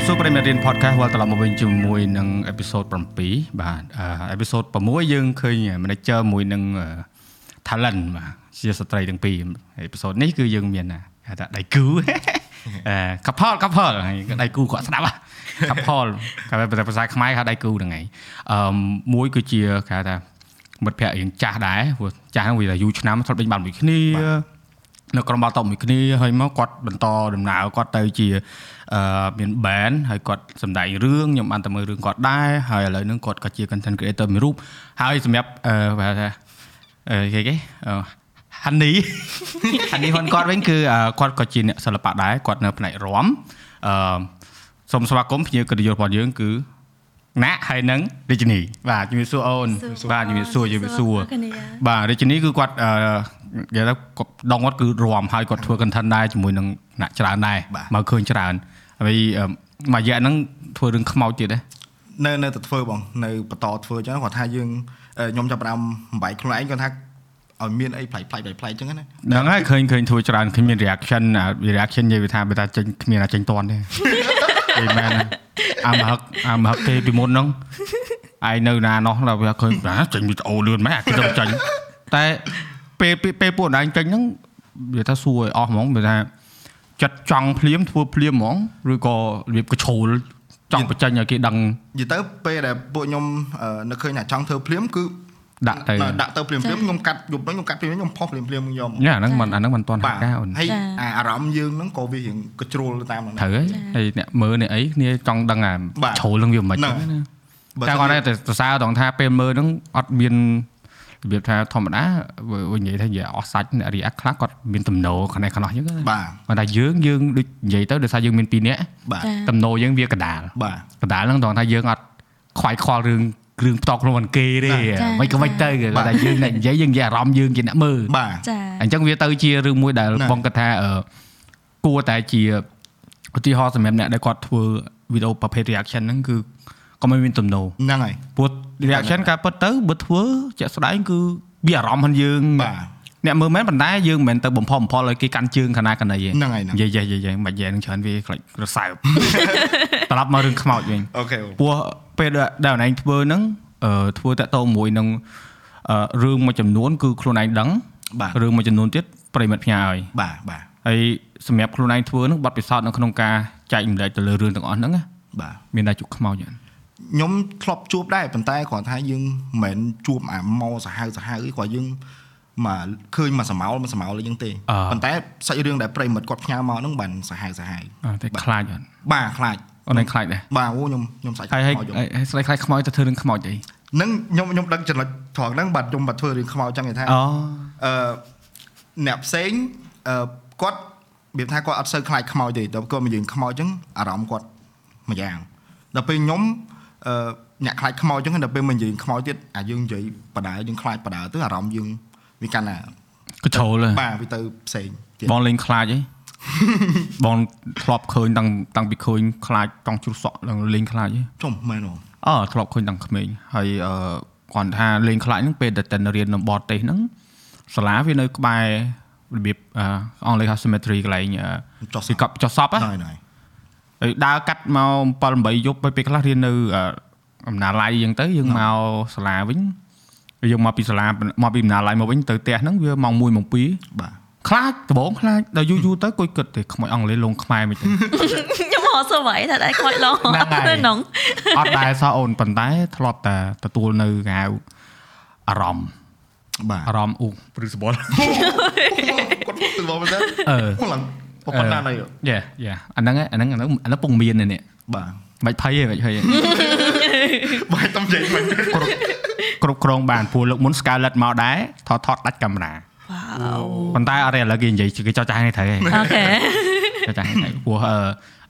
មសួរប្រិមត្តរៀន podcast វល់ត្រឡប់មកវិញជាមួយនឹងអេពីសូត7បាទអេពីសូត6យើងឃើញ manager មួយនឹង talent បាទជាស្ត្រីទាំងពីរអេពីសូតនេះគឺយើងមានគេថាដៃគូអឺ couple couple ហើយដៃគូគាត់ស្ដាប់ couple គេភាសាខ្មែរហៅដៃគូហ្នឹងឯងអឺមួយគឺជាគេថាមិត្តភក្តិរៀងចាស់ដែរព្រោះចាស់ហ្នឹងវាតែយូរឆ្នាំធ្លាប់ដេញបានមួយគ្នានៅក្រុមបាល់តបមួយគ្នាហើយមកគាត់បន្តដំណើរគាត់ទៅជាអឺ មាន band ហើយគាត់សម្ដែងរឿងខ្ញុំបានតែមើលរឿងគាត់ដែរហើយឥឡូវហ្នឹងគាត់ក៏ជា content creator មួយរូបហើយសម្រាប់អឺហៅថាអឺគេគេអឺហានីហានីហ៊ុនគាត់វិញគឺគាត់ក៏ជាអ្នកសិល្បៈដែរគាត់នៅផ្នែករាំអឺសូមស្វាគមន៍ភ្ញៀវកិត្តិយសរបស់យើងគឺណាក់ហើយនឹងរាជនីបាទជំរាបសួរអូនបាទជំរាបសួរជំរាបសួរបាទរាជនីគឺគាត់អឺនិយាយទៅគាត់ដងគាត់គឺរំហើយគាត់ធ្វើ content ដែរជាមួយនឹងអ្នកច្រើនដែរមកឃើញច្រើន ហើយមួយរយៈហ្នឹងធ្វើរឿងខ្មោចទៀតដែរនៅនៅតែធ្វើបងនៅបន្តធ្វើអញ្ចឹងគាត់ថាយើងខ្ញុំចាប់ផ្ដើមបំបែកខ្លួនឯងគាត់ថាឲ្យមានអីប្លែកប្លែកប្លែកអញ្ចឹងណាហ្នឹងហើយឃើញឃើញធ្វើច្រើនឃើញមាន reaction reaction និយាយថាបើថាចេញគ្មានអាចចេញតន់ទេអីមែនអាមហឹកអាមហឹកគេពីមុនហ្នឹងឯងនៅណានោះដល់វាឃើញចេញវីដេអូលឿនម៉េចអាគេទៅចេញតែពេលពេលពួកឯងចេញហ្នឹងវាថាសួរឲ្យអស់ហ្មងវាថា ចិត្តចង់ភ្លាមធ្វើភ្លាមហ្មងឬក៏របៀបកជ្រូលចង់បញ្ចេញឲ្យគេដឹងនិយាយទៅពេលដែលពួកខ្ញុំនឹកឃើញថាចង់ធ្វើភ្លាមគឺដាក់ទៅដាក់ទៅភ្លាមភ្លាមខ្ញុំកាត់យប់ហ្នឹងខ្ញុំកាត់ភ្លាមខ្ញុំផុសភ្លាមភ្លាមខ្ញុំយ៉ាហ្នឹងមិនអាហ្នឹងមិនទាន់ការអូនហើយអារម្មណ៍យើងហ្នឹងក៏វារៀងកជ្រុលតាមហ្នឹងត្រូវហើយអ្នកមើលអ្នកអីគ្នាចង់ដឹងអាជ្រុលហ្នឹងវាមិនហ្នឹងតែគាត់តែសរសើរត្រង់ថាពេលមើលហ្នឹងអត់មាន របៀបថាធម្មតាវិញនិយាយថានិយាយអស់សាច់អ្នក react ខ្លះគាត់មានទំនោរខ្នេះខ្នោះអញ្ចឹងបាទគាត់ថាយើងយើងដូចនិយាយទៅដោយសារយើងមាន2នាក់ទំនោរយើងវាកដាលបាទកដាលហ្នឹងត្រង់ថាយើងអត់ខ្វាយខ្វល់រឿងគ្រឿងផ្ទាល់ខ្លួនគេទេមិនក៏មិនទៅគាត់ថាយើងនិយាយយើងនិយាយអារម្មណ៍យើងជាអ្នកមើលបាទចាអញ្ចឹងវាទៅជារឿងមួយដែលបងគាត់ថាគួរតែជាឧទាហរណ៍សម្រាប់អ្នកដែលគាត់ធ្វើវីដេអូប្រភេទ reaction ហ្នឹងគឺ ក៏មិនមានទំនោរហ្នឹងហើយព្រោះ reaction ការពិតទៅបើធ្វើជាក់ស្ដែងគឺវាអារម្មណ៍របស់យើងបាទអ្នកមើលមែនប៉ុន្តែយើងមិនមែនទៅបំផុសបំផុលឲ្យគេកាន់ជើងខាងណាខាងណីទេហ្នឹងហើយនិយាយនិយាយមិននិយាយនឹងច្រើនវាខ្លាចរសើបត្រឡប់មករឿងខ្មោចវិញអូខេព្រោះពេលដែលឯងធ្វើហ្នឹងអឺធ្វើតាក់ទងមួយនឹងរឿងមួយចំនួនគឺខ្លួនឯងដឹងបាទរឿងមួយចំនួនទៀតប្រិមិត្តផ្ញើឲ្យបាទបាទហើយសម្រាប់ខ្លួនឯងធ្វើហ្នឹងបាត់ពិសោធន៍នៅក្នុងការចែករំលែកទៅលើរឿងទាំងអស់ហ្នឹងណាបាទមានតែជួបខ្មោចហ្នឹង ខ្ញុំធ្លាប់ជួបដែរប៉ុន្តែគ្រាន់ថាយើងមិនមែនជួបអាម៉ោសាហាវសាហាវអីគ្រាន់យើងមកឃើញមកសមោលមកសមោលអីចឹងទេប៉ុន្តែសាច់រឿងដែលប្រិមិត្តគាត់ផ្ញើមកហ្នឹងបានសាហាវសាហាវតែខ្លាចអត់បាទខ្លាចអូនឯងខ្លាចដែរបាទអូខ្ញុំខ្ញុំសាច់ខ្មោចហើយស្រីខ្លាចខ្មោចទៅធ្វើរឿងខ្មោចអីហ្នឹងខ្ញុំខ្ញុំដឹងចំណុចត្រង់ហ្នឹងបាទខ្ញុំបាទធ្វើរឿងខ្មោចចឹងគេថាអូអឺអ្នកផ្សេងអឺគាត់វាថាគាត់អត់សូវខ្លាចខ្មោចទេតែគាត់មកយើងខ្មោចចឹងអារម្មណ៍គាត់មួយយ៉ាងដល់ពេលខ្ញុំ អឺអ្នកខ្លាចខ្មោចចឹងដល់ពេលមកនិយាយខ្មោចទៀតអាយើងនិយាយបដាយើងខ្លាចបដាទៅអារម្មណ៍យើងវាកាន់តែកជ្រោលបាទវាទៅផ្សេងបងលេងខ្លាចអីបងធ្លាប់ឃើញតាំងតាំងពីឃើញខ្លាចតង់ជ្រុះសក់លេងខ្លាចអីចុះមែនអូអឺធ្លាប់ឃើញតាំងក្មេងហើយអឺគាត់ថាលេងខ្លាចហ្នឹងពេលតែទៅរៀននៅបរទេសហ្នឹងសាលាវានៅក្បែររបៀបអង់គ្លេសហៅ cemetery កន្លែងចុះពីកប់ចុះសពហ្នឹង ហើយដើរកាត់មក7 8យប់ពេលខ្លះរៀននៅអំណាល័យអញ្ចឹងទៅយើងមកសាលាវិញយើងមកពីសាលាមកពីអំណាល័យមកវិញទៅផ្ទះហ្នឹងវាម៉ោង1ម៉ោង2បាទខ្លាចដំបងខ្លាចដល់យូរយូរទៅគួយគិតទេខ្មោចអង់គ្លេសលងខ្មែរមិនទេខ្ញុំអត់សវ័យថាដែរខ្មោចលងអត់ទេនងអត់ដែរសោះអូនប៉ុន្តែធ្លាប់តែទទួលនៅកៅអារម្មណ៍បាទអារម្មណ៍អ៊ូព្រឺសបល់គាត់ពុកសបល់មែនទេអឺឡើង ប៉ុណ្ណាណៃយ៉ាយ៉ាអាហ្នឹងអាហ្នឹងអាហ្នឹងអាហ្នឹងពងមាននេះបាទមិនភ័យទេមិនភ័យទេបាយតំនិយាយមិនគ្រប់គ្រងបានព្រោះលើកមុន Scarlett មកដែរថតថតដាច់កាមេរ៉ាវ៉ាវប៉ុន្តែអត់ទេឥឡូវគេនិយាយគេចោះចាស់នេះត្រូវហើយអូខេចោះចាស់នេះព្រោះ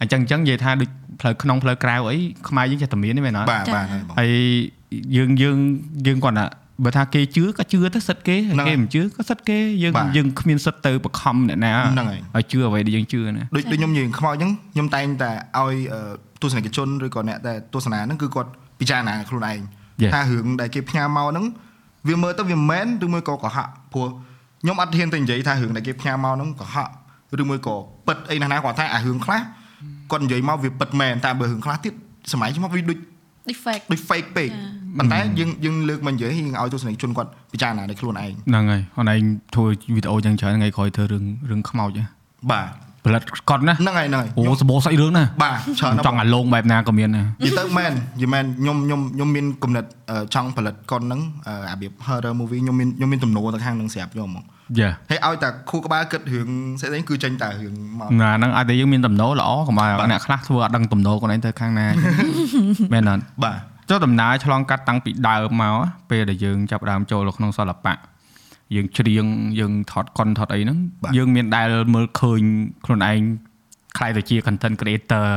អញ្ចឹងអញ្ចឹងនិយាយថាដូចផ្លូវក្នុងផ្លូវក្រៅអីខ្មែរយើងចេះតែមានទេមែនអត់បាទបាទហើយយើងយើងយើងគាត់ថា បើថាគេជឿក៏ជឿទៅសិតគេគេមិនជឿក៏សិតគេយើងយើងគ្មានសិតទៅបខំអ្នកណាឲ្យជឿអ្វីដែលយើងជឿណាដូចដូចខ្ញុំនិយាយខ្មោចអញ្ចឹងខ្ញុំតែងតែឲ្យទស្សនិកជនឬក៏អ្នកដែលទស្សនាហ្នឹងគឺគាត់ពិចារណាខ្លួនឯងថារឿងដែលគេផ្ញើមកហ្នឹងវាមើលទៅវាមិនមែនឬមួយក៏កុហកព្រោះខ្ញុំអត់ហ៊ានទៅនិយាយថារឿងដែលគេផ្ញើមកហ្នឹងកុហកឬមួយក៏ពិតអីណាស់ណាគាត់ថាអារឿងខ្លះគាត់និយាយមកវាពិតមែនតែបើរឿងខ្លះទៀតសម័យមកវាដូច defect ដូច fake ពេកប៉ុន្តែយើងយើងលើកមកនិយាយយើងឲ្យទស្សនិកជនគាត់ពិចារណាដោយខ្លួនឯងហ្នឹងហើយខ្លួនឯងធ្វើវីដេអូចឹងច្រើនថ្ងៃក្រោយធ្វើរឿងរឿងខ្មោចហ៎បាទ ផលិតកត់ណាហ្នឹងហើយហ្នឹងហើយអូសបោសាច់រឿងណាបាទច្រើនណាស់ចង់អាលងបែបណាក៏មានដែរនិយាយទៅមែននិយាយមែនខ្ញុំខ្ញុំខ្ញុំមានគំនិតអឺចង់ផលិតកុនហ្នឹងអឺអារបៀប horror movie ខ្ញុំមានខ្ញុំមានទំនោរទៅខាងហ្នឹងស្រាប់ខ្ញុំហ្មងយ៉ាហើយឲ្យតែខួរក្បាលគិតរឿងស្អីស្អីគឺចេញតែរឿងមកណាហ្នឹងអាចតែយើងមានតំណោល្អកុំឲ្យបាទអ្នកខ្លះធ្វើអត់ដឹងតំណោខ្លួនឯងទៅខាងណាមែនអត់បាទចុះដំណើរឆ្លងកាត់តាំងពីដើមមកពេលដែលយើងចាប់ផ្ដើមចូលក្នុងសិល្បៈ យើងច្រៀងយើងថតកុនថតអីហ្នឹងយើងមានដែលមើលឃើញខ្លួនឯងខ្លាយទៅជា content creator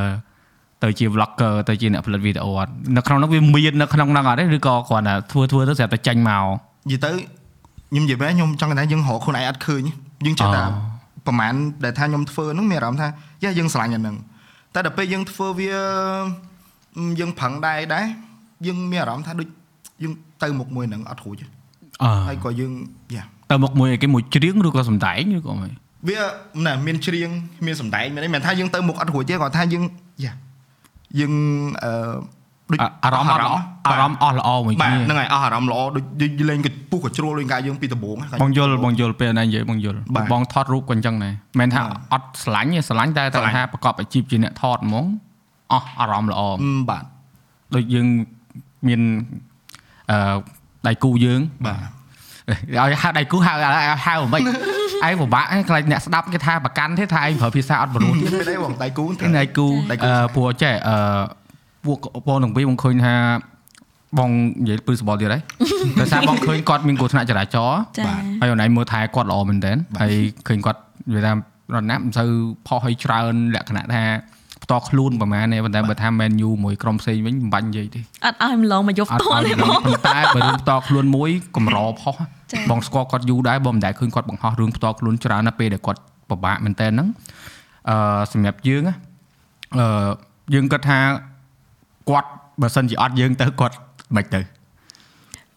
ទៅជា vlogger ទៅជាអ្នកផលិតវីដេអូអត់នៅក្នុងហ្នឹងវាមាននៅក្នុងហ្នឹងអត់ទេឬក៏គ្រាន់តែធ្វើធ្វើទៅស្រាប់តែចេញមកនិយាយទៅខ្ញុំនិយាយមែនខ្ញុំចង់ថាយើងរកខ្លួនឯងអត់ឃើញយើងចិត្តថាអូប្រហែលដែលថាខ្ញុំធ្វើហ្នឹងមានអារម្មណ៍ថាយ៉ាយើងស្រឡាញ់អាហ្នឹងតែដល់ពេលយើងធ្វើវាយើងប្រឹងដែរដែរយើងមានអារម្មណ៍ថាដូចយើងទៅមុខមួយហ្នឹងអត់រួចទេអឺ ហើយក៏យើងយ៉ាទៅមុខមួយអីគេមួយច្រៀងឬក៏សំដែងឬក៏មិនវាណែមានច្រៀងមានសម្ដែងមានអីមិនថាយើងទៅមុខអត់រួចទេគាត់ថាយើងយ៉ាយើងអឺដូចអាអារម្មណ៍អត់ល្អអារម្មណ៍អស់ល្អមួយបាទគ្នាហ្នឹងហើយអស់អារម្មណ៍ល្អដូចយើងលេងកពុះកជ្រួលដូចកាយយើងពីដំបូងហ្នឹងបងយល់បងយល់ពេលណានិយាយបងយល់បាទបងថតរូបក៏អញ្ចឹងដែរមិនថាបាទអត់ស្រឡាញ់ទេស្រឡាញ់តែស្រតែឡាញ់ថាប្រកបអាជីពជាអ្នកថតហ្មងអស់អារម្មណ៍ល្អអឺបាទដូចយើងមានអឺ ដៃគូយើងបាទឲ្យហៅដៃគូហៅឲ្យហៅមិនឯងពិបាកឯងខ្លាចអ្នកស្ដាប់គេថាប្រកាន់ទេថាឯងប្រើភាសាអត់បរិសុទ្ធទៀតពេល đấy បងដៃគូឯងដៃគូដៃគូអឺព្រោះចេះអឺពួកបងទាំងពីរបងឃើញថាបងនិយាយពឺសបល់ទៀតហើយដោយសារបងឃើញគាត់មានគ្រោះថ្នាក់ចរាចរណ៍ចាហើយអូនឯងមើលថែគាត់ល្អមែនតើបាទហើយឃើញគាត់និយាយថារណាប់មិនសូវផុសឲ្យច្រើនលក្ខណៈថា ផ្ទាល់ខ្លួនប្រហែលទេប៉ុន្តែបើថា menu មួយក្រុមផ្សេងវិញមិនបាញ់និយាយទេអត់ឲ្យម្លងមកយកអត់ផ្ទាល់ឲ្យទេហ្មបងងប៉ុន្តែបើរឿងផ្ទាល់ខ្លួនមួយកម្រផុសចា៎បងស្គាល់គាត់យូរដែរបងមិនដែលឃើញគាត់បង្ហោះរឿងផ្ទាល់ខ្លួនច្រើនណាស់ពេលដែលគាត់ពិបាកមែនតើហ្នឹងអឺសម្រាប់យើងណាអឺយើងគិតថាគាត់បើសិនជាអត់យើងទៅគាត់មិនទៅអឺ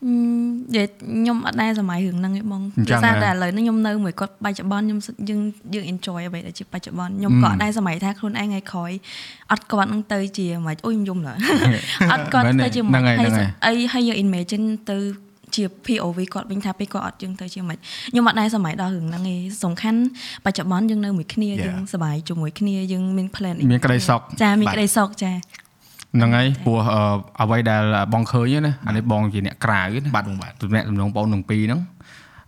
និយាយខ្ញុំអត់ដែរសម័យរឿងហ្នឹងទេបងអញ្ចឹងដោយសារហ៎តែឥឡូវនេះខ្ញុំនៅមួយគាត់បច្ចុប្បន្នខ្ញុំសយើងយើង enjoy អ្វីដែលជាបច្ចុប្បន្នខ្ញុំហឹមក៏អត់ដែរសម័យថាខ្លួនឯងថ្ងៃក្រោយអត់គាត់នឹងទៅជាមិនអូយខ្ញុំយំឡើយអត់គាត់មែនទេទៅជាហ្នឹងមិនហើយហ្នឹងហើយអីហើយយើង imagine ទៅជា POV គាត់វិញថាពេលគាត់អត់យើងទៅជាមិនខ្ញុំអត់ដែរសម័យដល់រឿងហ្នឹងទេសំខាន់បច្ចុប្បន្នយើងនៅមួយគ្នា Yeah. យើងសប្បាយជាមួយគ្នាយើងមាន plan មានក្តីសុខចាមានបាទក្តីសុខចា ហ្នឹងហើយព្រោះអឺអ្វីដែលបងឃើញណាអានេះបងជាអ្នកក្រៅណាបាទបងបាទទំនាក់ទំនងបងទាំងពីរហ្នឹង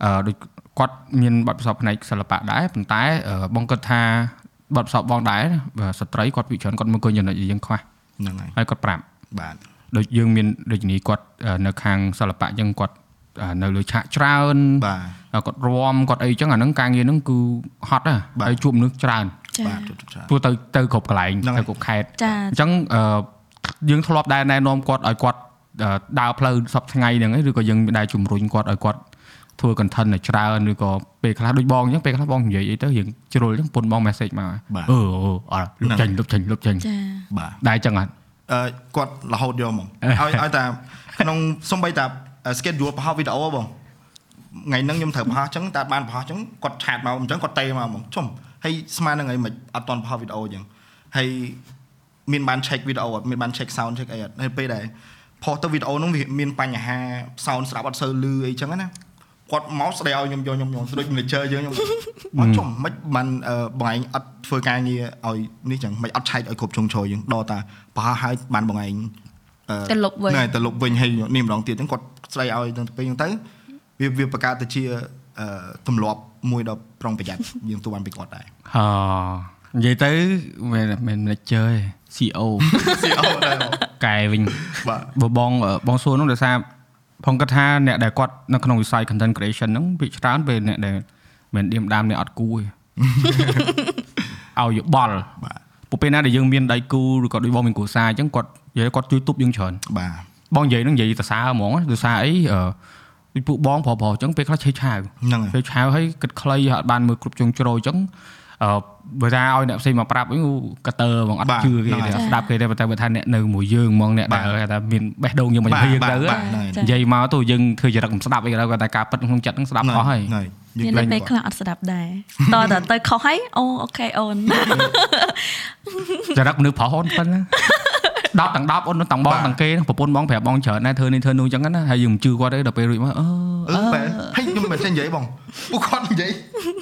អឺដូចគាត់មានបទពិសោធន៍ផ្នែកសិល្បៈដែរប៉ុន្តែអឺបងគិតថាបទពិសោធន៍បងដែរណាបើស្ត្រីគាត់វិច្រើនគាត់មកឃើញចំណុចដែលយើងខ្វះហ្នឹងហើយហើយគាត់ប្រាប់បាទដូចយើងមានដូចនេះគាត់អឺនៅខាងសិល្បៈអញ្ចឹងគាត់អឺនៅលើឆាកច្រើនបាទហើយគាត់រំគាត់អីអញ្ចឹងអាហ្នឹងការងារហ្នឹងគឺហត់ណាបាទហើយជួបមនុស្សច្រើនចាបាទជប់ច្រើនព្រោះទៅទៅគ្រប់កន្លែងហ្នឹងហើយទៅគ្រប់ខេត្តចាអញ្ចឹងអឺ យើងធ្លាប់ដែរណែនាំគាត់ឲ្យគាត់អឺដើរផ្លូវសប្ថ្ងៃហ្នឹងឯងឬក៏យើងដែរជំរុញគាត់ឲ្យគាត់ធ្វើ content ឲ្យច្រើនឬក៏ពេលខ្លះដូចបងអញ្ចឹងពេលខ្លះបងនិយាយអីទៅយើងជ្រុលអញ្ចឹងពុនបង message មកបាទអឺអឺអត់លុបចេញលុបចេញលុបចេញចាបាទដែរអញ្ចឹងអត់អឺគាត់រហូតយកហ្មងឲ្យឲ្យតែក្នុងសំបីតា schedule បង្ហោះវីដេអូបងថ្ងៃហ្នឹងខ្ញុំត្រូវបង្ហោះអញ្ចឹងតែបានបង្ហោះអញ្ចឹងគាត់ឆាតមកអញ្ចឹងគាត់តេមកហ្មងជុំហើយស្មានហ្នឹងហើយមិនអត់តន់បង្ហោះវីដេអូអញ្ចឹងហើយ មានបាន check វីដេអូអត់មានបាន check sound check អីអត់ហើយពេលដែលផុសទៅវីដេអូហ្នឹងវាមានបញ្ហា sound ស្ដាប់អត់សូវលឺអីចឹងណាគាត់មកស្ដីឲ្យខ្ញុំយកខ្ញុំខ្ញុំដូច manager យើងខ្ញុំមកជុំមិនបានអឺបងឯងអត់ធ្វើការងារឲ្យនេះចឹងមិនអត់ឆែកឲ្យគ្រប់ជ្រុងជ្រោយយើងដល់តាប្រហោះឲ្យបានបងឯងអឺទៅលុបវិញណែទៅលុបវិញហើយនេះម្ដងទៀតហ្នឹងគាត់ស្ដីឲ្យទៅពេលហ្នឹងទៅវាវាបង្កើតទៅជាអឺទម្លាប់មួយដ៏ប្រុងប្រយ័ត្នយើងទូបានពីគាត់ដែរហឺនិយាយទៅមិនមិន manager ទេ CEO ស៊ីអូដែរបងកែវិញបាទបើបងអឺបងសួរនោះដោយសារផងគាត់ថាអ្នកដែលគាត់នៅក្នុងវិស័យ content creation ហ្នឹងវាច្រើនពេលអ្នកដែលមិនឌៀមដាមអ្នកអត់គូទេឲ្យយោបល់បាទពួកពេលណាដែលយើងមានដៃគូឬក៏ដូចបងមានគ្រួសារអញ្ចឹងគាត់និយាយគាត់ជួយទប់យើងច្រើនបាទបងនិយាយហ្នឹងនិយាយសរសើរហ្មងដោយសារអីអឺដូចពួកបងប្រុសៗអញ្ចឹងពេលខ្លះឆេឆាវហ្នឹងហើយឆេឆាវហើយគិតខ្លីហើយអត់បានមើលគ្រប់ជ្រុងជ្រោយអញ្ចឹងអឺ បើថាឲ្យអ្នកផ្សេងមកប្រាប់វិញកតើហ្មងអត់បាទជឿគេហ្នឹងទេហើយអត់ស្ដាប់គេទេប៉ុន្តែបើថាអ្នកនៅមួយយើងហ្មងអ្នកដែលគេថាមានបេះដូងយើងមកបាទយើងបាទទៅបាទចានិយាយមកទៅយើងធ្វើចរិតមិនស្ដាប់អីក៏ដោយគាត់តែការពិតក្នុងចិត្តហ្នឹងស្ដាប់អស់ហើយហ្នឹងហើយមានតែពេលខ្លះអត់ស្ដាប់ដែរតើតើទៅខុសហើយអូអូខេអូនចរិតមនុស្សប្រុសអូនប៉ុណ្ណា10ទាំង10អូនទាំងបងទាំងគេប្រពន្ធបងប្រាប់បងច្រើនដែរធ្វើនេះធ្វើនោះអញ្ចឹងណាហើយយើងមិនជឿគាត់ទេដល់ពេលរួចមកអឺអឺបែរហើយខ្ញុំមិនចេះនិយាយបងពួកគាត់និយាយ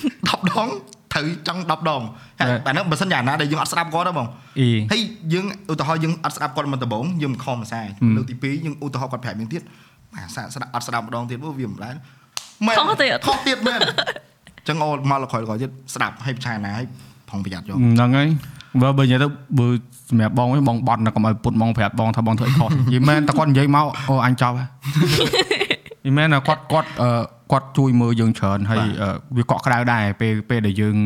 10ដង ត្រូវចង់10ដងហើយតែនោះបើសិនយ៉ាងណាដែលយើងអត់ស្ដាប់គាត់ទេបងអីហើយយើងឧទាហរណ៍យើងអត់ស្ដាប់គាត់មកដំបូងយើងមិនខំភាសាលើកទី2យើងឧទាហរណ៍គាត់ប្រាប់យើងទៀតភាសាស្ដាប់អត់ស្ដាប់ម្ដងទៀតវាមិនដែរមែនខុសទៀតខុសទៀតមែនអញ្ចឹងអូមកលក្រោយលក្រោយទៀតស្ដាប់ឲ្យពិចារណាឲ្យប្រុងប្រយ័ត្នយកហ្នឹងហើយបើបើនិយាយទៅបើសម្រាប់បងវិញបងបត់ណាកុំឲ្យពុតបងប្រាប់បងថាបងធ្វើអីខុសនិយាយមែនតែគាត់និយាយមកអូអញចប់ហើយនិយាយមែនថាគាត់គាត់អឺ គាត់ជួយមើលយើងច្រើនហើយអឺវាកក់ក្ដៅដែរពេលពេលដែលយើង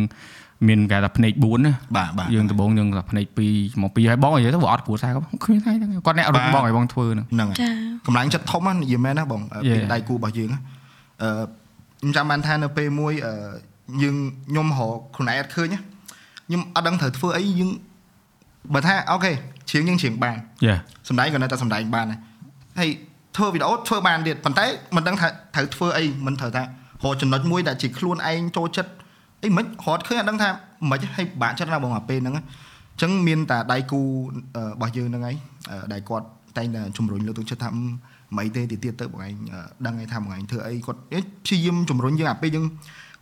មានគេថាភ្នែក4ណាបាទបាទយើងដំបងយើងថាភ្នែក2មក2ហើយបងនិយាយទៅវាអត់គ្រួសារគាត់គ្មានថ្ងៃហ្នឹងគាត់អ្នករត់បងឲ្យបងធ្វើហ្នឹងហ្នឹងហើយចាកម្លាំងចិត្តធំណានិយាយមែនណាបងអឺ Yeah. ពេលដៃគូរបស់យើងណាអឺខ្ញុំចាំបានថានៅពេលមួយអឺយើងខ្ញុំរកខ្លួនឯងអត់ឃើញណាខ្ញុំអត់ដឹងត្រូវធ្វើអីយើងបើថាអូខេជ្រៀងយើងជ្រៀងបានយេសំដែងក៏នៅតែសំដែងបានដែរហើយ ធ្វើវីដេអូធ្វើបានទៀតប៉ុន្តែមិនដឹងថាត្រូវធ្វើអីមិនត្រូវថារកចំណុចមួយដែលជាខ្លួនឯងចូលចិត្តអីមិនរត់ឃើញអត់ដឹងថាមិនឲ្យបាក់ចិត្តណាបងអាពេលហ្នឹងណាអញ្ចឹងមានតែដៃគូអឺរបស់យើងហ្នឹងឯងអឺដែលគាត់តែងតែជំរុញលើកទឹកចិត្តថាអឺមិនអីទេទីទៀតទៅបងឯងអឺដឹងឯងថាបងឯងធ្វើអីគាត់អេព្យាយាមជំរុញយើងអាពេលយើង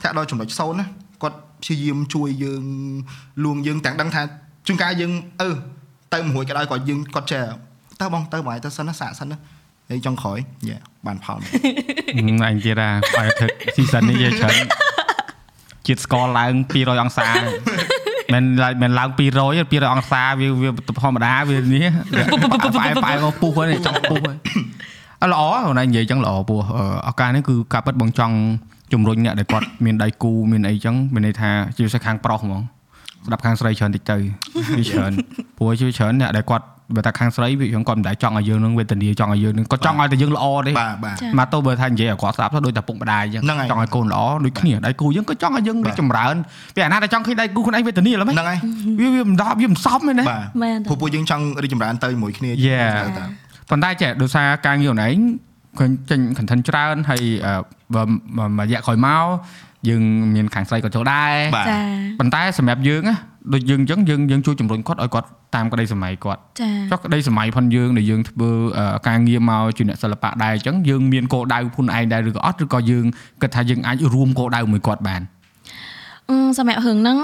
ថាដល់ចំណុចសូន្យណាគាត់ព្យាយាមជួយយើងលួងយើងទាំងដឹងថាជួនកាលយើងអឺទៅមួយក៏ដោយគាត់យើងគាត់ចេះតើបងទៅបងឯងទៅសិនណាសាកសិនណា ហើយចុងក្រោយយ៉ាបានផលអញទៀតអាបាយទឹកស៊ីសិននេះយើងច្រើនជាតិស្ករឡើង200អង្សាមិនឡើងមិនឡើង200 200អង្សាវាវាធម្មតាវានេះផ្អែផ្អែមកពុះហ្នឹងចង់ពុះហ្នឹងអត់ល្អអូនឯងនិយាយចឹងល្អពោះឱកាសនេះគឺការពិតបងចង់ជំរុញអ្នកដែលគាត់មានដៃគូមានអីចឹងមានន័យថាជាពិសេសខាងប្រុសហ្មងស្ដាប់ខាងស្រីច្រើនតិចទៅវាច្រើនព្រោះជាច្រើនអ្នកដែលគាត់ បើថាខាងស្រីវាគាត់មិនដែលចង់ឲ្យយើងនឹងវេទនាចង់ឲ្យយើងនឹងគាត់ចង់ឲ្យតែយើងល្អទេបាទបាទចាមកទៅបើថានិយាយឲ្យគាត់ស្ដាប់ទៅដូចតែពុកម្ដាយអញ្ចឹងហ្នឹងហើយចង់ឲ្យកូនល្អដូចគ្នាដៃគូយើងក៏ចង់ឲ្យយើងបាទរីកចម្រើនពេលអាណាដែលចង់ឃើញដៃគូខ្លួនឯងវេទនាឡើយហ្នឹងហើយវាវាមិនដប់វាមិនសមទេណាបាទមែនទេព្រោះពួកយើងចង់រីកចម្រើនទៅជាមួយគ្នា Yeah ទៅប៉ុន្តែចេះដោយសារការងារខ្លួនឯងឃើញចេញ content ច្រើនហើយអឺបើមួយរយៈក្រោយមកយើងមានខាងស្រីក៏ចូលដែរបាទចាប៉ុន្តែសម្រាប់យើងណា ដូចយើងអញ្ចឹងយើងយើងជួយជំរុញគាត់ឲ្យគាត់តាមក្តីសម័យគាត់ចាចុះក្តីសម័យផុនយើងដែលយើងធ្វើអឺការងារមកជាអ្នកសិល្បៈដែរអញ្ចឹងយើងមានគោលដៅខ្លួនឯងដែរឬក៏អត់ឬក៏យើងគិតថាយើងអាចរួមគោលដៅមួយគាត់បានអឺសម្រាប់រឿងហ្នឹង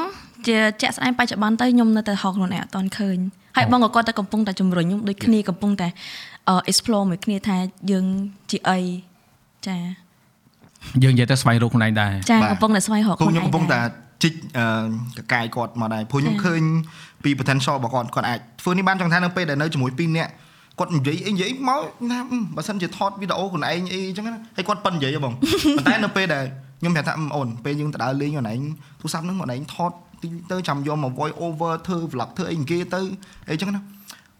ជាជាក់ស្ដែងបច្ចុប្បន្នទៅខ្ញុំនៅតែហៅខ្លួនឯងអត់ទាន់ឃើញហើយបងក៏គាត់តែកំពុងតែជំរុញខ្ញុំដូចគ្នាកំពុងតែអឺ explore មួយគ្នាថាយើងជាអីចាយើងនិយាយទៅស្វែងរកខ្លួនឯងដែរចាបាទកំពុងតែស្វែងរកពួកខ្លួនខ្ញុំឯងកំពុងតែដែរ ជីកអឺកកាយគាត់មកដែរព្រោះខ្ញុំចាឃើញពី potential របស់គាត់គាត់អាចធ្វើនេះបានចង់ថានៅពេលដែលនៅជាមួយពីរនាក់គាត់និយាយអីនិយាយមកណាអឺបើសិនជាថតវីដេអូខ្លួនឯងអីអញ្ចឹងណាហើយគាត់ប៉ិននិយាយហ៎បងប៉ុន្តែនៅពេលដែលខ្ញុំប្រាប់ថាអឺអូនពេលយើងទៅដើរលេងខ្លួនឯងទូរស័ព្ទហ្នឹងខ្លួនឯងថតទីទៅចាំយកមក voice over ធ្វើ vlog ធ្វើអីគេទៅអីអញ្ចឹងណា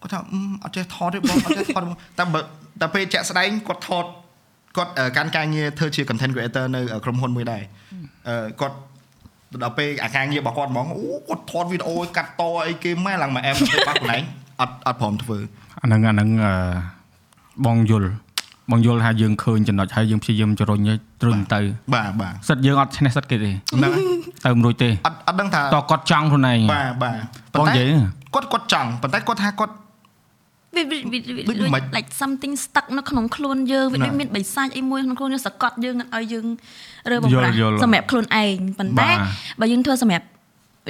គាត់ថាអឺអត់ចេះថតទេបងអត់ចេះថតទេបងតែបើតែពេលចាក់ស្ដែងគាត់ថតគាត់អឺកាន់ការងារធ្វើជា content creator នៅក្រុមហ៊ុនមួយដែរអឺគាត់ ដល់ពេលអាការងាររបស់គាត់ហ្មងអូគាត់ថតវីដេអូកាត់តអីគេម៉ែឡើងមកអែមទៅបាត់កន្លែងអត់អត់ព្រមធ្វើអាហ្នឹងអាហ្នឹងអឺបងយល់បងយល់ថាយើងឃើញចំណុចហើយយើងព្យាយាមជំរុញឲ្យទ្រឹងទៅបាទបាទសិតយើងអត់ឈ្នះសិតគេទេហ្នឹងហើយទៅមិនរួចទេអត់អត់ដឹងថាតគាត់ចង់ខ្លួនឯងបាទបាទបងនិយាយគាត់គាត់ចង់ប៉ុន្តែគាត់ថាគាត់ វាវាវាដូចមិន like something stuck នៅក្នុងខ្លួនយើងវាណាដូចមានបិសាចអីមួយក្នុងខ្លួនយើងសកត់យើងអត់ឲ្យយើងរើបំយល់ប្រាស់យល់សម្រាប់ខ្លួនឯងប៉ុន្តែបាទបើយើងធ្វើសម្រាប់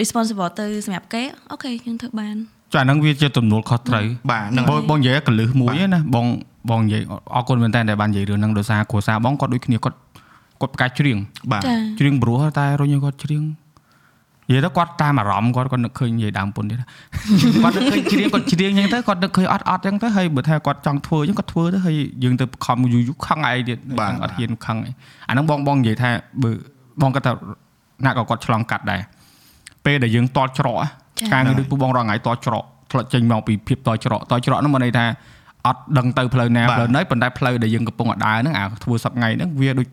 responsible ទៅសម្រាប់គេអូខេយើងធ្វើបានចាអាហ្នឹងវាជាទំនួលខុសត្រូវបាទហ្នឹងបងហើយបងនិយាយកលឹះមួយបាទណាបងបងនិយាយអរគុណមែនតើដែលបាននិយាយរឿងហ្នឹងដោយសារគ្រួសារបងគាត់ដូចគ្នាគាត់គាត់ផ្កាច់ច្រៀងបាទចាច្រៀងព្រោះតែរុញឲ្យគាត់ច្រៀង និយាយទៅគាត់តាមអារម្មណ៍គាត់គាត់នឹកឃើញនិយាយដើមពុនទៀតគាត់នឹកឃើញច្រៀងគាត់ច្រៀងអញ្ចឹងទៅគាត់នឹកឃើញអត់អត់អញ្ចឹងទៅហើយបើថាគាត់ចង់ធ្វើអញ្ចឹងគាត់ធ្វើទៅហើយយើងទៅខំយូរយូរខឹងឯងទៀតបាទអត់ហ៊ានខឹងឯងអាហ្នឹងបងបងនិយាយថាបើបងគាត់ថាណាក៏គាត់ឆ្លងកាត់ដែរពេលដែលយើងតល់ច្រកอะចា៎ការងារដូចពូបងរងថ្ងៃតល់ច្រកធ្លាក់ចេញមកពីភាពតល់ច្រកតល់ច្រកហ្នឹងមកន័យថាអត់ដឹងទៅផ្លូវណាបាទផ្លូវណីប៉ុន្តែផ្លូវដែលយើងកំពុងតែដើរហ្នឹងអាធ្វើសប្ងៃហ្នឹងវាដូច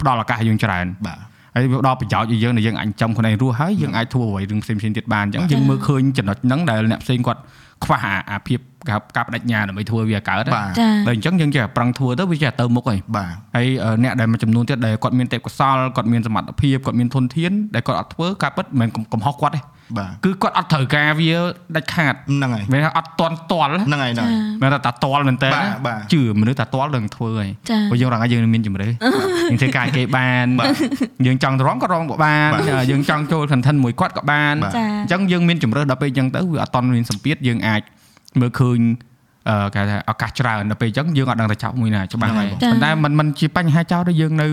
ផ្ដល់ឱកាសឲ្យយើងច្រើនបាទ ហើយវាដល់ប្រយោជន៍ឲ្យយើងដែលយើងអាចចំខ្លួនឯងរស់ហើយយើងអាចធ្វើអ្វីរឿងផ្សេងៗទៀតបានអញ្ចឹងយើងមើលឃើញចំណុចហ្នឹងដែលអ្នកផ្សេងគាត់ខ្វះអាអាភាពកាការបដិញ្ញាដើម្បីធ្វើវាកើតបាទចាតែអញ្ចឹងយើងចេះតែប្រឹងធ្វើទៅវាចេះតែទៅមុខហើយបាទហើយអឺអ្នកដែលមួយចំនួនទៀតដែលគាត់មានទេពកោសល្យគាត់មានសមត្ថភាពគាត់មានធនធានដែលគាត់អត់ធ្វើការពិតមិនមែនកំកំហុសគាត់ទេបាទ គឺគាត់អត់ត្រូវការវាដាច់ខាត ហ្នឹងហើយ មិនថាអត់តន់តល់ ហ្នឹងហើយហ្នឹងហើយ មិនថាតាតល់មែនតើ បាទបាទ ជឿមនុស្សតាតល់នឹងធ្វើហើយ ចា ព្រោះយើងរងឲ្យយើងមានជំរឿយើងធ្វើការគេបាន បាទ យើងចង់រងក៏រងក៏បាន បាទ យើងចង់ចូល content មួយគាត់ក៏បាន បាទ ចា អញ្ចឹងយើងមានជំរឿដល់ពេលអញ្ចឹងទៅវាអត់តន់មានសម្ពាធយើងអាចមើលឃើញអឺគេថាឱកាសច្រើនដល់ពេលអញ្ចឹងយើងអត់ដឹងតែចាប់មួយណាច្បាស់ហើយ ចា ប៉ុន្តែมันมันជាបញ្ហាចោលដែរយើងនៅ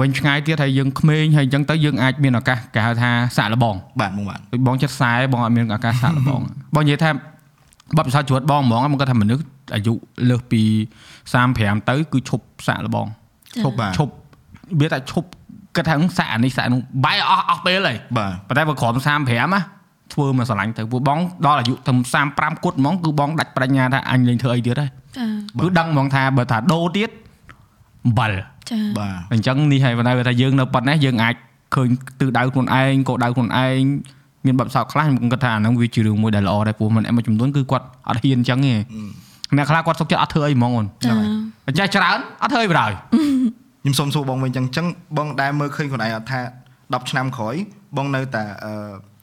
វិញឆ្ងាយទៀតហើយយើងក្មេងហើយអញ្ចឹងទៅយើងអាចមានឱកាសគេហៅថាសាក់លបងបាទមកបាទដូចបងចិត្តខ្សែបងអត់មានឱកាសសាក់លបងបងនិយាយថាបបិសាជ្រួតបងហ្មងហ្មងគាត់ថាមនុស្សអាយុលើសពី35ទៅគឺឈប់សាក់លបងឈប់បាទឈប់វាតែឈប់គិតថាហ្នឹងសាក់អានេះសាក់នោះបាយអស់អស់ពេលហើយបាទប៉ុន្តែបើក្រោម35ណាធ្វើមកស្រឡាញ់ទៅពួកបងដល់អាយុទៅ35គត់ហ្មងគឺបងដាច់ប្រាជ្ញាថាអញលេងធ្វើអីទៀតហើយចាគឺដឹងហ្មងថាបើថាដូរទៀត អំបិលចាបាទអញ្ចឹងនេះហើយប៉ុន្តែបើថាយើងនៅប៉ុណ្ណេះយើងអាចឃើញទិសដៅខ្លួនឯងគោលដៅខ្លួនឯងមានបបិសោតខ្លះខ្ញុំគិតថាអាហ្នឹងវាជារឿងមួយដែលល្អដែរព្រោះមិនមួយចំនួនគឺគាត់អត់ហ៊ានអញ្ចឹងទេអ្នកខ្លះគាត់សុខចិត្តអត់ធ្វើអីហ្មងអូនចាអញ្ចឹងច្រើនអត់ធ្វើអីបណ្ដោយខ្ញុំសូមសួរបងវិញអញ្ចឹងអញ្ចឹងបង ដែលមើលឃើញខ្លួនឯងអត់ថា10ឆ្នាំក្រោយបងនៅតែអឺ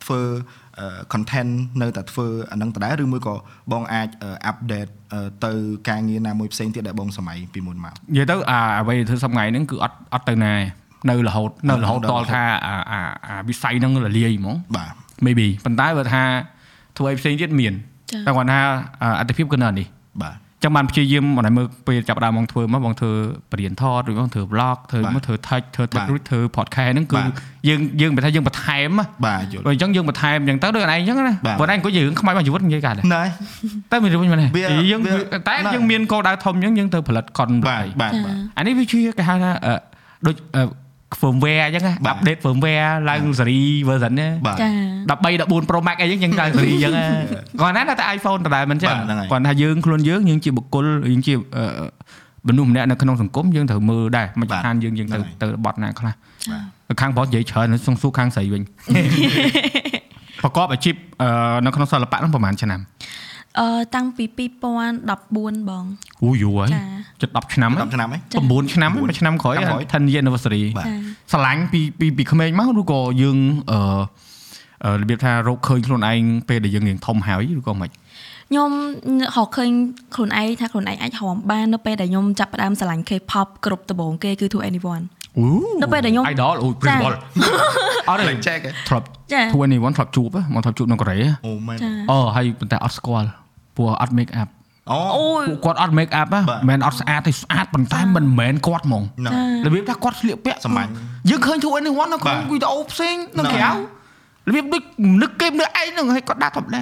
ធ្វើអឺ content នៅតែធ្វើអានឹងដដែលឬមួយក៏បងអាចអឺ update អឺទៅការងារណាមួយផ្សេងទៀតដែលបងសម័យពីមុនមកនិយាយទៅអាអ្វីដែលធ្វើសប្ងៃហ្នឹងគឺអត់អត់ទៅណានៅរហូតនៅរហូតនៅរហូតតលថាអាអាអាវិស័យហ្នឹងរលាយហ្មងបាទ maybe ប៉ុន្តែបើថាធ្វើឲ្យផ្សេងទៀតមានចា៎តែគាត់ថាអាអត្ថភាពគឺនៅនេះបាទ ចឹងបានព្យាយាមមិនឲ្យមើលពេលចាប់ផ្ដើមមកធ្វើមកបងធ្វើបរិញ្ញាថតឬបងធ្វើ vlog ធ្វើបាទមកធ្វើ touch ធ្វើ touch បាទរួចធ្វើ podcast ហ្នឹងគឺបាទយើងយើងមិនថាយើងបន្ថែមណាបាទយល់បើអញ្ចឹងយើងបន្ថែមអញ្ចឹងទៅដូចអនឯងអញ្ចឹងណាបាទបើអនឯងអង្គុយយើងខ្មៅមកជីវិតនិយាយកាត់ណែតែមិនរួចមែនទេវាយើងវាតែណ៎យើងមានគោលដៅធំអញ្ចឹងយើងទៅផលិត content បាទបាទបាទអានេះវាជាគេហៅថាអឺដូចអឺ firmware អញ្ចឹងណាបាទ update firmware ឡើង series version ណាបាទចា13 14 Pro Max អីចឹងយើងឡើងសេរីអញ្ចឹងគាត់ណាតែ iPhone ដដែលមិនចឹងបាទហ្នឹងហើយគាត់ថាយើងខ្លួនយើងយើងជាបុគ្គលយើងជាអឺមនុស្សម្នាក់នៅក្នុងសង្គមយើងត្រូវមើលដែរមិនបាទខានយើងយើងទៅហ្នឹងហើយទៅបត់ណាខ្លះបាទខាងប្រុសនិយាយច្រើនសង្សួរខាងស្រីវិញប្រកបអាជីពអឺនៅក្នុងសិល្បៈហ្នឹងប្រហែលឆ្នាំ អឺតាំងពី2014បងអូយូរហើយចាជិត10ឆ្នាំហើយ10ឆ្នាំហ៎9ឆ្នាំហើយមួយឆ្នាំក្រោយឆ្នាំក្រោយ10 year anniversary បាទចាស្រឡាញ់ពីពីពីក្មេងមកឬក៏យើងអឺអឺរបៀបថារកឃើញខ្លួនឯងពេលដែលយើងរៀងធំហើយឬក៏មិនខ្ញុំរកឃើញខ្លួនឯងថាខ្លួនឯងអាចរំបាននៅពេលដែលខ្ញុំចាប់ផ្ដើមស្រឡាញ់ K-pop គ្រប់ដំបូងគេគឺ To Anyone អូនៅពេលដែលខ្ញុំ idol អូ principal អត់ទេលេខចែកហ៎ធ្លាប់ចា2 anyone ធ្លាប់ជួបហ៎មកធ្លាប់ជួបនៅកូរ៉េហ៎អូមែនចាអូហើយប៉ុន្តែអត់ស្គាល់ព្រោះអត់ make up អូអូយពួកគាត់អត់ make up ហ៎បាទមិនមែនអត់ស្អាតទេស្អាតប៉ុន្តែមិនមែនគាត់ហ្មងហ្នឹងរបៀបថាគាត់ស្លៀកពាក់សាមញ្ញយើងឃើញ2 anyone នៅក្នុងបាទវីដេអូផ្សេងនៅហ្នឹងក្រៅរបៀបដូចនឹកគេនឹកឯងហ្នឹងហើយគាត់ដាក់ធម្មតា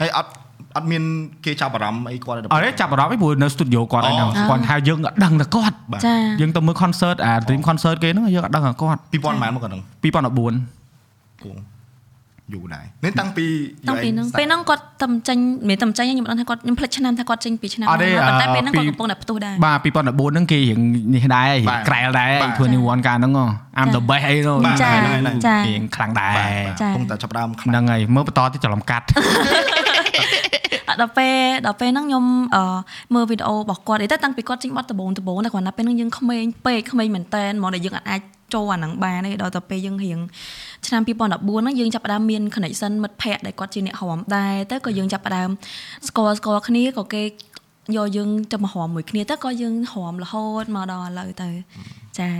ហើយអត់ អត់មានគេចាប់អារម្មណ៍អីគាត់ទេអត់ទេចាប់អារម្មណ៍ឯងព្រោះនៅ studio គាត់ឯហ្នឹងអូគាត់ថាយើងអត់ដឹងតែគាត់បាទចាយើងទៅមើល concert អា dream concert គេហ្នឹងយើងអត់ដឹងតែគាត់2000ប៉ុន្មានមកគាត់ហ្នឹង2014អូយូរដែរនេះតាំងពីតាំងពីហ្នឹងពេលហ្នឹងគាត់តំចេញមិនតំចេញខ្ញុំមិនដឹងថាគាត់ខ្ញុំភ្លេចឆ្នាំថាគាត់ចេញពីឆ្នាំអត់ទេណាប៉ុន្តែអឺពេលហ្នឹងពីគាត់កំពុងតែផ្ទុះដែរបាទ2014ហ្នឹងគេរៀងនេះដែរបាទក្រែលដែរបាទ21កាលហ្នឹងហ៎ I'm the best អីនោះបាទចាហ្នឹងហើយហ្នឹងចារៀងខ្លាំងដែរបាទចាបាទកំពុងតែចាប់ផ្ដើមខ្លាំងហ្នឹងហើយមើលបន្តទៀតច្រឡំកាត់អត់ ដល់ពេលដល់ពេលហ្នឹងខ្ញុំអឺមើលវីដេអូរបស់គាត់អីទៅតាំងពីគាត់ចេញបត់ដំបូងដំបូងតែគ្រាន់តែពេលហ្នឹងយើងក្មេងពេកក្មេងមែនតែនហ្មងដែលយើងអាចអាចចូលអាហ្នឹងបានទេដល់ទៅពេលយើងរៀងឆ្នាំ2014ហ្នឹងយើងចាប់ផ្ដើមមាន connection មិត្តភ័ក្តិដែលគាត់ជាអ្នករំដែរទៅក៏យើងចាប់ផ្ដើមស្គាល់ស្គាល់គ្នាក៏គេយកយើងទៅមករំមួយគ្នាទៅក៏យើងរំរហូតមកដល់ឥឡូវទៅចា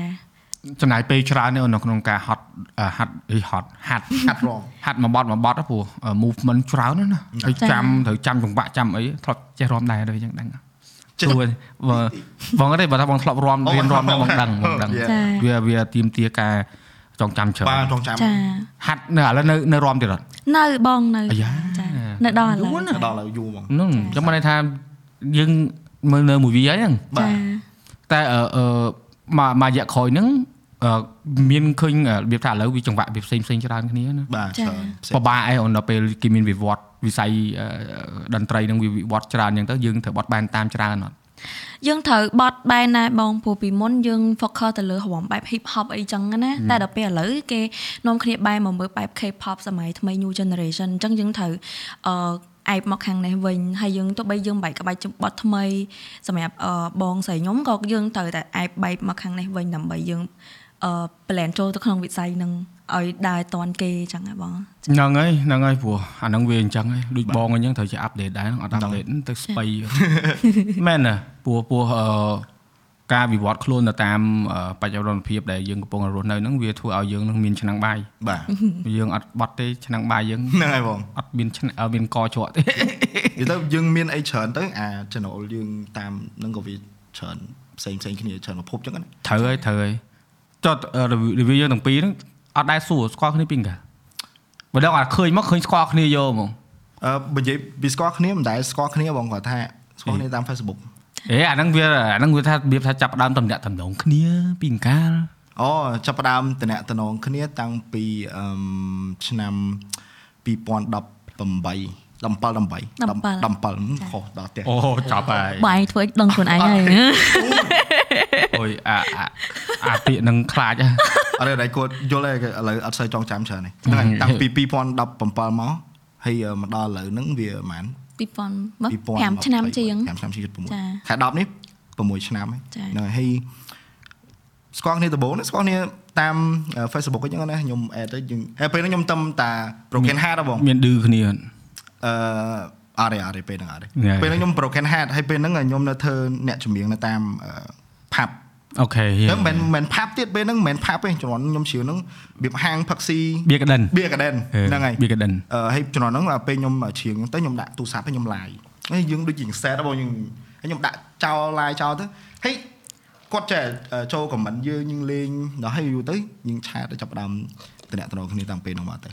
ចំណាយពេលច្រើនទេនៅក្នុងការហត់អឺហាត់អីហត់ហាត់ហាត់រងហាត់មួយបត់មួយបត់ណាព្រោះ movement ច្រើនណាស់ណាហើយចា៎ចាំត្រូវចាំចង្វាក់ចាំអីធ្លាប់ចេះរាំដែរដូចអញ្ចឹងដឹងចេះព្រោះបើបងអត់ទេបើថាបងធ្លាប់រាំអូរៀនរាំអូបងដឹងបងដឹង Yeah ចាវាវាទៀមទាការចងចាំច្រើនបាទចងចាំចាហាត់នៅឥឡូវនៅនៅរាំទៀតអត់នៅបងនៅអាយ៉ាចានៅដល់ឥឡូវយូរណាស់ដល់ហើយយូរហ្មងហ្នឹងចាំមិនន័យថាយើងមើលនៅ movie ហើយហ្នឹងបាទចាតែអឺអឺមកមករយៈក្រោយហ្នឹងអឺ មានឃើញរបៀបថាឥឡូវវាចង្វាក់វាផ្សេងផ្សេងច្រើនគ្នាណាបាទចាច្រើនផ្សេងពិបាកឯងអូនដល់ពេលគេមានវិវត្តវិស័យអឺតន្ត្រីនឹងវាវិវត្តច្រើនអញ្ចឹងទៅយើងត្រូវបត់បែនតាមច្រើនអត់យើងត្រូវបត់បែនដែរបងព្រោះពីមុនយើង focus ទៅលើរំបែប hip hop អីចឹងណាតែដល់ពេលឥឡូវគេនាំគ្នាបែរមកមើលបែប K-pop សម័យថ្មី new generation អញ្ចឹងយើងត្រូវអឺអែបមកខាងនេះវិញហើយយើងទោះបីយើងបែកក្បាច់បត់ថ្មីសម្រាប់អឺបងស្រីខ្ញុំក៏យើងត្រូវតែអែបបែកមកខាងនេះវិញដើម្បីយើង អឺ plan ចូលទៅក្នុងវិស័យហ្នឹងឲ្យដើរតាន់គេអញ្ចឹងហ៎បងហ្នឹងហើយហ្នឹងហើយព្រោះអាហ្នឹងវាអញ្ចឹងហើយដូចបងអញ្ចឹងត្រូវជាអាប់ដេតដែរហ្នឹងអត់អាប់ដេតទៅស្បៃមែនណាព្រោះព្រោះអឺការវិវត្តខ្លួនទៅតាមអឺបច្ចុប្បន្នភាពដែលយើងកំពុងរស់នៅហ្នឹងវាធ្វើឲ្យយើងនឹងមានឆ្នាំងបាយបាទយើងអត់បត់ទេឆ្នាំងបាយយើងហ្នឹងហើយបងអត់មានឆ្នាំអត់មានកជាប់ទេនិយាយទៅយើងមានអីច្រើនទៅអា channel យើងតាមហ្នឹងក៏វាច្រើនផ្សេងផ្សេងគ្នាច្រើនប្រភពចឹងណាត្រូវហើយត្រូវហើយ ចុះអឺ review យើងទាំងពីរហ្នឹងអត់ដែរសួរស្គាល់គ្នាពីកាបើដល់អត់ឃើញមកឃើញស្គាល់គ្នាយកហ្មងអឺបើនិយាយពីស្គាល់គ្នាមិនដែលស្គាល់គ្នាបងគាត់ថាស្គាល់គ្នាតាម Facebook អេអាហ្នឹងវាអាហ្នឹងវាថារបៀបថាចាប់ផ្ដើមតំណាក់តំណងគ្នាពីកាលអូចាប់ផ្ដើមតំណតំណងគ្នាតាំងពីអឺមឆ្នាំ2018 17 18 17ខុសដល់ផ្ទះអូចាប់ហើយបាយធ្វើឲ្យដឹងខ្លួនឯងហើយអូ យអាអាអាពាក្យនឹងខ្លាចហ៎អត់ទេដៃគាត់យល់ទេឥឡូវអត់សូវចងចាំច្រើនទេហ្នឹងហើយតាំងពី2017មកហើយមកដល់ឥឡូវហ្នឹងវាប្រហែល2000 5ឆ្នាំជាង5ឆ្នាំជាងចា6ខែ10នេះ6ឆ្នាំហើយចាហ្នឹងហើយហើយស្គាល់គ្នាដំបូងហ្នឹងស្គាល់គ្នាតាម Facebook អញ្ចឹងណាខ្ញុំអេដទៅយើងហើយពេលហ្នឹងខ្ញុំទំតា Broken Heart ហ៎បងមានឌឺគ្នាអត់អឺអត់ទេអត់ទេពេលហ្នឹងអត់ទេណែពេលហ្នឹងខ្ញុំ Broken Heart ហើយពេលហ្នឹងខ្ញុំនៅធ្វើអ្នកចម្រៀងនៅតាមផាប់ អូខេតែមិនមិនផាប់ទៀតពេលហ្នឹងមិនមែនផាប់ទេជំនាន់ខ្ញុំជ្រាវហ្នឹងរបៀបហាងផឹកស៊ីបៀកដិនបៀកាដិនហ្នឹងហើយបៀកដិនអឺហើយជំនាន់ហ្នឹងពេលខ្ញុំជ្រៀងទៅខ្ញុំដាក់ទូរស័ព្ទទៅខ្ញុំ live ហើយយើងដូចជាង set បងយើងហើយខ្ញុំដាក់ចោល live ចោលទៅហើយគាត់ចេះចូល comment យើងយើងលេងដល់ហើយយូរទៅយើងឆាតទៅចាប់ផ្ដើមតំណតំណគ្នាតាំងពេលហ្នឹងមកទៅ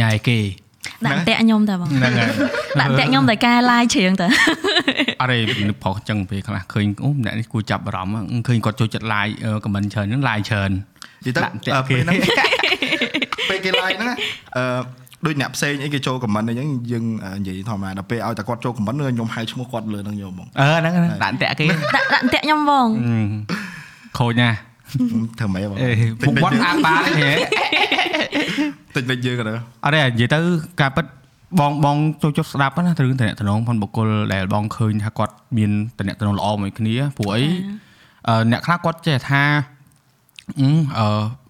ញ៉ៃគេ ដាក់តាក់ខ្ញុំតែបងហ្នឹងហើយដាក់តាក់ខ្ញុំតែការ live ច្រៀងទៅអរេនឹកប្រុសចឹងពេលខ្លះឃើញអូអ្នកនេះគួរចាប់អារម្មណ៍ឃើញគាត់ចូលចិត្ត live ខមមិនច្រើនហ្នឹង live ច្រើននិយាយទៅដាក់តាក់អឺគេពេលហ្នឹងពេលគេ live ហ្នឹងអឺដូចអ្នកផ្សេងអីគេចូល comment អីចឹងយើងនិយាយធម្មតាដល់ពេលឲ្យតែគាត់ចូល comment ខ្ញុំហៅឈ្មោះគាត់លើហ្នឹងយកហ្មងអឺហ្នឹងហ្នឹងដាក់តាក់គេដាក់ដាក់តាក់ខ្ញុំបងអឺខូចណាស់ ធ្វើម៉េចបងអេពុកបាត់អាបានហេតិចតិចយើងក៏ទៅអត់ទេនិយាយទៅការពិតបងបងចូលចុះស្ដាប់ណាទៅរឿងតំណតំណងផងបុគ្គលដែលបងឃើញថាគាត់មានតំណតំណងល្អមួយគ្នាព្រោះអីអឺអ្នកខ្លះគាត់ចេះថាអឺអឺ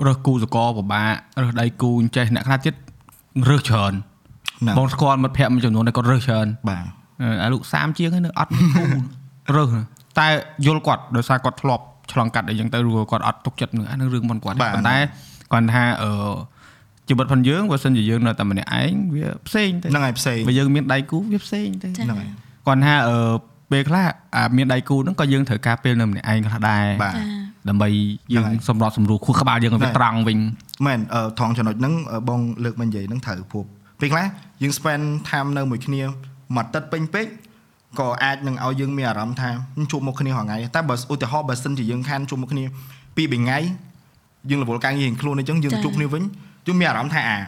រើសគូសកលពិបាករើសដៃគូអញ្ចេះអ្នកខ្លះទៀតរើសច្រើនហ្នឹងបងស្គាល់មិត្តភ័ក្តិមួយចំនួនដែលគាត់រើសច្រើនបាទអឺអាលោក30ជាងហ្នឹងនៅអត់មានគូរើសតែយល់គាត់ដោយសារគាត់ធ្លាប់ ឆ្លងកាត់អីចឹងទៅឬក៏គាត់អត់ទុកចិត្តនឹងអានឹងរឿងមិនគាត់ទេប៉ុន្តែគាត់ថាអឺជីវិតផងយើងបើសិនជាយើងនៅតែម្នាក់ឯងវាផ្សេងទៅហ្នឹងហើយផ្សេងបើយើងមានដៃគូវាផ្សេងទៅហ្នឹងហើយគាត់ថាអឺពេលខ្លះអាមានដៃគូហ្នឹងក៏យើងត្រូវការពេលនៅម្នាក់ឯងខ្លះដែរបាទចាដើម្បីយើងហ្នឹងហើយសម្របសម្រួលខួរក្បាលយើងឲ្យវាហ្នឹងហើយត្រង់វិញមែនអឺថងចំណុចហ្នឹងអឺបងលើកមកនិយាយហ្នឹងត្រូវព្រោះពេលខ្លះយើង spend time នៅមួយគ្នាមួយអាទិត្យពេញពេក ក៏អាចនឹងឲ្យយើងមានអារម្មណ៍ថាជួបមុខគ្នារាល់ថ្ងៃតែបើឧទាហរណ៍បើសិនជាយើងខានជួបមុខគ្នាពីរបីថ្ងៃយើងរវល់ការងាររៀងខ្លួនអញ្ចឹងយើងចា៎ជួបគ្នាវិញយើងមានអារម្មណ៍ថាអា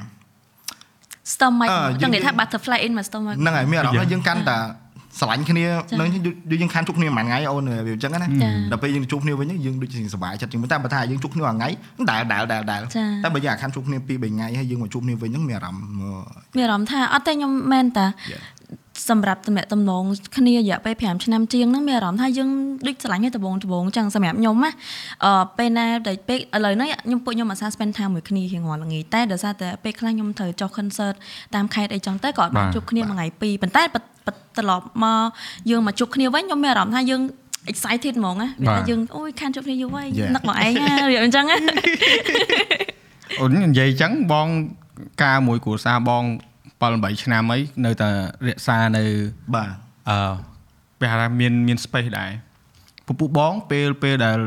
stomach អឺចង់និយាយថាយើង butterfly in my stomach ហ្នឹងហើយមានអារម្មណ៍ថាយើងកាន់តែស្រឡាញ់គ្នាចា៎នឹងដូចយើងខានជួបគ្នាមួយថ្ងៃអូនវាអញ្ចឹងណាចា៎ដល់ពេលយើងជួបគ្នាវិញយើងដូចជាសប្បាយចិត្តជាងតែបើថាយើងជួបគ្នាមួយថ្ងៃដែលដែលដែលដែលចា៎តែបើយើងអាខានជួបគ្នាពីរបីថ្ងៃហើយយើងមកជួបគ្នាវិញហ្នឹងមានអារម្មណ៍មើលមានអារម្មណ៍ថាអត់ទេខ្ញុំមែនតា Yeah. សម្រាប់តំណែងតំណងគ្នារយៈពេល5ឆ្នាំជាងហ្នឹងមានអារម្មណ៍ថាយើងដូចឆ្លាញ់គ្នាដបងដបងចឹងសម្រាប់ខ្ញុំណាអឺពេលណាដែលពេលឥឡូវនេះខ្ញុំពួកខ្ញុំអាសា spend time មួយគ្នារៀងរាល់ល្ងាចតែដោយសារតែពេលខ្លះខ្ញុំត្រូវចុះ concert តាមខេត្តអីចឹងទៅក៏អត់បានបាទជួបគ្នាមួយថ្ងៃពីរប៉ុន្តែបបត្រឡប់មកយើងមកជួបគ្នាវិញខ្ញុំមានអារម្មណ៍ថាយើង excited ហ្មងណាវាបាទថាយើងអូយខានជួបគ្នាយូរហើយ Yeah. នឹកមកឯងណារៀបអញ្ចឹងណាអូននិយាយអញ្ចឹងបងការមួយគ្រួសារបង 7 8ឆ្នាំអីនៅតែរក្សានៅបាទអឺពេលថាមានមាន space ដែរពពុះបងពេលពេលដែល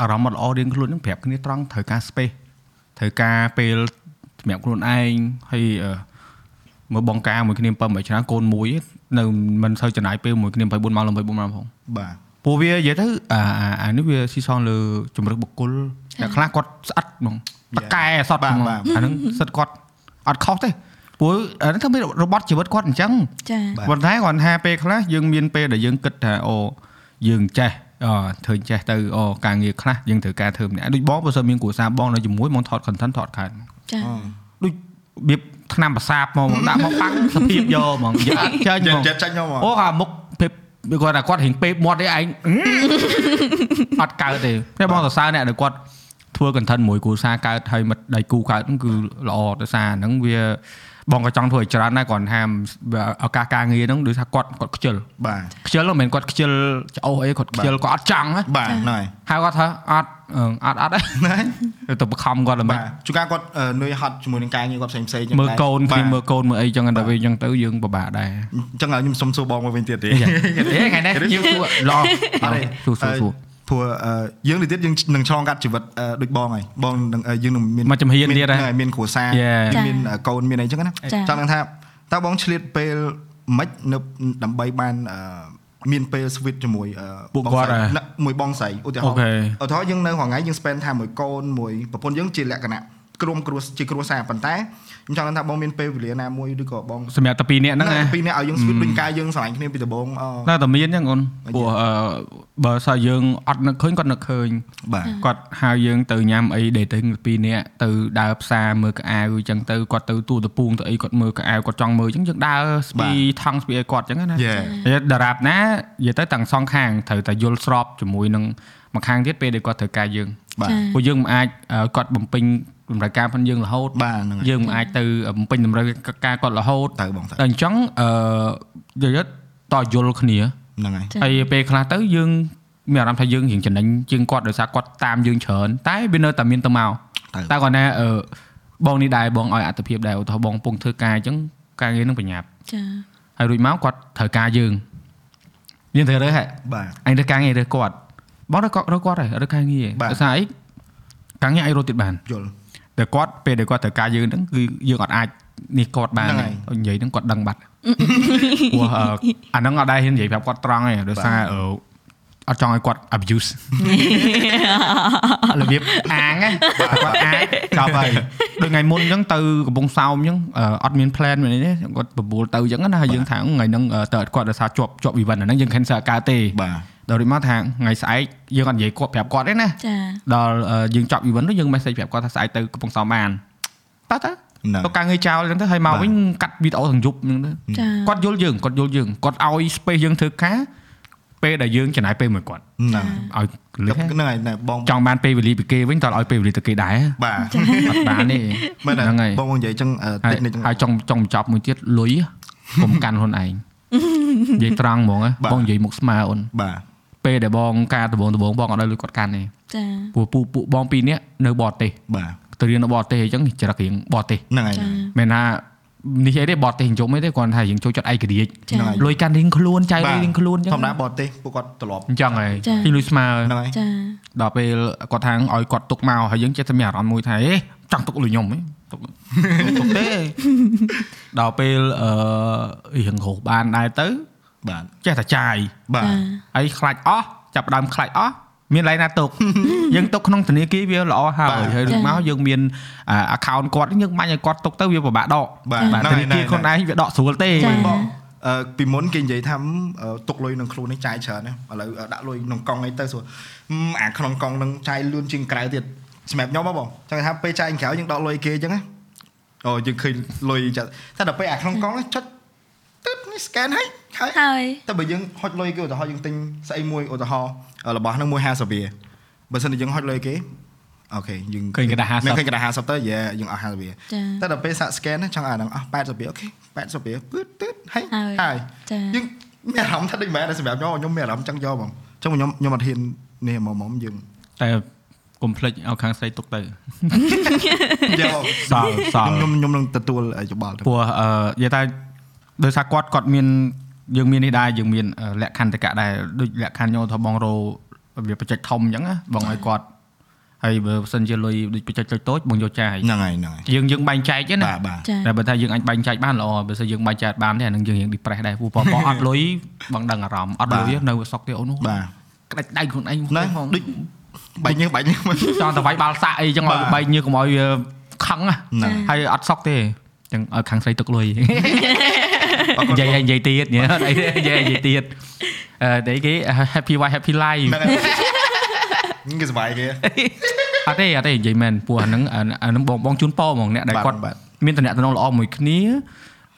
អារម្មណ៍អត់ល្អរៀងខ្លួនហ្នឹងប្រាប់គ្នាត្រង់ត្រូវការ space ត្រូវការពេលសម្រាប់ខ្លួនឯងហើយអឺមើលបងការមួយគ្នា7 8ឆ្នាំកូនមួយនៅមិនសូវចំណាយពេលមួយគ្នា24ម៉ោង24ម៉ោងផងបាទព្រោះវានិយាយទៅអាអាអានេះវាស៊ីសងលើជំរឹកបុគ្គលអ្នកខ្លះគាត់ស្អិតហ្មងតកែសតបាទហ្មងបាទអាហ្នឹងសិតគាត់អត់ខុសទេ ព្រោះអាហ្នឹងធ្វើរបត់ជីវិតគាត់អញ្ចឹងចាបាទប៉ុន្តែគាត់ថាពេលខ្លះយើងមានពេលដែលយើងគិតថាអូយើងចេះអធ្វើចេះទៅអូការងារខ្លះយើងត្រូវការធ្វើម្នាក់ដូចបងបើសិនមានគ្រួសារបងនៅជាមួយមកថត content ថតខែចាដូចរបៀបឆ្នាំប្រសាបមកមកដាក់មកបាំងសភាពយកហ្មងយកអត់ចាញ់ចេហ្ញមងចិត្តចាញ់មកអូអាមុខពេបគាត់ថាគាត់រៀងពេបមាត់ទេឯងអត់កើតទេតែបងសរសើរអ្នកដែលគាត់ធ្វើ content មួយគ្រួសារកើតហើយមិត្តដៃគូកើតហ្នឹងគឺល្អដោយសារហ្នឹងវា បងក៏ចង់ធ្វើឲ្យច្រើនដែរគ្រាន់ថាឱកាសការងារហ្នឹងដូចថាគាត់គាត់ខ្ជិលបាទខ្ជិលមិនមែនគាត់ខ្ជិលច្អោសអីគាត់ខ្ជិលគាត់អត់ចង់ណាបាទហ្នឹងហើយហើយគាត់ថាអត់អឺអត់អត់ទេហ្នឹងហើយទៅបខំគាត់ល្មិចបាទជួនកាលគាត់អឺនឿយហត់ជាមួយនឹងការងារគាត់ផ្សេងផ្សេងៗចឹងមើលកូនបាគ្នាទមើលកូនមើលអីចឹងតែពេលចឹងទៅយើងពិបាកដែរអញ្ចឹងឲ្យខ្ញុំសុំសួរបងមកវិញទៀតទេទេថ្ងៃនេះយើងសួរឡងអត់ទេសួរសួរសួរ ព្រោះអឺយើងនេះទៀតយើងនឹងឆ្លងកាត់ជីវិតអឺដូចបងហើយបងនឹងអឺយើងនឹងមានមកជំហានទៀតហ៎ហ្នឹងហើយមានគ្រួសារ Yeah មានកូនមានអីចឹងណាចា៎ចង់នឹងថាតើបងឆ្លៀតពេលម៉េចនៅដើម្បីបានអឺមានពេល switch ជាមួយអឺពួកគាត់បងស្រីហ៎ណាមួយបងស្រីឧទាហរណ៍ Okay ឧទាហរណ៍យើងនៅរហងៃយើង spend time មួយកូនមួយប្រពន្ធយើងជាលក្ខណៈ ក្រុមគ្រួជាគ្រួសារប៉ុន្តែខ្ញុំចង់ថាបងមានពេលវេលាណាមួយឬក៏បងសម្រាប់តែពីរនាក់ហ្នឹងណាពីរនាក់ឲ្យយើង switch ដូចការយើងស្រឡាញ់គ្នាពីដំបូងអឺនៅតែមានចឹងអូនព្រោះអឺបើសិនយើងអត់នឹកឃើញគាត់នឹកឃើញបាទគាត់ហៅយើងទៅញ៉ាំអី dating ពីរនាក់ទៅដើរផ្សារមើលកៅអៅចឹងទៅគាត់ទៅទូតពូងទៅអីគាត់មើលកៅអៅគាត់ចង់មើលចឹងយើងដើរស្ពីថង់ស្ពីអីគាត់ចឹងណា Yeah ហើយតារាបណានិយាយទៅទាំងសងខាងត្រូវតែយល់ស្របជាមួយនឹងមួយខាងទៀតពេលដែលគាត់ត្រូវការយើងបាទចាព្រោះយើងមិនអាចអឺគាត់បំពេញ តម្រូវការផងយើងរហូតបាទហ្នឹងហើយយើងមិនអាចទៅបំពេញតម្រូវការគាត់រហូតទៅបងទៅតែអញ្ចឹងអឺនិយាយទៅតយល់គ្នាហ្នឹងហើយចាហើយពេលខ្លះទៅយើងមានអារម្មណ៍ថាយើងរៀងចំណេញជាងគាត់ដោយសារគាត់តាមយើងច្រើនតែវានៅតែមានទៅមកទៅតែគាត់ណាអឺបងនេះដែរបងឲ្យអត្ថភាពដែរឧទាហរណ៍បងកំពុងធ្វើការអញ្ចឹងការងារនឹងប្រញាប់ចាហើយរួចមកគាត់ត្រូវការយើងយើងត្រូវរើសហ่ะបាទអញរើសការងាររើសគាត់បងរើសគាត់រើសគាត់ហើយរើសការងារបាទដោយសារអីការងារឲ្យរត់ទៀតបានយល់ តែគាត់ពេលដែលគាត់ត្រូវការយើងហ្នឹងគឺយើងអត់អាចនេះគាត់បានហ្នឹងទេហើយនិយាយហ្នឹងគាត់ដឹងបាត់ព្រោះអឺអាហ្នឹងអត់ដែរហ៊ាននិយាយប្រាប់គាត់ត្រង់ទេដោយសារ អឺអត់ចង់ឲ្យគាត់ abuse របៀបអាងណាគាត់អាចចប់ហើយដូចថ្ងៃមុនអញ្ចឹងទៅកំពង់សោមអញ្ចឹងអឺអត់មាន plan មែនទេគាត់បបួលទៅអញ្ចឹងណាហើយយើងថាថ្ងៃហ្នឹងអឺទៅអត់គាត់ដោយសារជាប់ជាប់ event អាហ្នឹងយើង cancel កើតទេបាទដល់រួចមកថាថ្ងៃស្អែកយើងអត់និយាយគាត់ប្រាប់គាត់ទេណាចាដល់អឺយើងចប់ event នោះយើង message ប្រាប់គាត់ថាស្អែកទៅកំពង់សោមបានតើតើហ្នឹងទៅការងារចោលអញ្ចឹងទៅហើយមកបាទវិញកាត់វីដេអូទាំងយប់អញ្ចឹងទៅចាគាត់យល់យើងគាត់យល់យើងគាត់ឲ្យ space យើងធ្វើការ ពេលដែលយើងចំណាយពេលមួយគាត់ហ្នឹងឲ្យលឺហ្នឹងហើយណែបងចង់បានពេលវេលាពីគេវិញតើឲ្យពេលវេលាទៅគេដែរបាទអត់បានទេមែនហ្នឹងហើយបងបងនិយាយចឹងអឺហើតិយចនេះចឹងហើយចង់ចង់បញ្ចប់មួយទៀតលុយកុំកាន់ខ្លួនឯងនិយាយត្រង់ហ្មងណាបាទបងនិយាយមុខស្មើអូនបាទពេលដែលបងការដំបងដំបងបងអត់ឲ្យលុយគាត់កាន់ទេចាព្រោះពួកពួកបងពីរនាក់នៅបរទេសបាទទៅរៀននៅបរទេសអញ្ចឹងចរិតរៀងបរទេសហ្នឹងហើយចាមែនថា នេះអីទេបរទេសជុំអីទេគាត់ថាយើងចូលចិត្តឯករាជ្យចាលុយកាន់រៀងខ្លួនចៃលុយរៀងខ្លួនអញ្ចឹងធម្មតាបរទេសពួកគាត់ត្រឡប់អញ្ចឹងហើយចាពីលុយស្មើហ្នឹងហើយចាដល់ពេលគាត់ថាឲ្យគាត់ទុកមកហើយយើងចេះតែមានអារម្មណ៍មួយថាអេចង់ទុកលុយខ្ញុំហ៎ទុកទុកទេដល់ពេលអឺរៀងរស់បានដែរទៅបាទចេះតែចាយបាទចាហើយខ្លាច់អស់ចាប់ផ្ដើមខ្លាច់អស់ មានឡៃណាទុកយើងទុកក្នុងធនាគារវាល្អហើយហើយរួចមកយើងមានអា account គាត់យើងបាញ់ឲ្យគាត់ទុកទៅវាពិបាកដកបាទបាទហ្នឹងធហើយនាគារខ្លួនឯងវាដកស្រួលទេចាបងអឺពីមុនគេនិយាយថាអឺទុកលុយក្នុងខ្លួននេះចាយច្រើនណាឥឡូវដាក់លុយក្នុងកង់អីទៅស្រួលហឹមអាក្នុងកង់នឹងចាយលឿនជាងក្រៅទៀតសម្រាប់ខ្ញុំហ៎បងចង់ថាពេលចាយក្រៅយើងដកលុយគេអញ្ចឹងណាអូយើងឃើញលុយចាតែដល់ពេលអាក្នុងកង់ហ្នឹងចុចទឹកនេះ scan ហើយ ហើយ ហើយ តែបើយើងហុចលុយគេឧទាហរណ៍យើងទិញស្អីមួយឧទាហរណ៍របស់ហ្នឹង150វាបើសិនជាយើងហុចលុយគេអូខេយើង ឃើញกระดาษ50 ឃើញกระดาษ50ទៅយេយើងអស់50វា ចា តែដល់ពេលសាក់ scan ណាចង់អាហ្នឹងអស់80វាអូខេ80វាពឺតទឺតហើយ ហើយ ហើយ ចា យើងមានអារម្មណ៍ថាដូចមិនមែនតែសម្រាប់ខ្ញុំខ្ញុំមានអារម្មណ៍ចង់យកហ្មងអញ្ចឹងខ្ញុំខ្ញុំអត់ហ៊ាននេះហ្មងហ្មងយើង តែកុំភ្លេចឲ្យខាងស្រីទុកទៅ យក សល់សល់ ខ្ញុំខ្ញុំនឹងទទួលយោបល់ទៅ ព្រោះអឺនិយាយថាដោយសារគាត់គាត់មាន យើងមាននេះដែរយើងមានអឺលក្ខខណ្ឌតកៈដែរដូចលក្ខខណ្ឌញោថាបងរោវាបច្ចេកធំអញ្ចឹងណាបងឲ្យគាត់ហើយបើមិនសិនជាលុយដូចបច្ចេកតូចៗបងយកចាយហ្នឹងហើយហ្នឹងហើយយើងយើងបែងចែកទេណាបាទបាទចាតែបើថាយើងអាចបែងចែកបានល្អបើសិនយើងបែងចែកបានទេអានឹងយើងរៀង depress ដែរព្រោះប៉ប៉អត់លុយបងដឹងអារម្មណ៍អត់លុយនៅសក់ទេអូននោះបាទក្តាច់ដៃខ្លួនឯងណាហ្មងដូចបាញ់ញើសបាញ់ញើសមកចង់តែវាយបាល់សាក់អីចឹងបាឲ្យទបែកញើសកុំឲ្យវាខឹងណាហ្នឹងហើយអត់សក់ទេចឹងឲ្យខាងស្រីទុកលុយ និយាយឲ្យនិយាយទៀតញ៉េអត់អីទេនិយាយឲ្យនិយាយទៀតអឺតែគេ happy wife happy life ហ្នឹងហើយគេសុបាយគេអត់ទេអត់ទេនិយាយមែនព្រោះអាហ្នឹងអាអាហ្នឹងបងបងជូនប៉ហ្មងអ្នកដែលបាទគាត់បាទមានតំណែងល្អមួយគ្នា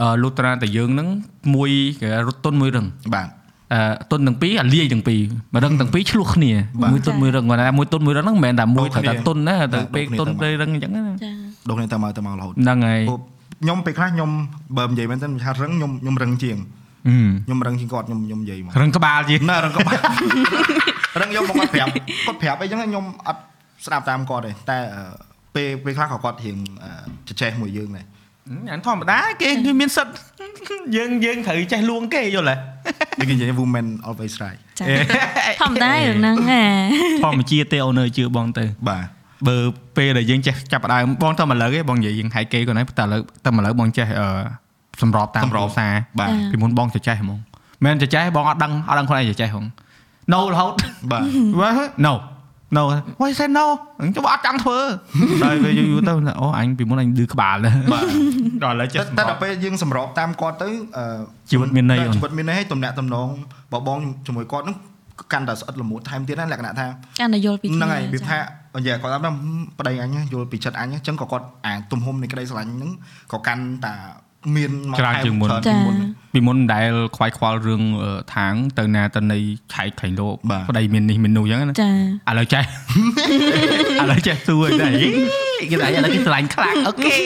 អឺលុះត្រាតែយើងហ្នឹងមួយគេរត់ទុនមួយរឹងបាទអឺទុនទាំងពីរអាលាយទាំងពីរមួយរឹងទាំងពីរឆ្លោះគ្នាបាទមួយទុនមួយរឹងគាត់ថាមួយទុនមួយរឹងហ្នឹងមិនមែនតែមួយដូត្រូវរគ្នាតែទុនណាទៅបាទពេលដូរគ្នាទុនទៅទៅរឹងអញ្ចឹងណាចាដងនេះទៅមកទៅមករហូតហ្នឹងហើយព្រោះ ខ្ញុំពេលខ្លះខ្ញុំបើនិយាយមែនទៅថារឹងខ្ញុំខ្ញុំរឹងជាងអឺខ្ញុំរឹងជាងគាត់ខ្ញុំខ្ញុំនិយាយមករឹងក្បាលជាងណារឹងក៏បានរឹងខ្ញុំមកគាត់ប្រាប់គាត់ប្រាប់អីចឹងខ្ញុំអត់ស្ដាប់តាមគាត់ទេតែអឺពេលពេលខ្លះក៏គាត់រៀងអឺចចេះមួយយើងដែរអានធម្មតាគេគេមានសិទ្ធយើងយើងត្រូវចេះលួងគេយល់ទេគេនិយាយ women always right ចាធម្មតារឿងហ្នឹងហ่าធម្មជាតិទេអូនអើយជឿបងទៅបាទ បើពេលដែលយើងចេះចាប់ផ្ដើមបងទៅមកលើទេបងនិយាយយើងហែកគេគាត់ហ្នឹងតែឥឡូវតែមកលើបងចេះអឺសម្របតាមសម្របគ្រួសារបាទពីមុនបងចេះចេះហ្មងមិនមែនចេះចេះបងអត់ដឹងអត់ដឹងខ្លួនឯងចេះចេះហ្មង no រហូតបាទ What? no no why say no ចុះអត់ចង់ធ្វើដល់ពេលយូរយូរទៅអូអញពីមុនអញឌឺក្បាលបាទដល់ឥឡូវចេះតែសម្តែរបដល់ពេលយើងសម្របតាមគាត់ទៅអឺជីវិតមានន័យអូនជីវិតមានន័យហើយទំនាក់ទំនងបបងជាមួយគាត់នោះ កាន់តែស្អិតល្មួតថែមទៀតណាលក្ខណៈថាកាន់តែយល់ពីហ្នឹងហើយវាថានិយាយគាត់ថាប្តីអញយល់ពីចិត្តអញអញ្ចឹងក៏គាត់អាទំហំនៃក្តីស្រឡាញ់ហ្នឹងក៏កាន់តែមានមកខែពីមុនពីមុនដែលខ្វាយខ្វល់រឿងថាង ទៅណាទៅនៃឆែកខែងលោកប្តីមាននេះមាននោះអញ្ចឹងណាចាឥឡូវចេះឥឡូវចេះសួរតែគេថាឥឡូវគេស្រឡាញ់ខ្លាំងអូខេ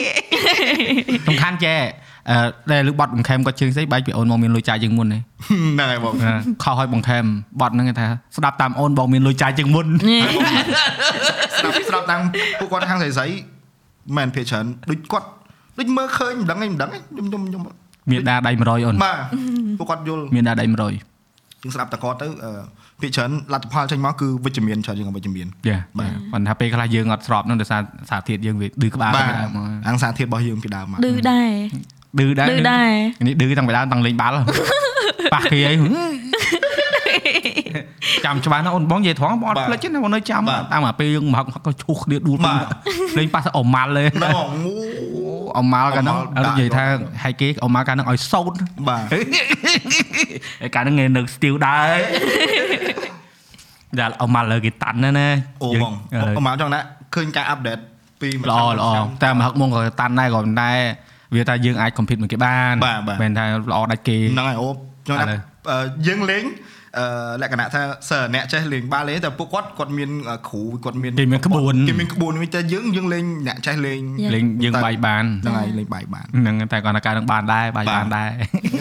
សំខាន់ចេះ ដែលលើបត់បង្ខេមគាត់ជើងស្អីបែកពីអូនមកមានលុយចាយជាងមុនទេហ្នឹងហើយបងខុសឲ្យបង្ខេមបត់ហ្នឹងគេថាស្ដាប់តាមអូនបងមានលុយចាយជាងមុនស្ដាប់ស្ដាប់តាមពួកគាត់ខាងស្រីស្រីមិនភាគច្រើនដូចគាត់ដូចមើលឃើញមិនដឹងអីមិនដឹងអីខ្ញុំខ្ញុំខ្ញុំមានដាដៃ100អូនបាទពួកគាត់យល់មានដាដៃ100យើងស្ដាប់តែគាត់ទៅអឺភាគច្រើនលទ្ធផលចេញមកគឺវិជ្ជមានច្រើនជាងអវិជ្ជមានយ៉ាបាទបាទគាត់ថាពេលខ្លះយើងអត់ស្របហ្នឹងដោយសារសារធាតុយើងវាឌឺក្បាលបាទពីដើមមកអង្គសារធាតុរបស់យើងពីដើមមកឌឺដែរ ឌឺដែរឌឺដែរនេះឌឺតាំងពីដើមតាំងលេងបាល់ប៉ះគេអីចាំច្បាស់ណាអូនបងនិយាយត្រង់បងអត់ភ្លេចទេណាបងនៅចាំតាមអាពេលយើងមកហឹកក៏ឈូសគ្នាដួលពេញលេងប៉ះអម៉ាល់ទេហ្នឹងងូអម៉ាល់កាលហ្នឹងអម៉ាល់អត់និយាយថាដាក់ហែកគេអម៉ាល់កាលហ្នឹងឲ្យសោតបាទហើយកាលហ្នឹងគេនៅ still ដែរដល់អម៉ាល់លើគេតាន់ណាណាអូយើងបងឥឡូវអមកចង់ណាឃើញការអាប់ដេតពីមួយល្អឆ្នាំល្អមួយឆ្នាំតែមកហឹកមុងក៏តាន់ដែរក៏ប៉ុន្តែ វាថាយើងអាច compete មួយគេបានបាទបាទមិនថាល្អដាច់គេហ្នឹងហើយអូចង់ណាឥឡូវអឺយើងលេងអឺលក្ខណៈថាសើអ្នកចេះលេងបាល់ទេតែពួកគាត់គាត់មានគ្រូគាត់មានគេមានក្បួនគេមានក្បួនវិញតែយើងយើងលេងអ្នកចេះលេងលេងយើងបាយបានហ្នឹងហើយលេងបាយបានហ្នឹងតែគាត់ថាការនឹងបានដែរបាយបាទបានដែរ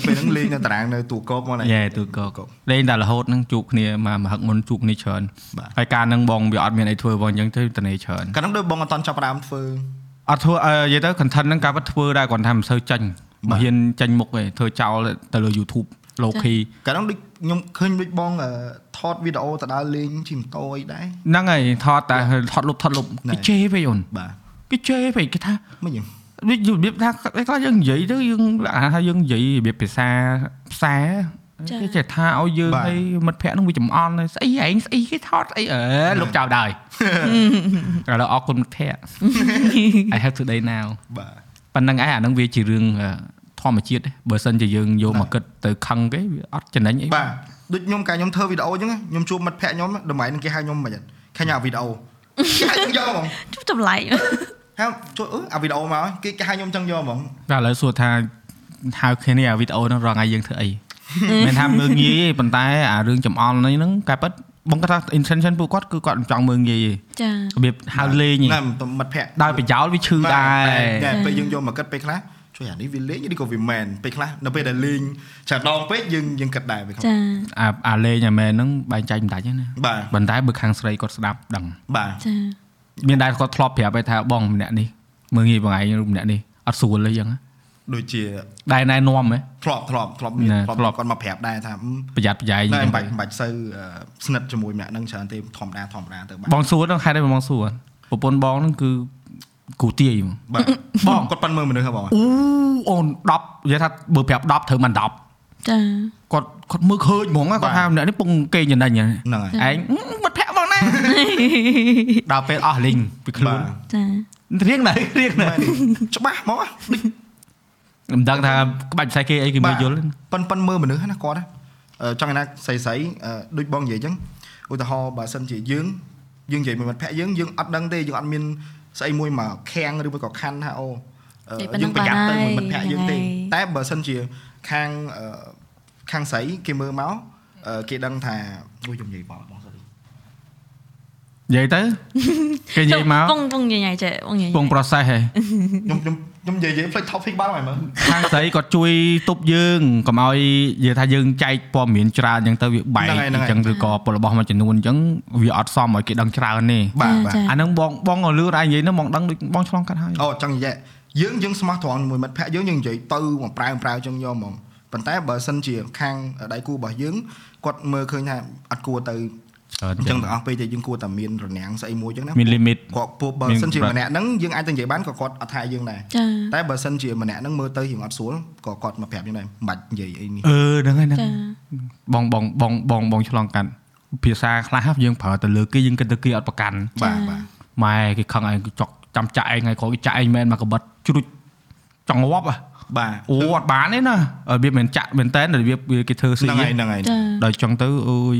ពេលហ្នឹងលេងនៅតារាងនៅទូកោកមកណាយេទូកកលេងតែរហូតហ្នឹងជួបគ្នាមកមកហឹកមុនជួបគ្នាច្រើនបាទហើយការហ្នឹងបងវាអត់មានអីធ្វើបងអញ្ចឹងទៅតនេច្រើនកាលហ្នឹងដូចបងអត់តន់ចាប់ផ្ដើមធ្វើ អត់ធ្វើអឺនិយាយទៅ content ហ្នឹងការពិតធ្វើដែរគាត់ថាមិនសូវចាញ់បាទបើហ៊ានចាញ់មុខទេធ្វើចោលទៅលើ YouTube low key កាលហ្នឹងដូចខ្ញុំឃើញដូចបងអឺថតវីដេអូទៅដើរលេងជិះម៉ូតូអីដែរហ្នឹងហើយថតតែថតលុបថតលុបណែគេជេរពេកអូនបាទគេជេរពេកគេថាមិនយ៉ាងដូចរបៀបថាខ្លះយើងនិយាយទៅយើងថាយើងនិយាយរបៀបភាសាផ្សាចា៎ គេចេះថាឲ្យយើងបាទឲ្យមិត្តភ័ក្ដិនឹងវាចំអន់ហើយស្អីឯងស្អីគេថតស្អីអើលុបចោលដែរឥឡូវអរគុណមិត្តភ័ក្ដិ I have today now បាទប៉ុណ្្នឹងឯងអាហ្នឹងវាជារឿងអឺធម្មជាតិទេបើសិនជាយើងយកមកគិតទៅខឹងគេវាអត់ចំណេញអីបាទដូចខ្ញុំកាលខ្ញុំធ្វើវីដេអូអញ្ចឹងខ្ញុំជួបមិត្តភ័ក្ដិខ្ញុំតម្លៃនឹងគេហៅខ្ញុំមិនខាញ់អាវីដេអូគេហៅខ្ញុំយកហ្មងជុំចម្លែកហៅជួយអឺអាវីដេអូមកគេគេហៅខ្ញុំអញ្ចឹងយកហ្មងតែឥឡូវសួរថាហៅគ្នាអាវីដេអូហ្នឹងរងថ្ងៃយើងធ្វើអី មិនថាមើងងាយទេប៉ុន្តែអារឿងចំអល់នេះហ្នឹងកាពិតបងគាត់ថា intention ពួកគាត់គឺគាត់មិនចង់មើងងាយទេចារបៀបហៅលេងទេណាមិត្តភ័ក្ដិដោយប្រយោលវាឈឺដែរតែពេលយើងយកមកគិតពេលខ្លះជួយអានេះវាលេងនេះក៏វាមែនពេលខ្លះនៅពេលដែលលេងច្រើនដងពេកយើងយើងគិតដែរពេលខ្លះចាអាអាលេងអាមែនហ្នឹងបែងចែកមិនដាច់ទេណាបាទប៉ុន្តែបើខាងស្រីគាត់ស្ដាប់ដឹងបាទចាមានដែរគាត់ធ្លាប់ប្រាប់ឯថាបងម្នាក់នេះមើងងាយបងឯងម្នាក់នេះអត់ស្រួលទេអញ្ចឹងណា ដូចជាដែរណែនាំហ៎ធ្លាប់ធ្លាប់ធ្លាប់មានណាធ្លាប់ធ្លាប់គាត់មកប្រាប់ដែរថាអឺប្រយ័ត្នប្រយែងណែអញ្ចឹងមិនបាច់មិនបាច់សូវអឺស្និទ្ធជាមួយម្នាក់ហ្នឹងច្រើនទេធម្មតាធម្មតាទៅបាទបងសួរហ្នឹងហេតុអីបងសួរប្រពន្ធបងហ្នឹងគឺគូទាយហ្មងបាទបងគាត់ប៉ាន់មើលមនុស្សហ៎បងអូអូន10និយាយថាបើប្រាប់10ត្រូវមិន10ចាគាត់គាត់មើលឃើញហ្មងណាគាត់ថាម្នាក់នេះពងគេចំណេញហ្នឹងហ្នឹងហើយឯងមិត្តភក្តិបងណាដល់ពេលអស់លីងពីខ្លួនចារៀងដែររៀងដែរមែនច្បាស់ហ្មងដូច មិនដឹងថាក្បាច់ផ្សាយគេអីគេមើលយល់ប៉ិនប៉ិនមើលមនុស្សណាគាត់ណាអឺចង់ឯណាស្រីស្រីអឺដូចបងនិយាយអញ្ចឹងឧទាហរណ៍បើសិនជាយើងយើងនិយាយមួយមិត្តភក្តិយើងយើងអត់ដឹងទេយើងអត់មានស្អីមួយមកខាំងឬមួយក៏ខាន់ថាអូអឺនិយាយប៉ុណ្ណឹយើងងប្រយ័ត្នទៅបានហើយមួយមិត្តភក្តិយើងទេហ្នឹងហើយតែបើសិនជាខាងអឺខាងស្រីគេមើលមកអឺគេដឹងថាអូខ្ញុំនិយាយបងបងស្រីនិយាយទៅគេនិយាយមកពងពងញ៉ៃចេះពងញ៉ៃពង process ហ៎ខ្ញុំខ្ញុំ ខ្ញុំនិយាយនិយាយផ្លេច topic បានហើយមើលខាងស្រីគាត់ជួយទប់យើងកុំឲ្យនិយាយថាយើងចែកព័ត៌មានច្រើនអញ្ចឹងទៅវាបែកហ្នឹងហើយហ្នឹងហើយអញ្ចឹងឬក៏ពលរបស់មួយចំនួនអញ្ចឹងវាអត់សមឲ្យគេដឹងច្រើនទេបាទបាទអាហ្នឹងបងបងក៏លឺដែរនិយាយហ្នឹងបងដឹងដូចបងឆ្លងកាត់ហើយអូចង់និយាយយើងយើងស្មោះត្រង់ជាមួយមិត្តភក្តិយើងយើងនិយាយទៅមកប្រែប្រែចឹងយកហ្មងប៉ុន្តែបើសិនជាខាងដៃគូរបស់យើងគាត់មើលឃើញថាអត់គួរទៅច្រើន អញ្ចឹចឹងងទាំងអស់ពេលតែយើងគួរតែមានរនាំងស្អីមួយចឹងណាមាន limit គាត់ពួកបើមានសិនជាកម្រិតម្នាក់ហ្នឹងយើងអាចទៅនិយាយបានក៏គាត់អត់ថាយើងដែរចាតែបើសិនជាម្នាក់ហ្នឹងមើលទៅយើងអត់ស្រួលក៏គាត់មកប្រាប់យើងដែរមិនបាច់និយាយអីនេះអឺហ្នឹងហើយហ្នឹងចាបងបងបងបងបងឆ្លងកាត់ភាសាខ្លះយើងប្រើទៅលើគេយើងគិតទៅគេអត់ប្រកាន់បាទបាទម៉ែគេខឹងឯងគេចុកចាំចាក់ឯងថ្ងៃក្រោយគេចាក់ឯងមែនមកកបិតជ្រុចចង់ងាប់ហ៎ បាទអូអត់បានទេណារបៀបមិនចាក់មែនតើរបៀបវាគេធ្វើស៊ីហ្នឹងហើយហ្នឹងហើយចាដល់ចង់ទៅអូយ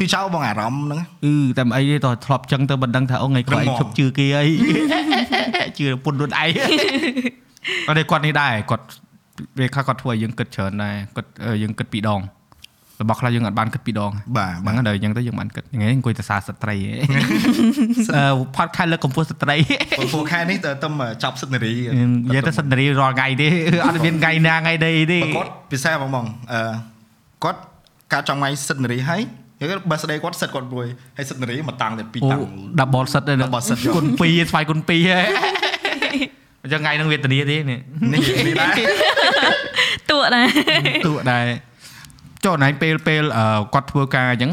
ជឿចោលបងអារម្មណ៍ហ្នឹងអឺតែមិនអីទេតើធ្លាប់ចឹងទៅមិនដឹងថាអូថ្ងៃក្រោយដឹងហ្មងឈប់ជឿគេអីជឿពុនខ្លួនឯងអត់ទេគាត់នេះដែរគាត់វាខ្លះគាត់ធ្វើឲ្យយើងគិតច្រើនដែរគាត់អឺយើងគិតពីរដង របស់ខ្លះយើងអត់បានគិតពីរដងបាទហ្នឹងហើយដល់អញ្ចឹងទៅយើងបានគិតថ្ងៃនេះអង្គុយទៅសារស្ត្រីអឺផតខែលើកកម្ពស់ស្ត្រីព្រោះពួកខែនេះទៅទៅចប់សិទ្ធិនារីនិយាយទៅសិទ្ធិនារីរាល់ថ្ងៃទេអត់មានថ្ងៃណាថ្ងៃដីទេបើគាត់ពិសេសបងបងអឺគាត់កាត់ចំថ្ងៃសិទ្ធិនារីហើយយើងបើស្ដីគាត់សិទ្ធិគាត់រួយហើយសិទ្ធិនារីមកតាំងតែពីរអូតាំង double set ទេ double set យកគុណ2ស្វ័យគុណ2ហ៎អញ្ចឹងថ្ងៃហ្នឹងវេទនាទេនេះនេះនេះដែរតួដែរទូដែរ ចុះណៃពេលពេលអឺគាត់ធ្វើការអញ្ចឹង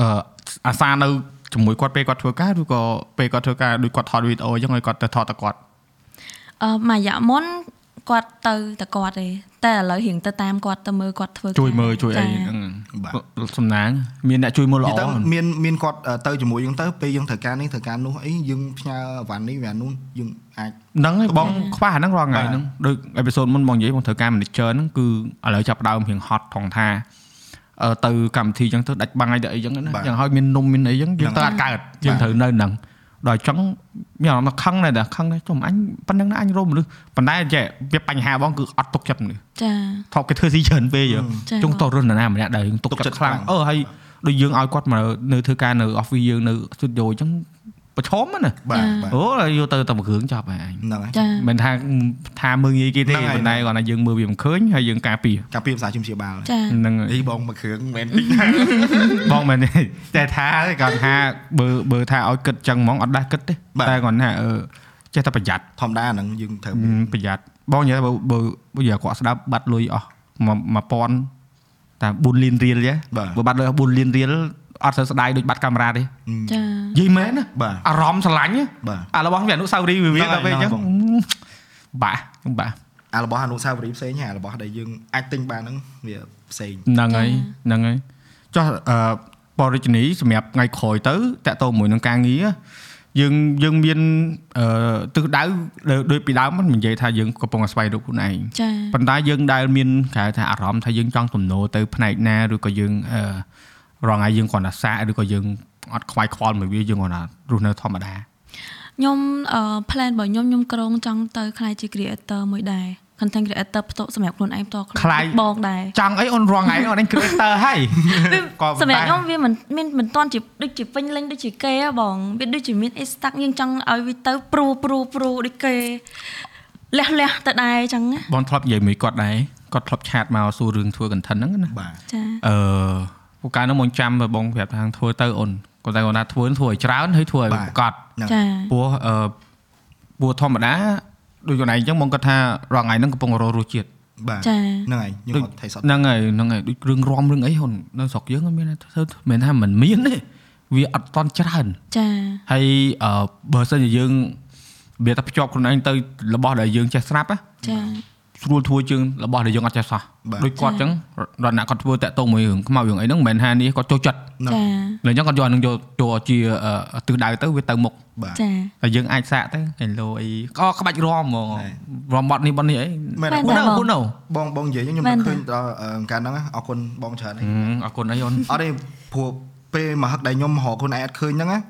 អឺអាសានៅជាមួយគាត់ពេលគាត់ធ្វើការឬក៏ពេលគាត់ធ្វើការដូចគាត់ថតវីដេអូអញ្ចឹងឲ្យគាត់ទៅថតតែគាត់អឺមួយរយៈមុនគាត់ទៅតែគាត់ទេ តែឥឡូវរៀងទៅតាមគាត់ទៅមើលគាត់ធ្វើជួយមើលជួយអីចាហ្នឹងសំណាងមានអ្នកជួយមើលនិល្អយាយទៅមានមានគាត់ទៅជាមួយយើងទៅពេលយើងត្រូវការនេះត្រូវការនោះអីយើងផ្ញើអវ៉ាន់នេះវានោះយើងអាចហ្នឹងហើយបងខ្វះអាហ្នឹងរាល់ថ្ងៃបាទហ្នឹងដូចអេពីសូតមុនបងនិយាយបងត្រូវការ manager ហ្នឹងគឺឥឡូវចាប់ផ្ដើមរៀងហត់ថងថាអឺទៅកម្មវិធីអញ្ចឹងទៅដាច់បាំងអីទៅអីអញ្ចឹងណាបាទយ៉ាងហើយមាននំមានអីអញ្ចឹងយើងទៅអត់កើតយើងត្រូវនៅហ្នឹង ដល់អញ្ចឹងមានអារម្មណ៍ថាខឹងដែរតែខឹងដែរចុំអញប៉ុណ្្នឹងណាអញរមមនុស្សប៉ុន្តែចេះវាបញ្ហាបងគឺអត់ទុកចិត្តមនុស្សចាថប់គេធ្វើស៊ីច្រើនពេកយើចាចុងតរស់នរណាម្នាក់ដែលយើងទុកទុកចិត្តចិត្តខ្លាំងខ្លាំងអឺហើយដូចយើងឲ្យគាត់មកនៅធ្វើការនៅ office យើងនៅ studio អញ្ចឹង ប្រឈមណាបាទបាទអូយកទៅតែមួយគ្រឿងចប់ហើយអញហ្នឹងហើយចាមិនថាថាមើងងាយគេទេហ្នឹងហើយប៉ុន្តែគាត់ថាយើងមើលវាមិនឃើញហើយយើងការពារការពីភាសាជំនឿជាបាលចាហ្នឹងហើយអីបងមួយគ្រឿងមិនមែនតិចណាបងមែនទេតែថាគាត់ថាបើបើថាឲ្យគិតចឹងហ្មងអត់ដាស់គិតទេបាទតែគាត់ថាអឺចេះតែប្រយ័ត្នធម្មតាហ្នឹងយើងត្រូវហឹមប្រយ័ត្នបងនិយាយថាបើបើបើនិយាយគាត់ស្ដាប់បាត់លុយអស់1000តែ4លានរៀលចេះបាទបើបាត់លុយអស់4លានរៀល អត់ទៅស្ដាយដូចបាត់កាមេរ៉ាទេចានិយាយមែនណាបាទអារម្មណ៍ស្រឡាញ់ណាបាទអារបស់វាអនុស្សាវរីយ៍វាវាហ្នឹងហើយដល់ពេលអញ្ចឹងហ្នឹងហើយបាក់បាក់អារបស់អនុស្សាវរីយ៍ផ្សេងហើយអារបស់ដែលយើងអាចទិញបានហ្នឹងវាផ្សេងហ្នឹងហើយហ្នឹងហើយចុះអឺបរិជនីសម្រាប់ថ្ងៃក្រោយទៅតាក់ទងមួយនឹងការងារយើងយើងមានអឺទិសដៅដូចពីដើមមិននិយាយថាយើងកំពុងតែស្វែងរកខ្លួនឯងចាប៉ុន្តែយើងដែលមានគេហៅថាអារម្មណ៍ថាយើងចង់ទំនោរទៅផ្នែកណាឬក៏យើងអឺ រងថ្ងៃយើងគ្រាន់តែសាកឬក៏យើងអត់ខ្វាយខ្វល់មួយវាយើងគ្រាន់តែរស់នៅធម្មតាខ្ញុំអឺ plan របស់ខ្ញុំខ្ញុំក្រងចង់ទៅខ្លាយជា creator មួយដែរ content creator ផ្ទាល់សម្រាប់ខ្លួនឯងផ្ទាល់ខ្លួនខ្លាយបងដែរចង់អីអូនរងថ្ងៃអូនឯង creator ហើយក៏ប៉ុន្តែសម្រាប់ខ្ញុំវាមិនមានមិនទាន់ជាដូចជាពេញលេញដូចជាគេហ៎បងវាដូចជាមានអេស្តាក់យើងចង់ឲ្យវាទៅព្រូព្រូព្រូដូចគេលះលះទៅដែរអញ្ចឹងណាបងធ្លាប់និយាយមួយគាត់ដែរគាត់ធ្លាប់ឆាតមកសួររឿងធ្វើ content ហ្នឹងណាបាទចាអឺ ពូកាលនោះមកចាំបងប្រាប់ថាធ្វើទៅអូនគាត់តែគាត់ថាធ្វើធ្វើឲ្យច្រើនហើយធ្វើឲ្យបាទប្រកបហ្នឹងចាព្រោះអឺព្រោះធម្មតាដូចខ្លួនឯងអញ្ចឹងបងគាត់ថារងថ្ងៃហ្នឹងកំពុងរករសជាតិបាទចាហ្នឹងហើយខ្ញុំអត់ថៃសតហ្នឹងហើយហ្នឹងហើយដូចរឿងរំរឿងអីហ៊ុននៅស្រុកយើងអត់មានធ្វើមិនថាមិនមានទេវាអត់តន់ច្រើនចាហើយអឺបើសិនជាយើងវាតែភ្ជាប់ខ្លួនឯងទៅរបស់ដែលយើងចេះស្រាប់ណាចា ស្រួលធ្វើជាងរបស់ដែលយើងអត់ចេះសោះបាទដូចគាត់អញ្ចឹងរតនៈគាត់ធ្វើតាក់ទងមួយរឿងខ្មៅរឿងអីហ្នឹងមិនមែនថានេះគាត់ចូលចិត្តចាលើអញ្ចឹងគាត់យកអានឹងយកចូលជាអឺទិសដៅទៅវាទៅមុខបាទចាតែយើងអាចសាកទៅ hello អីក៏ក្បាច់រំហ្មងហេរំបត់នេះបត់នេះអីមែនមែនហ៊ូតើណូហ៊ូណូបងបងនិយាយខ្ញុំមែនឹនកទេឃើញដល់អឺកាលហ្នឹងណាអរគុណបងច្រើនហើយអរគុណអីអូនអត់ទេព្រោះពេលមកហឹកដែលខ្ញុំរកខ្លួនឯងអត់ឃើញហ្នឹងណា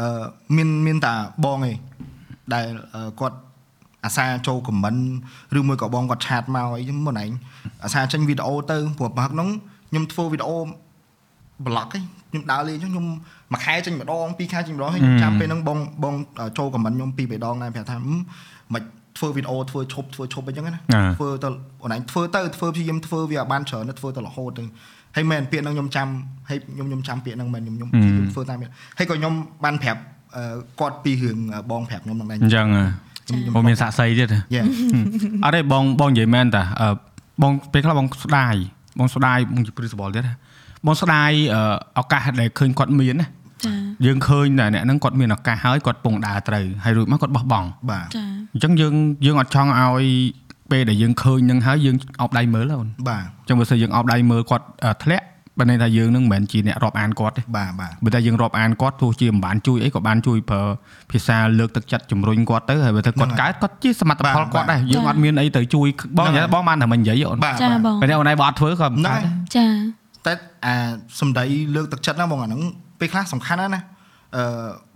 អឺមានមានតាបងឯងដែលអឺគាត់ អាសាចូលខមមិនឬមួយក៏បងគាត់ឆាតមកអីខ្ញុំមុនឯងអាសាចេញវីដេអូទៅព្រោះមកហឹកហ្នឹងខ្ញុំធ្វើវីដេអូ blog ឯងខ្ញុំដើរលេងចុះខ្ញុំមួយខែចេញម្ដងពីរខែចេញម្ដងហើយខ្ញុំចាំពេលហ្នឹងបងបងចូលខមមិនខ្ញុំពីរបីដងដែរប្រាប់ថាហឹមមិនធ្វើវីដេអូធ្វើឈប់ធ្វើឈប់អីចឹងណាធ្វើទៅអូនឯងធ្វើទៅធ្វើព្យាយាមធ្វើវាឲ្យបានច្រើនទៅធ្វើទៅរហូតទៅហើយមែនពាក្យហ្នឹងខ្ញុំចាំហើយខ្ញុំខ្ញុំចាំពាក្យហ្នឹងមែនខ្ញុំខ្ញុំខ្ញុំធ្វើតាមវាហើយក៏ខ្ញុំបានប្រាប់អឺគាត់ពីរឿងបងប្រាប់ខ្ញុំហ្នឹងដែរអញ្ចឹង បងមានសាក់សីទៀតយេអត់ទេបងបងនិយាយមែនតាអឺបងពេលខ្លះបងស្ដាយបងស្ដាយបងជាព្រឹសបលទៀតណាបងស្ដាយអឺឱកាសដែលឃើញគាត់មានណាចាយើងឃើញតែអ្នកហ្នឹងគាត់មានឱកាសហើយគាត់ពងដើរត្រូវហើយរួចមកគាត់បោះបង់បាទចាអញ្ចឹងយើងយើងអត់ចង់ឲ្យពេលដែលយើងឃើញនឹងហើយយើងអោបដៃមើលអូនបាទអញ្ចឹងបើសិនយើងអោបដៃមើលគាត់អឺធ្លាក់ បើន័យថាយើងនឹងមិនមែនជាអ្នករាប់អានគាត់ទេបាទបាទបើតែយើងរាប់អានគាត់ទោះជាមិនបានជួយអីក៏បានជួយប្រើភាសាលើកទឹកចិត្តជំរុញគាត់ទៅហើយបើទៅគាត់កើតគាត់ជាសមត្ថផលគាត់ដែរយើងអត់មានអីទៅជួយបងនិយាយបងបានតែមិននិយាយអូនបាទចាបងបើអ្នកអូនឯងបើអត់ធ្វើក៏មិនហ្នឹងកើតហើយចាតែអាសំដីលើកទឹកចិត្តណាបងអាហ្នឹងពេលខ្លះសំខាន់ណាស់ណាអឺ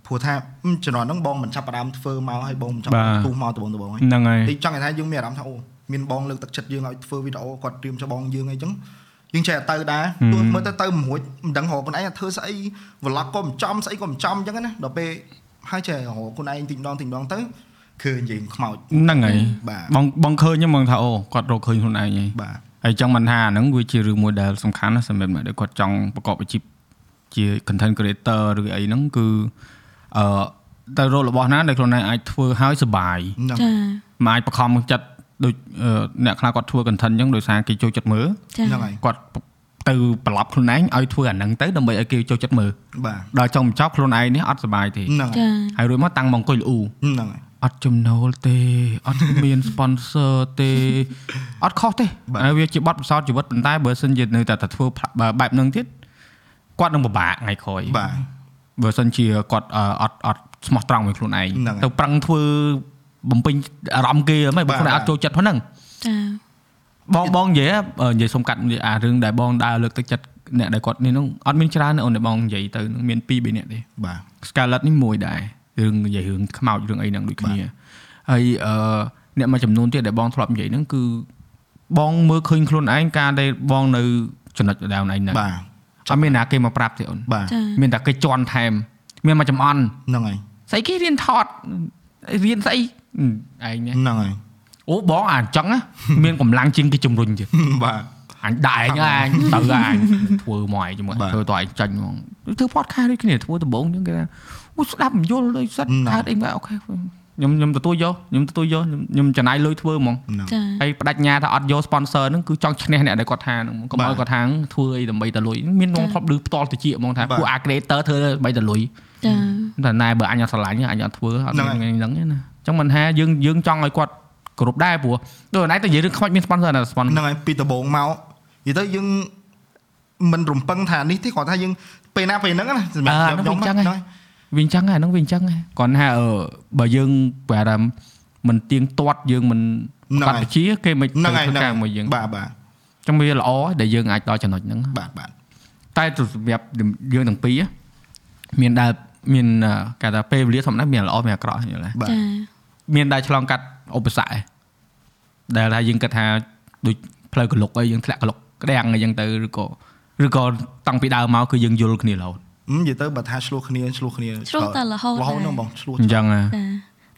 ព្រោះថាអឺជំនាន់ហ្នឹងបងមិនចាប់ផ្ដើមធ្វើមកហើយបងមិនចាប់ផ្ដើមទូមកដបងដបងហើយហ្នឹងហើយទីចង់និយាយថាយើងមានអារម្មណ៍ថាអូមានបងលើកទឹកចិត្តយើងឲ្យធ្វើវីដេអូគាត់ត្រៀម cho បងយើងអីចឹង យើងចេះតែទៅដែរទោះមើលទៅទៅមិនរួចមិនដឹងរកខ្លួនឯងថាធ្វើស្អី vlog ក៏មិនចំស្អីក៏មិនចំចឹងណាដល់ពេលហើយចេះរកខ្លួនឯងទីម្ដងទីម្ដងទៅឃើញយើងខ្មោចហ្នឹងហើយបាទបងបងឃើញហ្នឹងបងថាអូគាត់រកឃើញខ្លួនឯងហើយបាទហើយចង់មិនថាអាហ្នឹងវាជារឿងមួយដែលសំខាន់ណាស់សម្រាប់អ្នកដែលគាត់ចង់ប្រកបអាជីពជា content creator ឬអីហ្នឹងគឺអឺតែរករបស់ណាដែលខ្លួនឯងអាចធ្វើឲ្យសុបាយហ្នឹងចាមិនអាចបខំចិត្ត ដូចអឺអ្នកខ្លះគាត់ធ្វើ content អញ្ចឹងដោយសារគេចូលចិត្តមើលចាហ្នឹងហើយគាត់ទៅប្រឡប់ខ្លួនឯងឲ្យធ្វើអាហ្នឹងទៅដើម្បីឲ្យគេចូលចិត្តមើលបាទដល់ចុងបញ្ចប់ខ្លួនឯងនេះអត់សុបាយទេហ្នឹងចាហើយរួចមកតាំងមកអង្គុយលូហ្នឹងហើយអត់ចំណូលទេអត់មាន sponsor ទេអត់ខុសទេបាទហើយវាជាបទពិសោធន៍ជីវិតប៉ុន្តែបើសិនជានៅតែតែធ្វើផ្លាបែបបែបហ្នឹងទៀតគាត់នឹងពិបាកថ្ងៃក្រោយបាទបើសិនជាគាត់អឺអត់អត់ស្មោះត្រង់មួយខ្លួនឯងហ្នឹងហើយទៅប្រឹងធ្វើ បំពេញអារម្មណ៍គេហ្មងបើបាទខ្លួនឯងអត់ចូលចិត្តហ្នឹងចាបងបងនិយាយអឺនិយាយសុំកាត់និយាយអារឿងដែលបងដើរលើកទឹកចិត្តអ្នកដែលគាត់នេះហ្នឹងអត់មានច្រើនទេអូនដែលបងនិយាយទៅហ្នឹងមាន2 3នាក់ទេបាទ Scarlet នេះមួយដែររឿងនិយាយរឿងខ្មោចរឿងអីហ្នឹងដូចគ្នាហើយអឺអ្នកមួយចំនួនទៀតដែលបងធ្លាប់និយាយហ្នឹងគឺបងមើលឃើញខ្លួនឯងការដែលបងនៅចំណុចដដែលឯងហ្នឹងបាទអត់មានណាគេមកប្រាប់ទេអូនបាទចាមានតែគេជន់ថែម មានមកចំអន់ហ្នឹងហើយស្អីគេរៀនថតរៀនស្អីហឹម ឯងណាហ្នឹងហើយអូបងអាអញ្ចឹងណាមានកម្លាំងជាងគេជំរុញទៀតបាទអញដែរអញអញទៅអញធ្វើមកឯងជាមួយបាទធ្វើតឯងចាញ់ហ្មងធ្វើ podcast ដូចគ្នាធ្វើដំបូងអញ្ចឹងគេថាអូស្ដាប់មិនយល់ដូចសិតហ្នឹងកើតអីមកអូខេខ្ញុំខ្ញុំទទួលយកខ្ញុំទទួលយកខ្ញុំខ្ញុំចំណាយលុយធ្វើហ្មងហ្នឹងចាហើយបដិញ្ញាថាអត់យក sponsor ហ្នឹងគឺចង់ឈ្នះអ្នកដែលគាត់ថាហ្នឹងកុំបាទឲ្យគាត់ថាធ្វើអីដើម្បីតែលុយមាននងចាធ្លាប់ឮផ្ទាល់ទៅជាហ្មងថាបាទពួក creator ធ្វើដើម្បីតែលុយចាតែណែបើអញអត់ស្រឡាញ់អញអត់ធ្វើអត់ហ្នឹងមានហើយថ្ងៃហ្នឹងទេណា អញ្ចឹងមិនថាយើងយើងចង់ឲ្យគាត់គ្រប់ដែរព្រោះដូចណៃទៅនិយាយរឿងខ្វាច់មាន sponsor ណា sponsor ហ្នឹងហើយពីដំបូងមកនិយាយទៅយើងមិនរំពឹងថានេះទេគាត់ថាយើងពេលណាពេលហ្នឹងណាសម្រាប់អើខ្ញុំហ្នឹងខ្ញុំវាអញ្ចឹងហ៎ហ្នឹងហើយវិញចឹងហ្នឹងវិញចឹងហ៎គាត់ថាអឺបើយើងប្រហែលមិនទៀងទាត់យើងមិនហ្នឹងបាត់ហើយវិជាគេមិនហ្នឹងហើយធ្វើហ្នឹងការហើយមួយយើងបាទបាទចឹងវាល្អដែលយើងអាចដល់ចំណុចហ្នឹងបាទបាទតែសម្រាប់យើងទាំងពីរមានដែល មានគេថាពេលវេលាធម្មតាមានល្អមានអាក្រក់យល់ទេបាទចាមានដែលឆ្លងកាត់ឧបសគ្គឯងដែលថាយើងគិតថាដូចផ្លូវកលុកអីយើងធ្លាក់កលុកក្តាំងអីចឹងទៅឬក៏ឬក៏តាំងពីដើមមកគឺយើងយល់គ្នារហូតហឹមនិយាយទៅបើថាឆ្លោះគ្នាឆ្លោះគ្នាឆ្លោះតែរហូតរហូតដែរហ្នឹងបងឆ្លោះអញ្ចឹងហ៎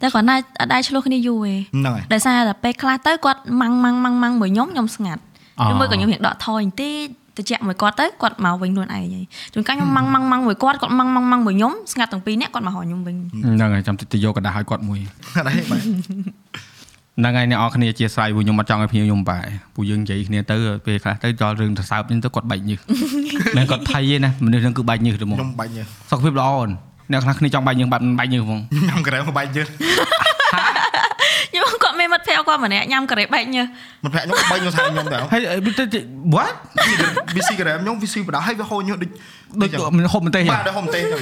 ចាតែគាត់ណាអត់ដែរឆ្លោះគ្នាយូរទេហ្នឹងហើយដោយសារតែពេលខ្លះទៅគាត់ម៉ាំងម៉ាំងម៉ាំងម៉ាំងមួយខ្ញុំខ្ញុំស្ងាត់អខ្ញុំមើលក៏ខ្ញុំរៀងដកថយបន្តិច ទៅជាក់មួយគាត់ទៅគាត់មកវិញខ្លួនឯងហើយជួនកាលខ្ញុំម៉ាំងម៉ាំងម៉ាំងមួយគាត់គាត់ម៉ាំងម៉ាំងម៉ាំងមួយខ្ញុំស្ងាត់ទាំងពីរនាក់គាត់មកហៅខ្ញុំវិញ ហ្នឹងហើយចាំតិចទៅយកกระดาษឲ្យគាត់មួយ អត់ទេបាទ ហ្នឹងហើយអ្នកនរគ្នាអធិស្ឋានពួកខ្ញុំអត់ចង់ឲ្យភ្ញៀវខ្ញុំបែពួកយើងនិយាយគ្នាទៅពេលខ្លះទៅដល់រឿងទៅសើបហ្នឹងទៅគាត់បែកញើស មិនគាត់ថៃទេណាមនុស្សហ្នឹងគឺបែកញើសទៅហ្មង ខ្ញុំបាច់ញើស សុខភាពល្អអូនអ្នកខ្លះគ្នាចង់បែកញើសបែបបែកញើសហ្មង ខ្ញុំក្រែមកបាច់ញើស ភក្តិគាត់ម្នាក់ញ៉ាំការ៉េបែកញើសមិនប្រាក់ខ្ញុំបីខ្ញុំថាខ្ញុំទៅហើយអីទៅ what វាស៊ីការ៉េខ្ញុំវាស៊ីបដាហើយវាហូរញើសដូចដូចមិនហូបម្ទេសបាទដូចហូបទេចឹង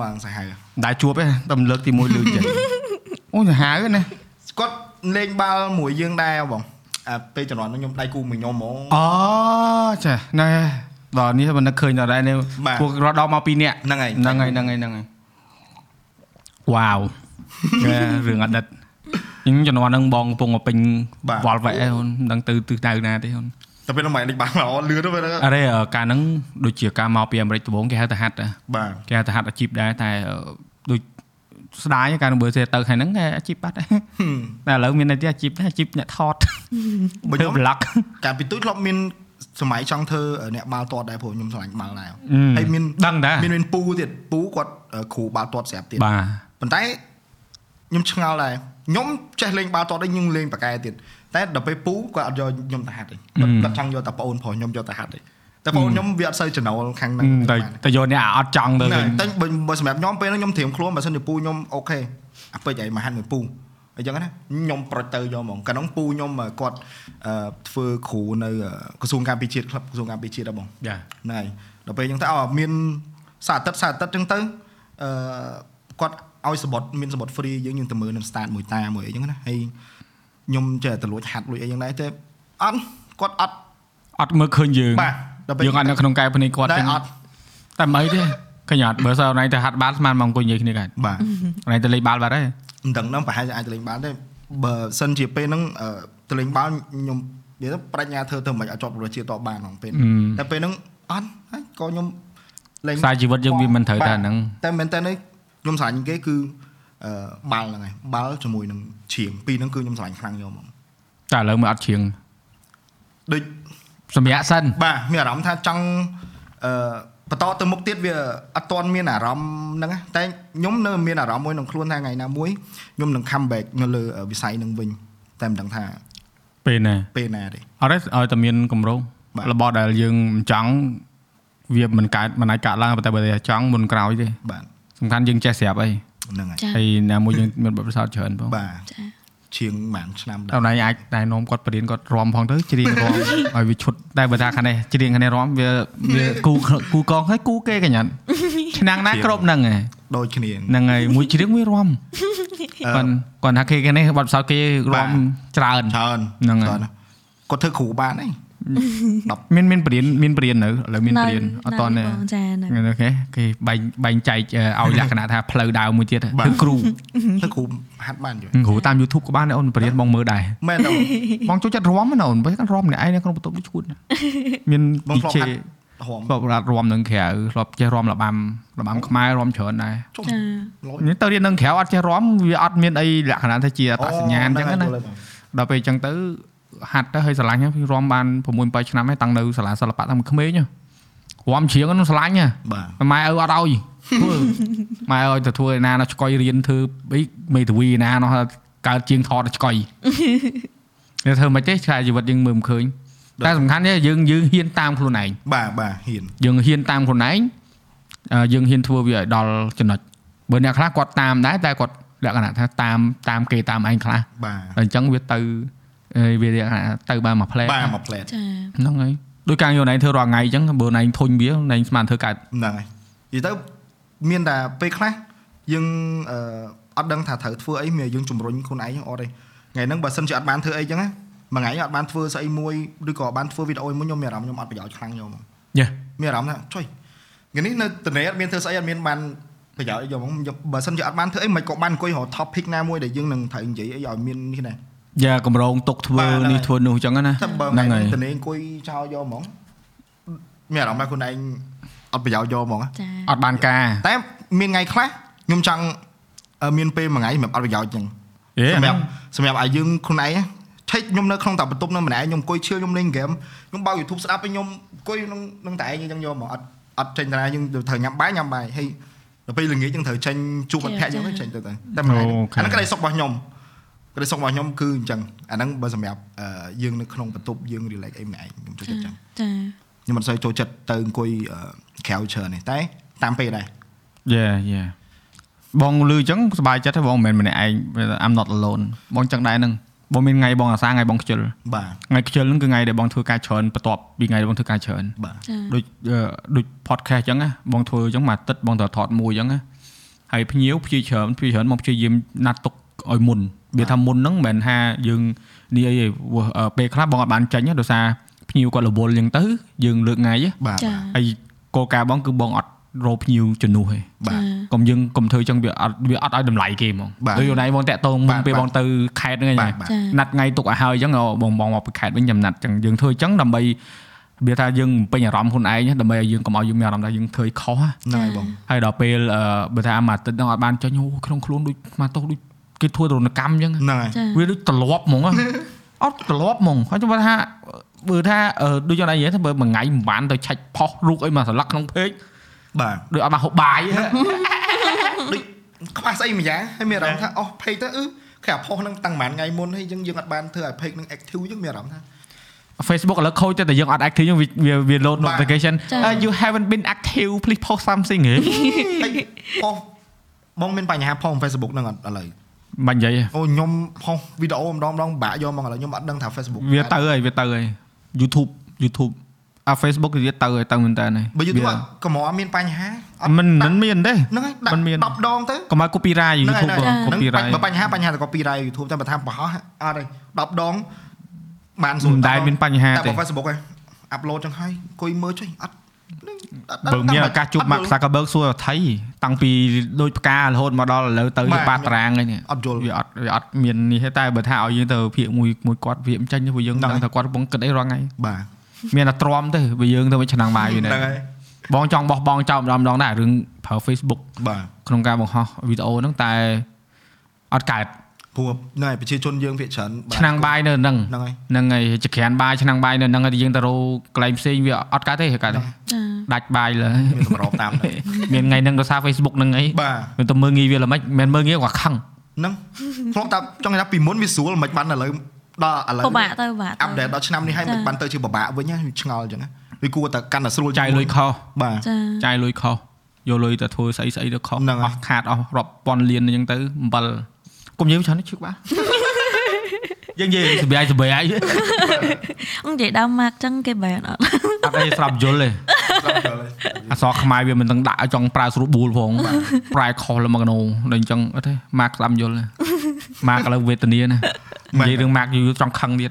ម៉ាងសាហាវតែជួបទេតែលើកទី1លឺចេះអូសាហាវណាគាត់លេងបាល់មួយយើងដែរបងអាពេលជំនាន់នោះខ្ញុំដៃគូមួយខ្ញុំហ្មងអូចាណែដល់នេះមិននឹកឃើញដល់ដែរនេះបាទពួករត់ដល់មកពីរនាក់ហ្នឹងហើយហ្នឹងហើយហ្នឹងហើយហ្នឹងហើយវ៉ាវរឿងអតីត អញ្ចឹងជំនាន់ហ្នឹងបងកំពុងមកពេញបាទវល់វែអូនមិនដឹងទៅទិសដៅណាទេអូនតែពេលនោះមិនលេងបាល់ល្អលឿនទៅពេលហ្នឹងអរេកាលហ្នឹងដូចជាការមកពីអាមេរិកដំបូងគេហៅថាហាត់ដែរបាទគេហៅថាហាត់អាជីពដែរតែអឺដូចស្ដាយកាលនោះបើទៅទៅហើយហ្នឹងគេអាជីពបាត់ដែរតែឥឡូវមានតែអាជីពដែរអាជីពអ្នកថតបើធ្វើខ្ញុំប្លុកកាលពីទូចធ្លាប់មានសម័យចង់ធ្វើអ្នកបាល់ទាត់ដែរព្រោះខ្ញុំឆ្លាញ់បាល់ដែរអឺហើយមានដឹងតាមានមានពូទៀតពូគាត់អឺគ្រូបាល់ទាត់ស្រាប់ទៀតបាទប៉ុន្តែ ខ្ញុំឆ្ងល់ដែរខ្ញុំចេះលេងបាល់ទាត់ដែរខ្ញុំលេងប៉ាកែទៀតតែដល់ពេលពូគាត់អត់យកខ្ញុំទៅហាត់ទេគាត់គាត់ចង់យកតែប្អូនប្រុសខ្ញុំយកទៅហាត់ទេតែប្អូនខ្ញុំវាអត់សូវចំណូលខាងហ្នឹងតែតែយកអ្នកអត់ចង់ទៅហ្នឹងវិញតែបើបើសម្រាប់ខ្ញុំពេលហ្នឹងខ្ញុំត្រៀមខ្លួនបើសិនជាពូខ្ញុំអូខេអាពេចឲ្យមកហាត់មួយពូអញ្ចឹងណាខ្ញុំប្រុចទៅយកហ្មងកាលហ្នឹងពូខ្ញុំគាត់អឺធ្វើគ្រូនៅក្រសួងការពារជាតិក្លឹបក្រសួងការពារជាតិដែរបងចាហ្នឹងហើយដល់ពេលអញ្ចឹងទៅអោមានសារអាទិត្យសារអាទិត្យអញ្ចឹងទៅអឺគាត់ ឲ្យសបុតមានសបុត free យើងយើងទៅមើលនៅ start មួយតាមួយអីចឹងណាហើយខ្ញុំចេះតែលួចហាត់លួចអីចឹងដែរតែអត់គាត់អត់អត់មើលឃើញយើងបាទដល់ពេលយើងអត់នៅក្នុងកែវភ្នែកគាត់តែទេអត់តែមិនអីទេឃើញអត់បើសិនណៃទៅហាត់បាល់ស្មានមកអង្គុយនិយាយគ្នាកើតបាទណៃទៅលេងបាល់បាត់ហើយមិនដឹងហ្នឹងប្រហែលជាអាចទៅលេងបាល់ទេបើសិនជាពេលហ្នឹងអឺទៅលេងបាល់ខ្ញុំនិយាយទៅបញ្ញាធ្វើទៅមិនអាចជាប់ប្រជាតបបានក្នុងពេលហ្នឹងតែពេលហ្នឹងអត់ហើយក៏ខ្ញុំលេងខ្សែជីវិតយើងវាមិនត្រូវតែហ្នឹងតែមែនតើនេះ ខ្ញុំស្រឡាញ់គេគឺអឺបាល់ហ្នឹងហើយបាល់ជាមួយនឹងឈៀងពីរហ្នឹងគឺខ្ញុំស្រឡាញ់ខ្លាំងយកហ្មងតែឥឡូវមើលអត់ឈៀងដូចសម្រាប់សិនបាទមានអារម្មណ៍ថាចង់អឺបន្តទៅមុខទៀតវាអត់ទាន់មានអារម្មណ៍ហ្នឹងណាតែខ្ញុំនៅមានអារម្មណ៍មួយក្នុងខ្លួនថាថ្ងៃណាមួយខ្ញុំនឹង come back នៅលើវិស័យហ្នឹងវិញតែមិនដឹងថាពេលណាពេលណាទេអត់ទេឲ្យតែមានកម្រងបាទរបស់ដែលយើងមិនចង់វាមិនកើតមិនអាចកើតឡើងតែបើតែចង់មុនក្រោយទេបាទ សំខាន់យើងចេះស្រាប់អីហ្នឹងហើយហើយណាមួយយើងមានបទពិសោធន៍ច្រើនផងបាទចាជាងប្រហែលឆ្នាំដែរតែអាចតែនោមគាត់បរៀនគាត់រំផងទៅច្រៀងរំឲ្យវាឈុតតែបើថាខាងនេះច្រៀងខាងនេះរំវាវាគូគូកងហើយគូគេកញ្ញាឆ្នាំណាគ្រប់ហ្នឹងឯងដូចគ្នាហ្នឹងហើយមួយច្រៀងវារំគាត់គាត់ថាគេខាងនេះបាត់ផ្សោតគេរំច្រើនច្រើនហ្នឹងហើយគាត់ធ្វើគ្រូបានឯង 10មានមានបរៀនមានបរៀននៅឥឡូវមានបរៀនអត់តន់ចាអូខេគេបែងបែងចែកឲ្យលក្ខណៈថាផ្លូវដើមមួយទៀតគឺគ្រូទៅគ្រូហាត់បានយល់គ្រូតាម YouTube ក៏បានដែរអូនបរៀនបងមើលដែរមែនអូនបងចូលចិត្តរាំណាអូនបើគាត់រាំម្នាក់ឯងនៅក្នុងបន្ទប់ដូចឈួតមាន DJ រាំគាត់រាត់រាំនឹងក្រៅធ្លាប់ចេះរាំរបាំរបាំខ្មែររាំច្រើនដែរនេះទៅរៀននឹងក្រៅអត់ចេះរាំវាអត់មានអីលក្ខណៈថាជាអត្តសញ្ញាណអញ្ចឹងណាដល់ពេលអញ្ចឹងទៅ ហាត់ទៅហើយស្រឡាញ់ហ្នឹងរំបាន6 7ឆ្នាំហើយតាំងនៅសាលាសិល្បៈតាំងពីក្មេងហ៎រំជ្រៀងហ្នឹងស្រឡាញ់ហ៎បាទម៉ែឪអត់ឲ្យធ្វើម៉ែឲ្យទៅធ្វើឯណានៅឆ្កុយរៀនធ្វើអីមេធាវីឯណានោះកើតជាងថតនៅឆ្កុយនេះធ្វើមិនទេឆ្កែជីវិតយើងមើលមិនឃើញតែសំខាន់ទេយើងយើងហ៊ានតាមខ្លួនឯងបាទបាទហ៊ានយើងហ៊ានតាមខ្លួនឯងអឺយើងហ៊ានធ្វើវាឲ្យដល់ចំណុចបើអ្នកខ្លះគាត់តាមដែរតែគាត់លក្ខណៈថាតាមតាមគេតាមឯងខ្លះបាទតែអញ្ចឹងវាទៅអឺ វាលក្ខណៈទៅបានមួយផ្លែតបាទមកផ្លែតចាហ្នឹងហើយដោយការយកណៃធ្វើរាល់ថ្ងៃអញ្ចឹងបើណៃធុញវាណៃស្មានធ្វើកើតហ្នឹងហើយនិយាយទៅមានតែពេលខ្លះយើងអឺអត់ដឹងថាត្រូវធ្វើអីមានយើងជំរុញខ្លួនឯងអត់ទេថ្ងៃហ្នឹងបើសិនជាអត់បានធ្វើអីចឹងណាមួយថ្ងៃអត់បានធ្វើស្អីមួយឬក៏បានធ្វើវីដេអូមួយខ្ញុំមានអារម្មណ៍ខ្ញុំអត់ប្រយោជន៍ខ្លាំងយកហ្មងយេមានអារម្មណ៍ថាចុយថ្ងៃនេះនៅតនេអត់មានធ្វើស្អីអត់មានបានប្រយោជន៍អីយកហ្មងយកបើសិនជាអត់បានធ្វើអីមិនក៏បានអង្គុយរក topic ណាមួយដែលយើងនឹងត្រូវនិយាយអីឲ្យមាននេះដែរ យ៉ាកម្រងទុកធ្វើបាទហ្នឹងនេះធ្វើនោះអញ្ចឹងណាតែបើហ្នឹងថ្ងៃហើយនេះតនេអង្គុយចោលយកហ្មងមានអារម្មណ៍ថាខ្លួនឯងអត់ប្រយោជន៍យកហ្មងណាចាអត់បានការតែមានថ្ងៃខ្លះខ្ញុំចង់អឺមានពេលមួយថ្ងៃសម្រាប់អត់ប្រយោជន៍ចឹងអេសម្រាប់សម្រាប់ឲ្យយើងខ្លួនឯងឆែកខ្ញុំនៅក្នុងតែបន្ទប់នៅម្នាក់ឯងខ្ញុំអង្គុយឈឿខ្ញុំលេងហ្គេមខ្ញុំបើក YouTube ស្ដាប់ឲ្យខ្ញុំអង្គុយក្នុងនឹងតែឯងអញ្ចឹងយកមកអត់អត់ចេញតារាយើងត្រូវញ៉ាំបាយញ៉ាំបាយហើយដល់ពេលល្ងាចយើងត្រូវចេញជួបមិត្តភក្តិយើងទៅចេញទៅទៅតែមួយថ្ងៃអាហ្នឹងក្តីសុខរបស់ខ្ញុំ ក្តីសុខរបស់ខ្ញុំគឺអញ្ចឹងអាហ្នឹងបើសម្រាប់អឺយើងនៅក្នុងបន្ទប់យើង relax អីម្នាក់ឯងខ្ញុំចូលចិត្តអញ្ចឹងចាខ្ញុំមិនសូវចូលចិត្តទៅអង្គុយអឺក្រៅច្រើនទេតែតាមពេលដែរយេយេបងលឺអញ្ចឹងសប្បាយចិត្តទេបងមិនមែនម្នាក់ឯង I'm not alone បងអញ្ចឹងដែរហ្នឹងបបងមានថ្ងៃបងអាសាថ្ងៃបងខ្ជិលបាទថ្ងៃខ្ជិលហ្នឹងគឺថ្ងៃដែលបងធ្វើការច្រើនបន្ទាប់ពីថ្ងៃដែលបងធ្វើការច្រើនបាទចាដូចអឺដូច podcast អញ្ចឹងណាបងធ្វើអញ្ចឹងមួយអាទិត្យបងត្រូវថតមួយអញ្ចឹងណាហើយភ្ញៀវព្យាច្រើនព្យាច្រើនមកព្យាយាមណាត់ទុកឲ្យមុន វាថាមុនហ្នឹងមិនមែនថាយើងនេះអីទេព្រោះអឺពេលខ្លះបងអត់បានចាញ់ទេដោយសារភ្ញៀវគាត់រវល់អញ្ចឹងទៅយើងលើកថ្ងៃទេបាទចាហើយគោលការណ៍បងគឺបងអត់រកភ្ញៀវជំនួសទេបាទកុំយើងកុំធ្វើអញ្ចឹងវាអត់វាអត់ឲ្យតម្លៃគេហ្មងបាទដូចយូរណៃបងតាក់តងមុនបាទពេលបាទបងទៅខេត្តហ្នឹងឯងបាទបាទចាណាត់ថ្ងៃទុកឲ្យហើយអញ្ចឹងបងបងមកពីខេត្តវិញចាំណាត់អញ្ចឹងយើងធ្វើអញ្ចឹងដើម្បីវាថាយើងបំពេញអារម្មណ៍ខ្លួនឯងណាដើម្បីឲ្យយើងកុំឲ្យយើងមានអារម្មណ៍ថាយើងធ្វើខុសណាហ្នឹងហើយបងហើយដល់ពេលអឺបើថាមួយអាទិត្យហ្នឹងអត់បានចេញអូក្នុងខ្លួនដូចមកទោសដូច គេធ្វើទរណកម្មអញ្ចឹងហ្នឹងហើយចាវាដូចត្រឡប់ហ្មងណាអត់ត្រឡប់ហ្មងហើយខ្ញុំថាបើថាអឺដូចយ៉ាងណានិយាយថាបើមួយថ្ងៃមិនបានទៅឆាច់ផុសរូបអីមកស្លឹកក្នុងពេកបាទដូចអត់បានហូបបាយហ៎ដូចខ្វះស្អីម្យ៉ាងហើយមានអារម្មណ៍ថាអស់ page ទៅអឺគេអាផុសហ្នឹងតាំងប្រហែលថ្ងៃមុនហើយយើងយើងអត់បានធ្វើឲ្យ page ហ្នឹង active យើងមានអារម្មណ៍ថា Facebook ឥឡូវខូចតែតែយើងអត់ active យើងវាវា load បាទ notification ចា៎ Uh, you haven't been active please post something ហ៎ហើយផុសបងមានបញ្ហាផុស Facebook ហ្នឹងអត់ឥឡូវ បាញ់និយាយហ៎អូខ្ញុំផុសវីដេអូម្ដងម្ដងបាក់យកមកឥឡូវខ្ញុំអត់ដឹងថា Facebook វាទៅហើយវាទៅហើយ YouTube YouTube អា Facebook វាទៅហើយទៅមែនតើហើយបើ YouTube វាអត់ក៏មកអត់មានបញ្ហាអត់មិនដាក់មិនមានទេហ្នឹងហើយដាក់មិនមាន10ដងទៅកុំឲ្យ copyright ហ្នឹង YouTube ហើយបង copyright បើបញ្ហាបញ្ហាតែ copyright YouTube តែបើថាបោះអត់ទេ10ដងបានស្រួលមិនដែលមានបញ្ហាតែទេបើ Facebook ឯង upload ចឹងហើយអង្គុយមើលចុយអត់នេះអត់ បើមានឱកាសជួប Mark Zuckerberg សួរថៃតាំងពីដូចផ្ការហូតមកដល់ឥឡូវទៅបាទវាបាតតារាងហើយនេះអត់យល់វាអត់វាអត់មាននេះទេតែបើថាឲ្យយើងទៅភាកមួយមួយគាត់វាមិនចាញ់ទេព្រោះយើងហ្នឹងដឹងថាគាត់កំពុងគិតអីរាល់ថ្ងៃបាទមានតែទ្រាំទេបើយើងទៅវិញឆ្នាំងបាយវាហ្នឹងនេះហើយបងចង់បោះបង់ចោលម្ដងម្ដងដែររឿងប្រើ Facebook បាទក្នុងការបង្ហោះវីដេអូហ្នឹងតែអត់កើត ព្រោះហ្នឹងហើយប្រជាជនយើងភាគច្រើនបាទឆ្នាំងបាយនៅហ្នឹងហ្នឹងហើយហ្នឹងហើយចក្រានបាយឆ្នាំងបាយនៅហ្នឹងហើយយើងទៅរកកន្លែងផ្សេងវាអត់កើតទេកើតទេចាដាច់បាយលើមានសម្របតាមហ្នឹងមានថ្ងៃហ្នឹងដោយសារ Facebook ហ្នឹងអីបាទមិនទៅមើលងាយវាល្មិចមិនមើលងាយគាត់ខឹងហ្នឹងធ្លាប់តែចង់ថាពីមុនវាស្រួលមិនបានឥឡូវដល់ឥឡូវពិបាកទៅបាទអាប់ដេតដល់ឆ្នាំនេះហើយចាមិនបានទៅជាពិបាកវិញណាវាឆ្ងល់អញ្ចឹងណាវាគួរតែកាន់តែស្រួលចាយលុយខុសបាទចាចាយលុយខុសយកលុយទៅធ្វើស្អីស្អីទៅខុសហ្នឹងហើយអស់ខាតអស់រាប់ពាន់លានអញ្ចឹងទៅអំបិល កុំនិយាយច្រើនឈឹកបាទយើងនិយាយសបាយសបាយអីអង្និយាយដើមម៉ាក់ចឹងគេបែរអត់អត់អីស្រាប់យល់ទេអសរខ្មែរវាមិនទាំងដាក់ឲ្យចង់ប្រើស្រួលបួលផងប្រែខុសលមកកណូដល់អញ្ចឹងអត់ទេម៉ាក់ស្ដាប់យល់ទេម៉ាក់ឥឡូវវេទនាណានិយាយរឿងម៉ាក់យូរចង់ខឹងទៀត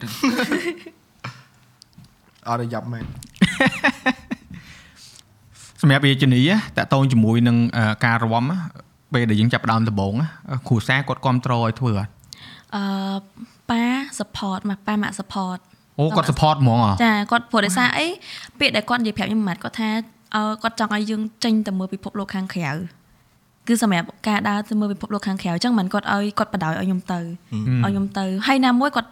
អត់ឲ្យយ៉ាប់មែនសម្រាប់រាជនីតកតងជាមួយនឹងអឺការរំណា ពេលដែលយើងចាប់ផ្ដើមដំបូងណាគ្រូសាគាត់គ្រប់គ្រងឲ្យធ្វើអត់អឺប៉ា support មកប៉ាម៉ាក់ support អូគាត់ support ហ្មងហ៎ចាគាត់ព្រោះដោយសារអីពាក្យដែលគាត់និយាយប្រាប់ខ្ញុំម៉ាត់គាត់ថាអឺគាត់ចង់ឲ្យយើងចេញទៅមើលពិភពលោកខាងក្រៅគឺសម្រាប់ការដើរទៅមើលពិភពលោកខាងក្រៅអញ្ចឹងមិនគាត់ឲ្យគាត់បដ ாய் ឲ្យខ្ញុំទៅឲ្យខ្ញុំទៅហើយណាមួយគាត់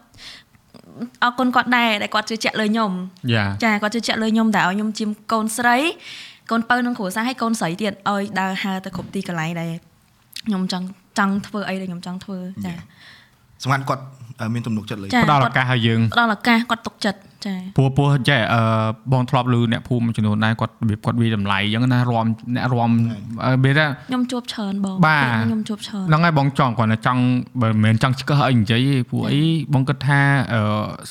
អរគុណគាត់ដែរដែលគាត់ជឿជាក់លើខ្ញុំយ៉ាចាគាត់ជឿជាក់លើខ្ញុំតែឲ្យខ្ញុំជាកូនស្រីកូនបើនឹងគ្រួសារហើយកូនស្រីទៀតឲ្យដើរហើរទៅគ្រប់ទីកន្លែងដែរ ខ្ញុំចង់ចង់ធ្វើអីដែលខ្ញុំចង់ធ្វើចាសម្រាប់គាត់អឺមានទំនុកចិត្តលើចាផ្ដល់ឱកាសឲ្យយើងផ្ដល់ឱកាសគាត់ទុកចិត្តចាព្រោះព្រោះចេះអឺបងធ្លាប់ឮអ្នកភូមិមួយចំនួនដែរគាត់របៀបគាត់វាតម្លៃអញ្ចឹងណារំអ្នករំអឺវាថាខ្ញុំជួបច្រើនបងបាទពេលខ្ញុំជួបច្រើនហ្នឹងហើយបងចង់គាត់តែចង់បើមិនមែនចង់ឆ្កឹះអីនិយាយទេព្រោះអីបងគិតថាអឺ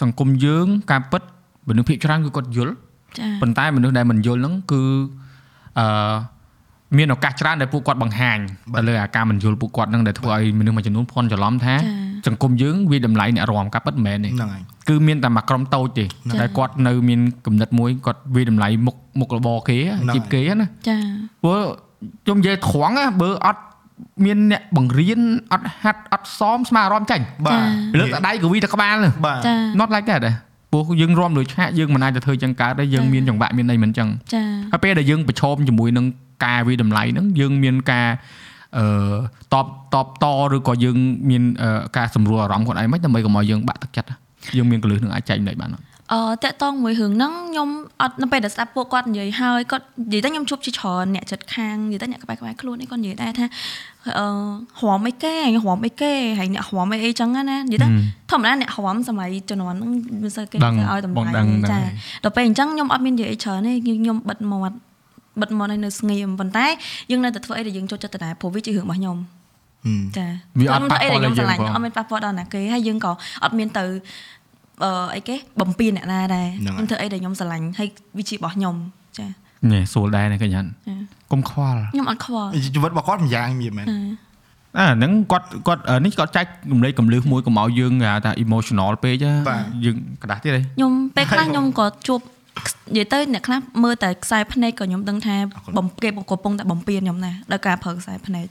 សង្គមយើងការពិតមនុស្សភាគច្រើនគឺគាត់យល់ចាប៉ុន្តែមនុស្សដែលមិនយល់ហ្នឹងគឺអឺ មានឱកាសច្រើនដែលពួកគាត់បង្ហាញទៅលើអាការមិនយល់ពួកគាត់ហ្នឹងដែលធ្វើឲ្យមនុស្សមួយចំនួនភ័ន្តច្រឡំថាចាសង្គមយើងវាតម្លៃអ្នករំការពិតមិនមែនទេហ្នឹងហើយគឺមានតែមួយក្រុមតូចទេចា៎តែគាត់នៅមានគំនិតមួយគាត់វាតម្លៃមុខមុខរបរគេហ្នឹងជីបគេណាចាព្រោះខ្ញុំនិយាយត្រង់ណាបើអត់មានអ្នកបង្រៀនអត់ហាត់អត់សមស្មារតីចាញ់បាទលើកតែដៃក៏វីតែក្បាលហ្នឹងបាទចា not like that ដែរព្រោះយើងរំលើឆាកយើងមិនអាចទៅធ្វើចឹងកើតទេយើងចា៎មានចង្វាក់មានអីមិនចឹងចាហើយពេលដែលយើងប្រឈមជាមួយនឹង ការវិតម្លៃហ្នឹងយើងមានការអឺតបតបតឬក៏យើងមានអឺការសម្រួលអារម្មណ៍ខ្លួនឯងមិនដើម្បីកុំឲ្យយើងបាក់ទឹកចិត្តយើងមានកលឹះនឹងអាចចែកមិនបានអត់អឺតាក់តងមួយរឿងហ្នឹងខ្ញុំអត់នៅពេលដែលស្ដាប់ពួកគាត់និយាយហើយគាត់និយាយតែខ្ញុំជួបជាច្រើនអ្នកចិត្តខាងនិយាយតែអ្នកក្បែរក្បែរខ្លួននេះគាត់និយាយដែរថាអឺហមអីគេហើយហមអីគេហើយអ្នកហមអីអីចឹងណានិយាយតែធម្មតាអ្នកហមសម័យជំនាន់ហ្នឹងមិនសូវគេដឹងទៅឲ្យតម្បងលៃដឹងទេដឹងចាហើយដល់ពេលអញ្ចឹងខ្ញុំអត់មាននិយាយអីច្រើនទេខ្ញុំបិទមាត់ បិទមាត់ឲ្យនៅស្ងៀមប៉ុន្តែយើងនៅតែធ្វើអីដែលយើងចូលចិត្តដដែលព្រោះវាជារឿងរបស់ខ្ញុំចាវាអត់ប៉ះពាល់ដល់យើងផងអត់មានប៉ះពាល់ដល់ណាគេហើយយើងក៏អត់មានទៅអឺអីគេបំពេញអ្នកណាដែរខ្ញុំធ្វើអីដែលខ្ញុំស្រឡាញ់ហើយវាជារបស់ខ្ញុំចាញ៉ែស្រួលដែរណាកញ្ញាកុំខ្វល់ខ្ញុំអត់ខ្វល់ជីវិតរបស់គាត់ម្យ៉ាងមានមែនអាហ្នឹងគាត់គាត់នេះគាត់ចាច់រំលែកកម្លឹះមួយកុំឲ្យយើងថា emotional ពេកយើងក្រដាស់ទៀតទេខ្ញុំពេលខ្លះខ្ញុំក៏ជួប និយាយទៅអ្នកខ្លះមើលតែខ្សែភ្នែកក៏ខ្ញុំដឹងថាបំគេកំពុងតែបំពេញខ្ញុំណាដោយការប្រើខ្សែភ្នែក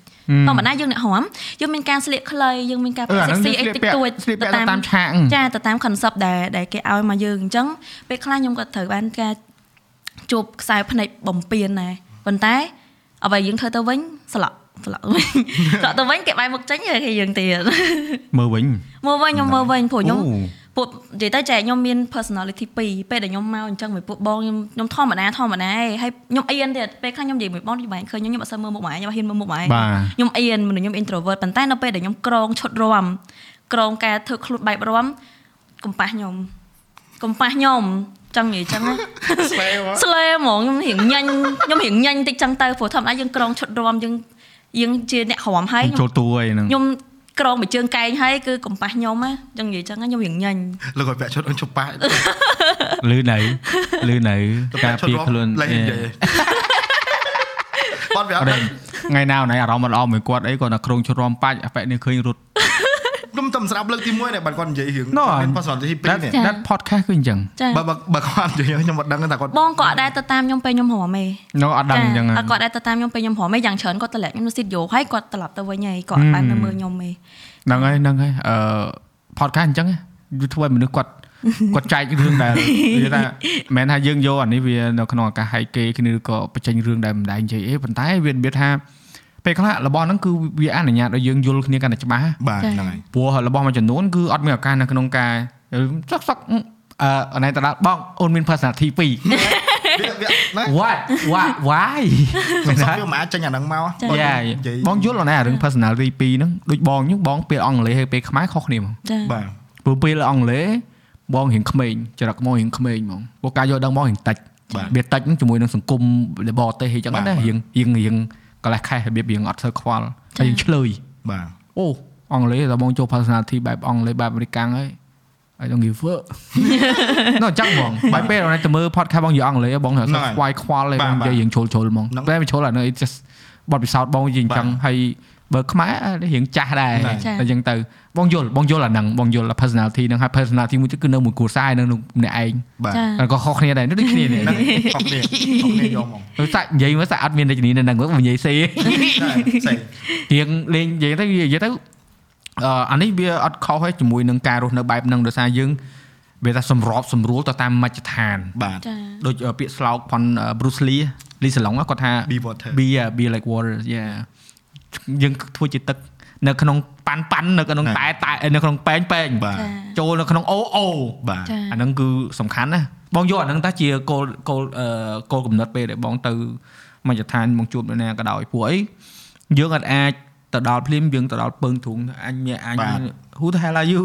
ធម្មតាយើងអ្នកហមយើងមានការស្លៀកខ្លីយើងមានការអឺពាក់អាហ្នឹង sexy អីយើងតិចតួចស្លៀកពាក់ទៅតាមឆាកចាទៅតាម concept ដែលដែលគេឲ្យមកយើងអញ្ចឹងពេលខ្លះខ្ញុំក៏ត្រូវបានការជួបខ្សែភ្នែកបំពេញដែរប៉ុន្តែអ្វីយើងធ្វើទៅវិញស្លាក់ ស្លាក់វិញស្លាក់ទៅវិញគេបែរមុខចេញគេយើងទៀតមើលវិញមើលវិញខ្ញុំមើលវិញព្រោះខ្ញុំអូពួកនិយាយទៅចែកខ្ញុំមាន personality ពីរពេលដែលខ្ញុំមកអញ្ចឹងមួយពួកបងខ្ញុំខ្ញុំធម្មតាធម្មតាឯងហើយខ្ញុំអៀនទៀតពេលខ្លះខ្ញុំនិយាយមួយបងនិយាយឃើញខ្ញុំខ្ញុំអត់សូវមើលមុខម៉ែខ្ញុំអត់ហ៊ានមើលមុខម៉ែបាទខ្ញុំអៀនមនុស្សខ្ញុំ introvert ប៉ុន្តែនៅពេលដែលខ្ញុំក្រងឈុតរំក្រងការធ្វើខ្លួនបែបរំកំប៉ះខ្ញុំកំប៉ះខ្ញុំចង់និយាយចឹងណាស្វែមកស្លេហ្មងខ្ញុំរៀងញ៉ាញ់ខ្ញុំរៀងញ៉ាញ់តិចចឹងទៅព្រោះធម្មតាយើងក្រងឈុតរំយើង យើងជាអ្នករំហើយខ្ញុំចូលតួអីហ្នឹងខ្ញុំក្រងមួយជើងកែងហើយគឺកំប៉ះខ្ញុំណាចឹងនិយាយចឹងណាខ្ញុំរៀងញ៉ាញ់លោកគាត់ពាក់ឈុតអ៊ុនជប៉ាលឺនៅលឺនៅការពារខ្លួនលេងនិយាយគាត់វាអអត់ត់ទេថ្ងៃណាណៃអារម្មណ៍អត់ល្អមួយគាត់អីគាត់តែក្រុងជ្រំបាច់អាប៉ែនេះឃើញរត់ ខ្ញុំតែស្ដាប់លើកទី1នេះបាទគាត់និយាយរឿង No, មាន personality ពីរ that នេះ that podcast គឺអញ្ចឹងចាបើបើបើគាត់និយាយខ្ញុំអត់ដឹងថាគាត់បងក៏អត់ដែរទៅតាមខ្ញុំពេលខ្ញុំរំទេនៅអត់ដឹងអញ្ចឹងអត់គាត់ដែរទៅតាមខ្ញុំពេលខ្ញុំរំទេយ៉ាងច្រើនគាត់តម្លាក់ខ្ញុំនៅស៊ីតយោហើយគាត់ត្រឡប់ទៅវិញហើយគាត់អត់បាននៅមើលខ្ញុំទេហ្នឹងហើយហ្នឹងហើយអឺ podcast អញ្ចឹងវាធ្វើឲ្យមនុស្សគាត់គាត់ចែករឿងដែលនិយាយថាមិនមែនថាយើងយកអានេះវានៅក្នុងឱកាសហែកគេគ្នាឬក៏បញ្ចេញរឿងដែលមិនដែរនិយាយអីប៉ុន្តែវានិយាយថា ពេលខ្លះរបស់ហ្នឹងគឺវាអនុញ្ញាតឲ្យយើងយល់គ្នាកាន់តែច្បាស់បាទហ្នឹងហើយព្រោះរបស់មួយចំនួនគឺអត់មានឱកាសនៅក្នុងការសឹកសឹកអឺអណៃតដាល់បងអូនមាន personality 2វាវាណា what what why សង្ស័យវាមិនអាចចេញអាហ្នឹងមកយ៉ាបងយល់អត់ណារឿង personality 2ហ្នឹងដូចបងហ្នឹងបងពេលអង់គ្លេសហើយពេលខ្មែរខុសគ្នាហ្មងចាបាទព្រោះពេលអង់គ្លេសបងរៀងក្មេងចរិតមករៀងក្មេងហ្មងព្រោះការយល់ដឹងបងរៀងតិចបាទវាតិចហ្នឹងជាមួយនឹងសង្គមបរទេសអីចឹងបាទណាបាទរៀងរៀងរៀង កន្លះខែរបៀបរៀងអត់ធ្វើខ្វល់ហើយរៀងឆ្លើយបាទអូអង់គ្លេសដល់បងចូល personality បែបអង់គ្លេសបែបអាមេរិកាំងហើយ I don't give a fuck នោះចាំបងបែបពេលណាទៅមើល podcast បងនិយាយអង់គ្លេសបងស្ខ្វាយខ្វល់ហើយបងនិយាយរៀងជ្រុលជ្រុលហ្មងតែវាជ្រុលអានោះ just បទពិសោធន៍បងនិយាយអញ្ចឹងហើយ បើខ្មែររៀងចាស់ដែរតែអញ្ចឹងទៅបងយល់បងយល់អាហ្នឹងបងយល់ personality ហ្នឹងហើយ personality មួយទៀតគឺនៅមួយគ្រួសារនៅម្នាក់ឯងបាទចាហើយក៏ខុសគ្នាដែរដូចគ្នានេះហ្នឹងខុសគ្នាខុសគ្នាយកមកទៅសាច់និយាយមកសាច់អត់មានដូចគ្នានៅហ្នឹងមកនិយាយសេស្អីរៀងលេងនិយាយទៅនិយាយទៅអឺអានេះវាអត់ខុសទេជាមួយនឹងការរស់នៅបែបហ្នឹងដោយសារយើងវាថាសម្របសម្រួលទៅតាមមជ្ឈដ្ឋានបាទចាដូចអឺពាក្យស្លោកផន Bruce Lee Lee Salong គាត់ថា be water be uh, be like water yeah យើងធ្វើជាទឹកនៅក្នុងប៉ាន់ប៉ាន់នៅក្នុងណាតែតែនៅក្នុងប៉ែងប៉ែងបាទចាចូលនៅក្នុងអូអូបាទចាអាហ្នឹងគឺសំខាន់ណាបងយកអាហ្នឹងតាជាគោលគោលអឺគោលកំណត់ពេលដែលបងទៅមជ្ឈដ្ឋានបងជួបនរណាក៏ដោយព្រោះអីយើងអត់អាច ទៅដល់ភ្លាមយើងទៅដល់ពើងទ្រូងអញមានអញបាទ who the hell are you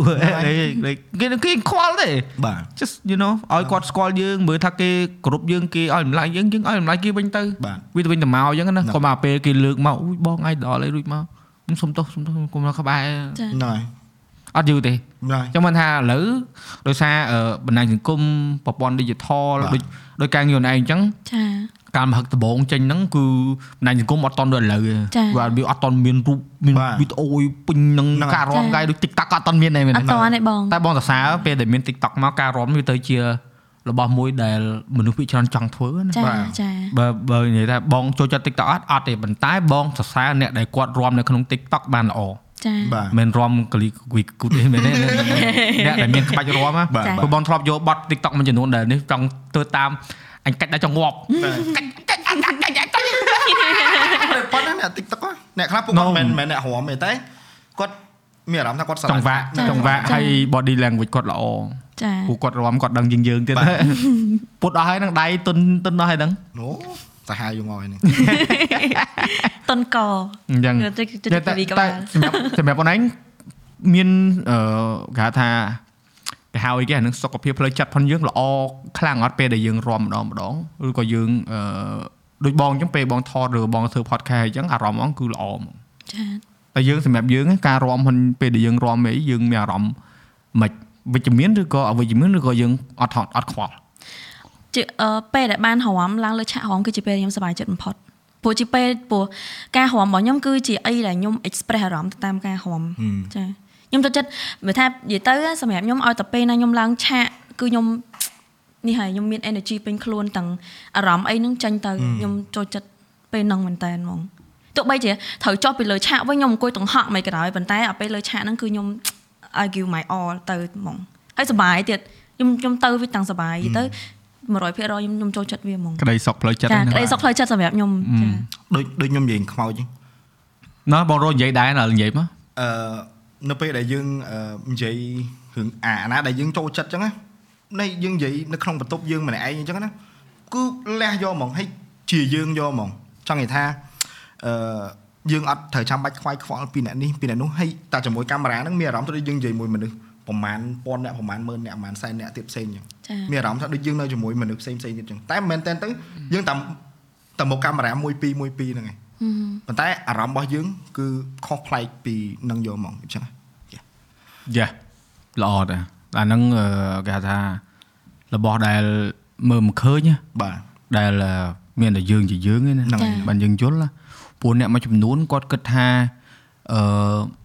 គេគេខ្វល់ទេបាទ just you know ឲ្យគាត់ស្គាល់យើងមើលថាគេគ្រប់យើងគេឲ្យតម្លៃយើងយើងឲ្យតម្លៃគេវិញទៅបាទវាទៅវិញទៅមកអញ្ចឹងណាហ្នឹងគាត់មកពេលគេលើកមកអូយបងអាយដល់អីរួចមកខ្ញុំសុំទោសសុំទោសគុំមកក្បែរចាហ្នឹងហើយអត់យូរទេហ្នឹងហើយចឹងមិនថាឥឡូវដោយសារអឺបណ្ដាញសង្គមប្រព័ន្ធ digital បាទដូចដោយការងារខ្លួនឯងអញ្ចឹងចា ការមហឹកដំបងចេញហ្នឹងគឺបណ្ដាញសង្គមអត់តន់ដូចឥឡូវទេចា៎វាវាអត់តន់មានរូបមានបាទវីដេអូពេញនឹងហ្នឹងហើយការរាំចា៎កាយដូច TikTok ក៏អត់តន់មានដែរមែនអត់តទេបងតែបងសរសើរពេលដែលមាន TikTok មកការរាំវាទៅជារបស់មួយដែលមនុស្សភាគច្រើនចង់ធ្វើណាចាបាទចាបើបើនិយាយថាបងចូលចិត្ត TikTok អត់អត់ទេប៉ុន្តែបងសរសើរអ្នកដែលគាត់រាំនៅក្នុង TikTok បានល្អចាបាទមិនរាំកលីគួយគូទេមែនទេអ្នកដែលមានក្បាច់រាំណាបាទព្រោះបងធ្លាប់យកបត់ TikTok មួយចំនួនដែលនេះចង់ធ្វើតាម អញកាច់ដល់ចង្វប់ប៉ុន្តែអ្នក TikTok ហ្នឹងអ្នកខ្លះពួកគាត់មិនមែនអ្នករំទេតែគាត់មានអារម្មណ៍ថាគាត់ស្រឡាចញ់ង្វាក់ចង្វាក់ហើយ body language គាត់ល្អចាព្រោះគាត់រាំគាត់ដឹងជាងយើងទៀតបាទពុតអស់ហើយនឹងដៃទុនទុនអស់ហើយហ្នឹងអូសាហាវយកមកហើយនេះតុនកអញ្ចឹងទៅទៅតែទៅវីក្បាលសម្រាប់សម្រាប់បងឯងមានអឺគេហៅថា គេហៅអីគេអានឹងសុខភាពផ្លូវចិត្តផងយើងល្អខ្លាំងអត់ពេលដែលយើងរាំម្ដងម្ដងឬក៏យើងអឺដូចបងអញ្ចឹងពេលបងថតឬបងធ្វើ podcast អញ្ចឹងអារម្មណ៍ហ្មងគឺល្អហ្មងចាតែយើងសម្រាប់យើងការរំហ្នឹងពេលដែលយើងរំអីយើងមានអារម្មណ៍មិនវិជ្ជមានឬក៏អវិជ្ជមានឬក៏យើងអត់ថត់អត់ខ្វល់ជាអឺពេលដែលបានរំឡើងលើឆាករំគឺជាពេលខ្ញុំសប្បាយចិត្តបំផុតព្រោះជាពេលព្រោះការរំរបស់ខ្ញុំគឺជាអីដែលខ្ញុំ express អារម្មណ៍ទៅតាមការរំចា ខ្ញុំចូលចិត្តបើថានិយាយទៅសម្រាប់ខ្ញុំឲ្យតែពេលណាខ្ញុំឡើងឆាកគឺខ្ញុំនេះហើយខ្ញុំមាន energy ពេញខ្លួនទាំងអារម្មណ៍អីហ្នឹងចាញ់ទៅខ្ញុំចូលចិត្តពេលហ្នឹងមែនតើហ្មងទោះបីជាត្រូវចុះពីលើឆាកវិញខ្ញុំអង្គុយតង្ហក់មិនក៏ដោយប៉ុន្តែអាពេលលើឆាកហ្នឹងគឺខ្ញុំ I give my all ទៅហ្មងហើយសុបាយទៀតខ្ញុំខ្ញុំទៅវាតាំងសុបាយទៅ100%ខ្ញុំខ្ញុំចូលចិត្តវាហ្មងក្តីសុខផ្លូវចិត្តចាហ្នឹងក្តីសុខផ្លូវចិត្តសម្រាប់ខ្ញុំចាដូចដូចខ្ញុំនិយាយខ្មោចចឹងណោះបងរត់និយាយដែរដល់និយាយមកអឺ នៅពេលដែលយើងអឺនិយាយរឿងអាអាណាដែលយើងចូលចិត្តចឹងណានៃយើងនិយាយនៅក្នុងបន្ទប់យើងម្នាក់ឯងអញ្ចឹងណាគឺលះយកហ្មងហើយជាយើងយកហ្មងចង់និយាយថាអឺយើងអត់ត្រូវចាំបាច់ខ្វាយខ្វល់ពីអ្នកនេះពីអ្នកនោះហើយតែជាមួយកាមេរ៉ាហ្នឹងមានអារម្មណ៍ថាដូចយើងនិយាយមួយមនុស្សប្រហែលពាន់អ្នកប្រហែលម៉ឺនអ្នកប្រហែលសែនអ្នកទៀតផ្សេងអញ្ចឹងចាមានអារម្មណ៍ថាដូចយើងនៅជាមួយមនុស្សផ្សេងផ្សេងទៀតអញ្ចឹងតែមិនមែនតែនទៅយើងតាមតាមមកកាមេរ៉ាមួយពីរមួយពីរហ្នឹងឯង ប៉ុន្តែអារម្មណ៍របស់យើងគឺខុសប្លែកពីនឹងយកហ្មងអញ្ចឹងយ៉ាល្អដែរអាហ្នឹងអឺគេហៅថារបស់ដែលមើលមិនឃើញណាបាទដែលអឺមានតែយើងជាយើងឯណាហ្នឹងហើយបានយើងយល់ណាពួកអ្នកមួយចំនួនគាត់គិតថា អឺ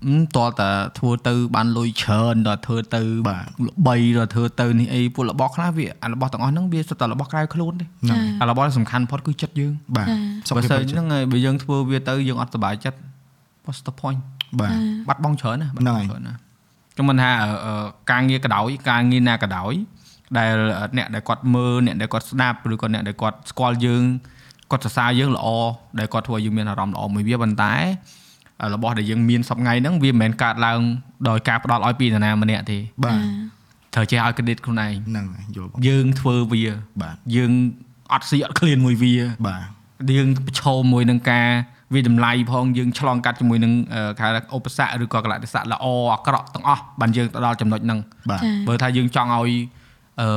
អឺតើតាធ្វើទៅបានលុយច្រើនតើធ្វើទៅបាទល្បីតើធ្វើទៅនេះអីពួករបស់ខ្លះវាអារបស់ទាំងអស់ហ្នឹងវាសុទ្ធតែរបស់ក្រៅខ្លួនទេចាអារបស់ដែលសំខាន់បំផុតគឺចិត្តយើងបាទចាសុខបើភាពសិនផ្លូវចិត្តហ្នឹងហើយបើយើងធ្វើវាទៅយើងអត់សុបាយចិត្ត what's the point បាទបាត់បង់ច្រើនណាបាត់ហ្នឹងបង់ហើយច្រើនណាខ្ញុំមិនថាអឺអឺការងារក៏ដោយការងារណាក៏ដោយដែលអ្នកដែលគាត់មើលអ្នកដែលគាត់ស្ដាប់ឬក៏អ្នកដែលគាត់ស្គាល់យើងគាត់សរសើរយើងល្អដែលគាត់ធ្វើឲ្យយើងមានអារម្មណ៍ល្អមួយវាប៉ុន្តែ របស់ដែលយើងមានសប្ងៃហ្នឹងវាមិនមែនកើតឡើងដោយការផ្ដល់ឲ្យពីនរណាម្នាក់ទេបាទត្រូវចេះឲ្យ credit ខ្លួនឯងហ្នឹងហើយយល់បងយើងធ្វើវាបាទយើងអត់ស៊ីអត់ឃ្លានមួយវាបាទយើងប្រឈមមួយនឹងការវិតម្លៃផងយើងឆ្លងកាត់ជាមួយនឹងអឺគេហៅថាឧបសគ្គឬក៏កលៈទេសៈល្អអាក្រក់ទាំងអស់បានយើងទៅដល់ចំណុចហ្នឹងបាទចាបើថាយើងចង់ឲ្យអឺ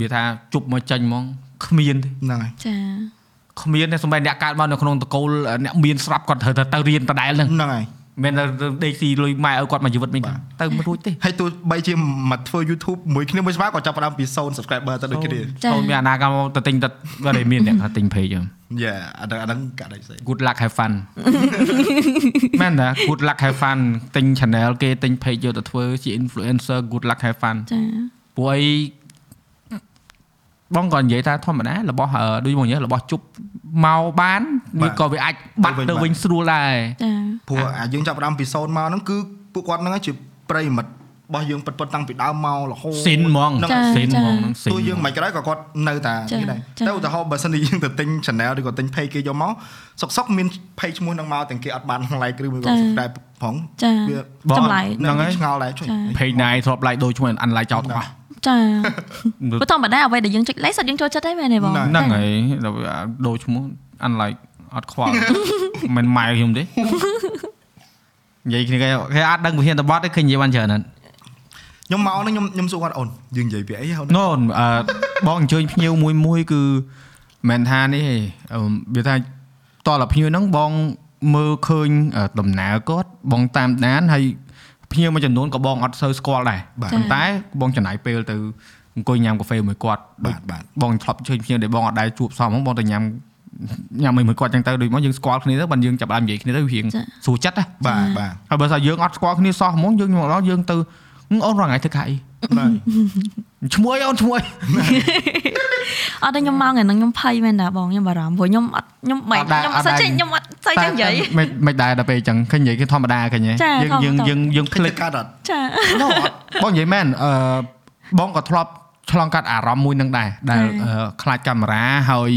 វាថាជប់មកចេញហ្មងគ្មានទេហ្នឹងហើយចា គ្មានទេសំបីអ្នកកើតមកនៅក្នុងតកូលអ្នកមានស្រាប់គាត់ត្រូវតែទៅរៀនដដែលហ្នឹងហ្នឹងហើយមិនមែនទៅដេកស៊ីលុយម៉ែឲ្យគាត់មកជីវិតមិនទៅមិនរួចទេហើយទោះបីជាមកធ្វើ YouTube មួយគ្នាមួយស្មើក៏ចាប់ផ្ដើមពី0 subscriber ទៅដូចគ្នាចាចូលមានអាណាកម្មទៅទិញទៅគាត់តែមានអ្នកថាទិញ page ហ្នឹងយ៉ាអាហ្នឹងអាហ្នឹងកាត់ឲ្យផ្សេង good luck have fun មែនតា good luck have fun ទិញ channel គេទិញ page យកទៅធ្វើជា influencer good luck have fun ចាព្រោះអី បងក៏និយាយថាធម្មតារបស់អឺដូចបងនិយាយរបស់ជប់មកបានវាក៏វាអាចបាត់ទៅវិញស្រួលដែរចាព្រោះអាយើងចាប់ផ្ដើមពី0មកហ្នឹងគឺពួកគាត់ហ្នឹងជាប្រិយមិត្តរបស់យើងពិតៗតាំងពីដើមមករហូតស៊ីនហ្មងហ្នឹងស៊ីនហ្មងហ្នឹងស៊ីនទោះយើងមិនក្រោយក៏គាត់នៅតែចានេះដែរចាតែឧទាហរណ៍បើសិនជាយើងទៅទិញ channel ឬក៏ទិញ page គេយកមកសុកសុកមាន page ឈ្មោះហ្នឹងមកទាំងគេអត់បាន like ឬមួយក៏ subscribe ផងចាវាបងចម្លែកហ្នឹងហ្នឹងហើយហើយឆ្ងល់ដែរជួយចា page ណៃធ្លាប់ like ដូចឈ្មោះអាន like ចោលទាំងអស់ ចាព្រោះធម្មតាអ្វីដែលយើងចុច like សិតយើងចូលចិត្តហើយមែនទេបងហ្នឹងហើយដល់វាដូចឈ្មោះអាន like អត់ខ្វល់មិនម៉ែខ្ញុំទេនិយាយគ្នាគេគេអត់ដឹងវិធានបត់ទេឃើញនិយាយបានច្រើនណាស់ខ្ញុំមកហ្នឹងខ្ញុំខ្ញុំសួរគាត់អូនយើងនិយាយពីអីហ៎ណូនអឺបងអញ្ជើញភ្ញៀវមួយមួយគឺមិនថានេះទេអឺវាថាតលភ្ញៀវហ្នឹងបងមើលឃើញដំណើរគាត់បងតាមដានហើយ ភ្ញៀវមួយចំនួនក៏បងអត់សូវស្គាល់ដែរបាទប៉ុន្តែបងចំណាយពេលទៅអង្គុយញ៉ាំកាហ្វេមួយគាត់បាទបាទបងធ្លាប់ជើញភ្ញៀវដែលបងអត់ដែរជួបសមហ្នឹងបងទៅញ៉ាំញ៉ាំមួយគាត់ចឹងទៅដូចមកយើងស្គាល់គ្នាទៅបានយើងចាប់បាននិយាយគ្នាទៅរៀងស្រួលចិត្តណាបាទបាទហើយបើថាយើងអត់ស្គាល់គ្នាសោះហ្មងយើងមកដល់យើងទៅ អូនរងថ្ងៃធ្វើខែអីបាទឈ្មោះអីអូនឈ្មោះអីអត់ទេខ្ញុំមកថ្ងៃហ្នឹងខ្ញុំភ័យមែនតាបងខ្ញុំបារម្ភព្រោះខ្ញុំអត់ខ្ញុំបែកអត់ដែរខ្ញុំអអត់ត់ដែរសិនចេះខ្ញុំអត់ស្អីចឹងនិយាយមិនមិនដែរដល់ពេលអញ្ចឹងឃើញនិយាយគេធម្មតាឃើញហ៎ចាយើងយើងធម្មតាយើងយើងភ្ភ្លេលេចចកាត់អត់ចាណូបងនិយាយមែនអឺបងក៏ធ្លាប់ឆ្លងកាត់អារម្មណ៍មួយនឹងដែរដែលចាអឺខ្លាចកាមេរ៉ាហើយ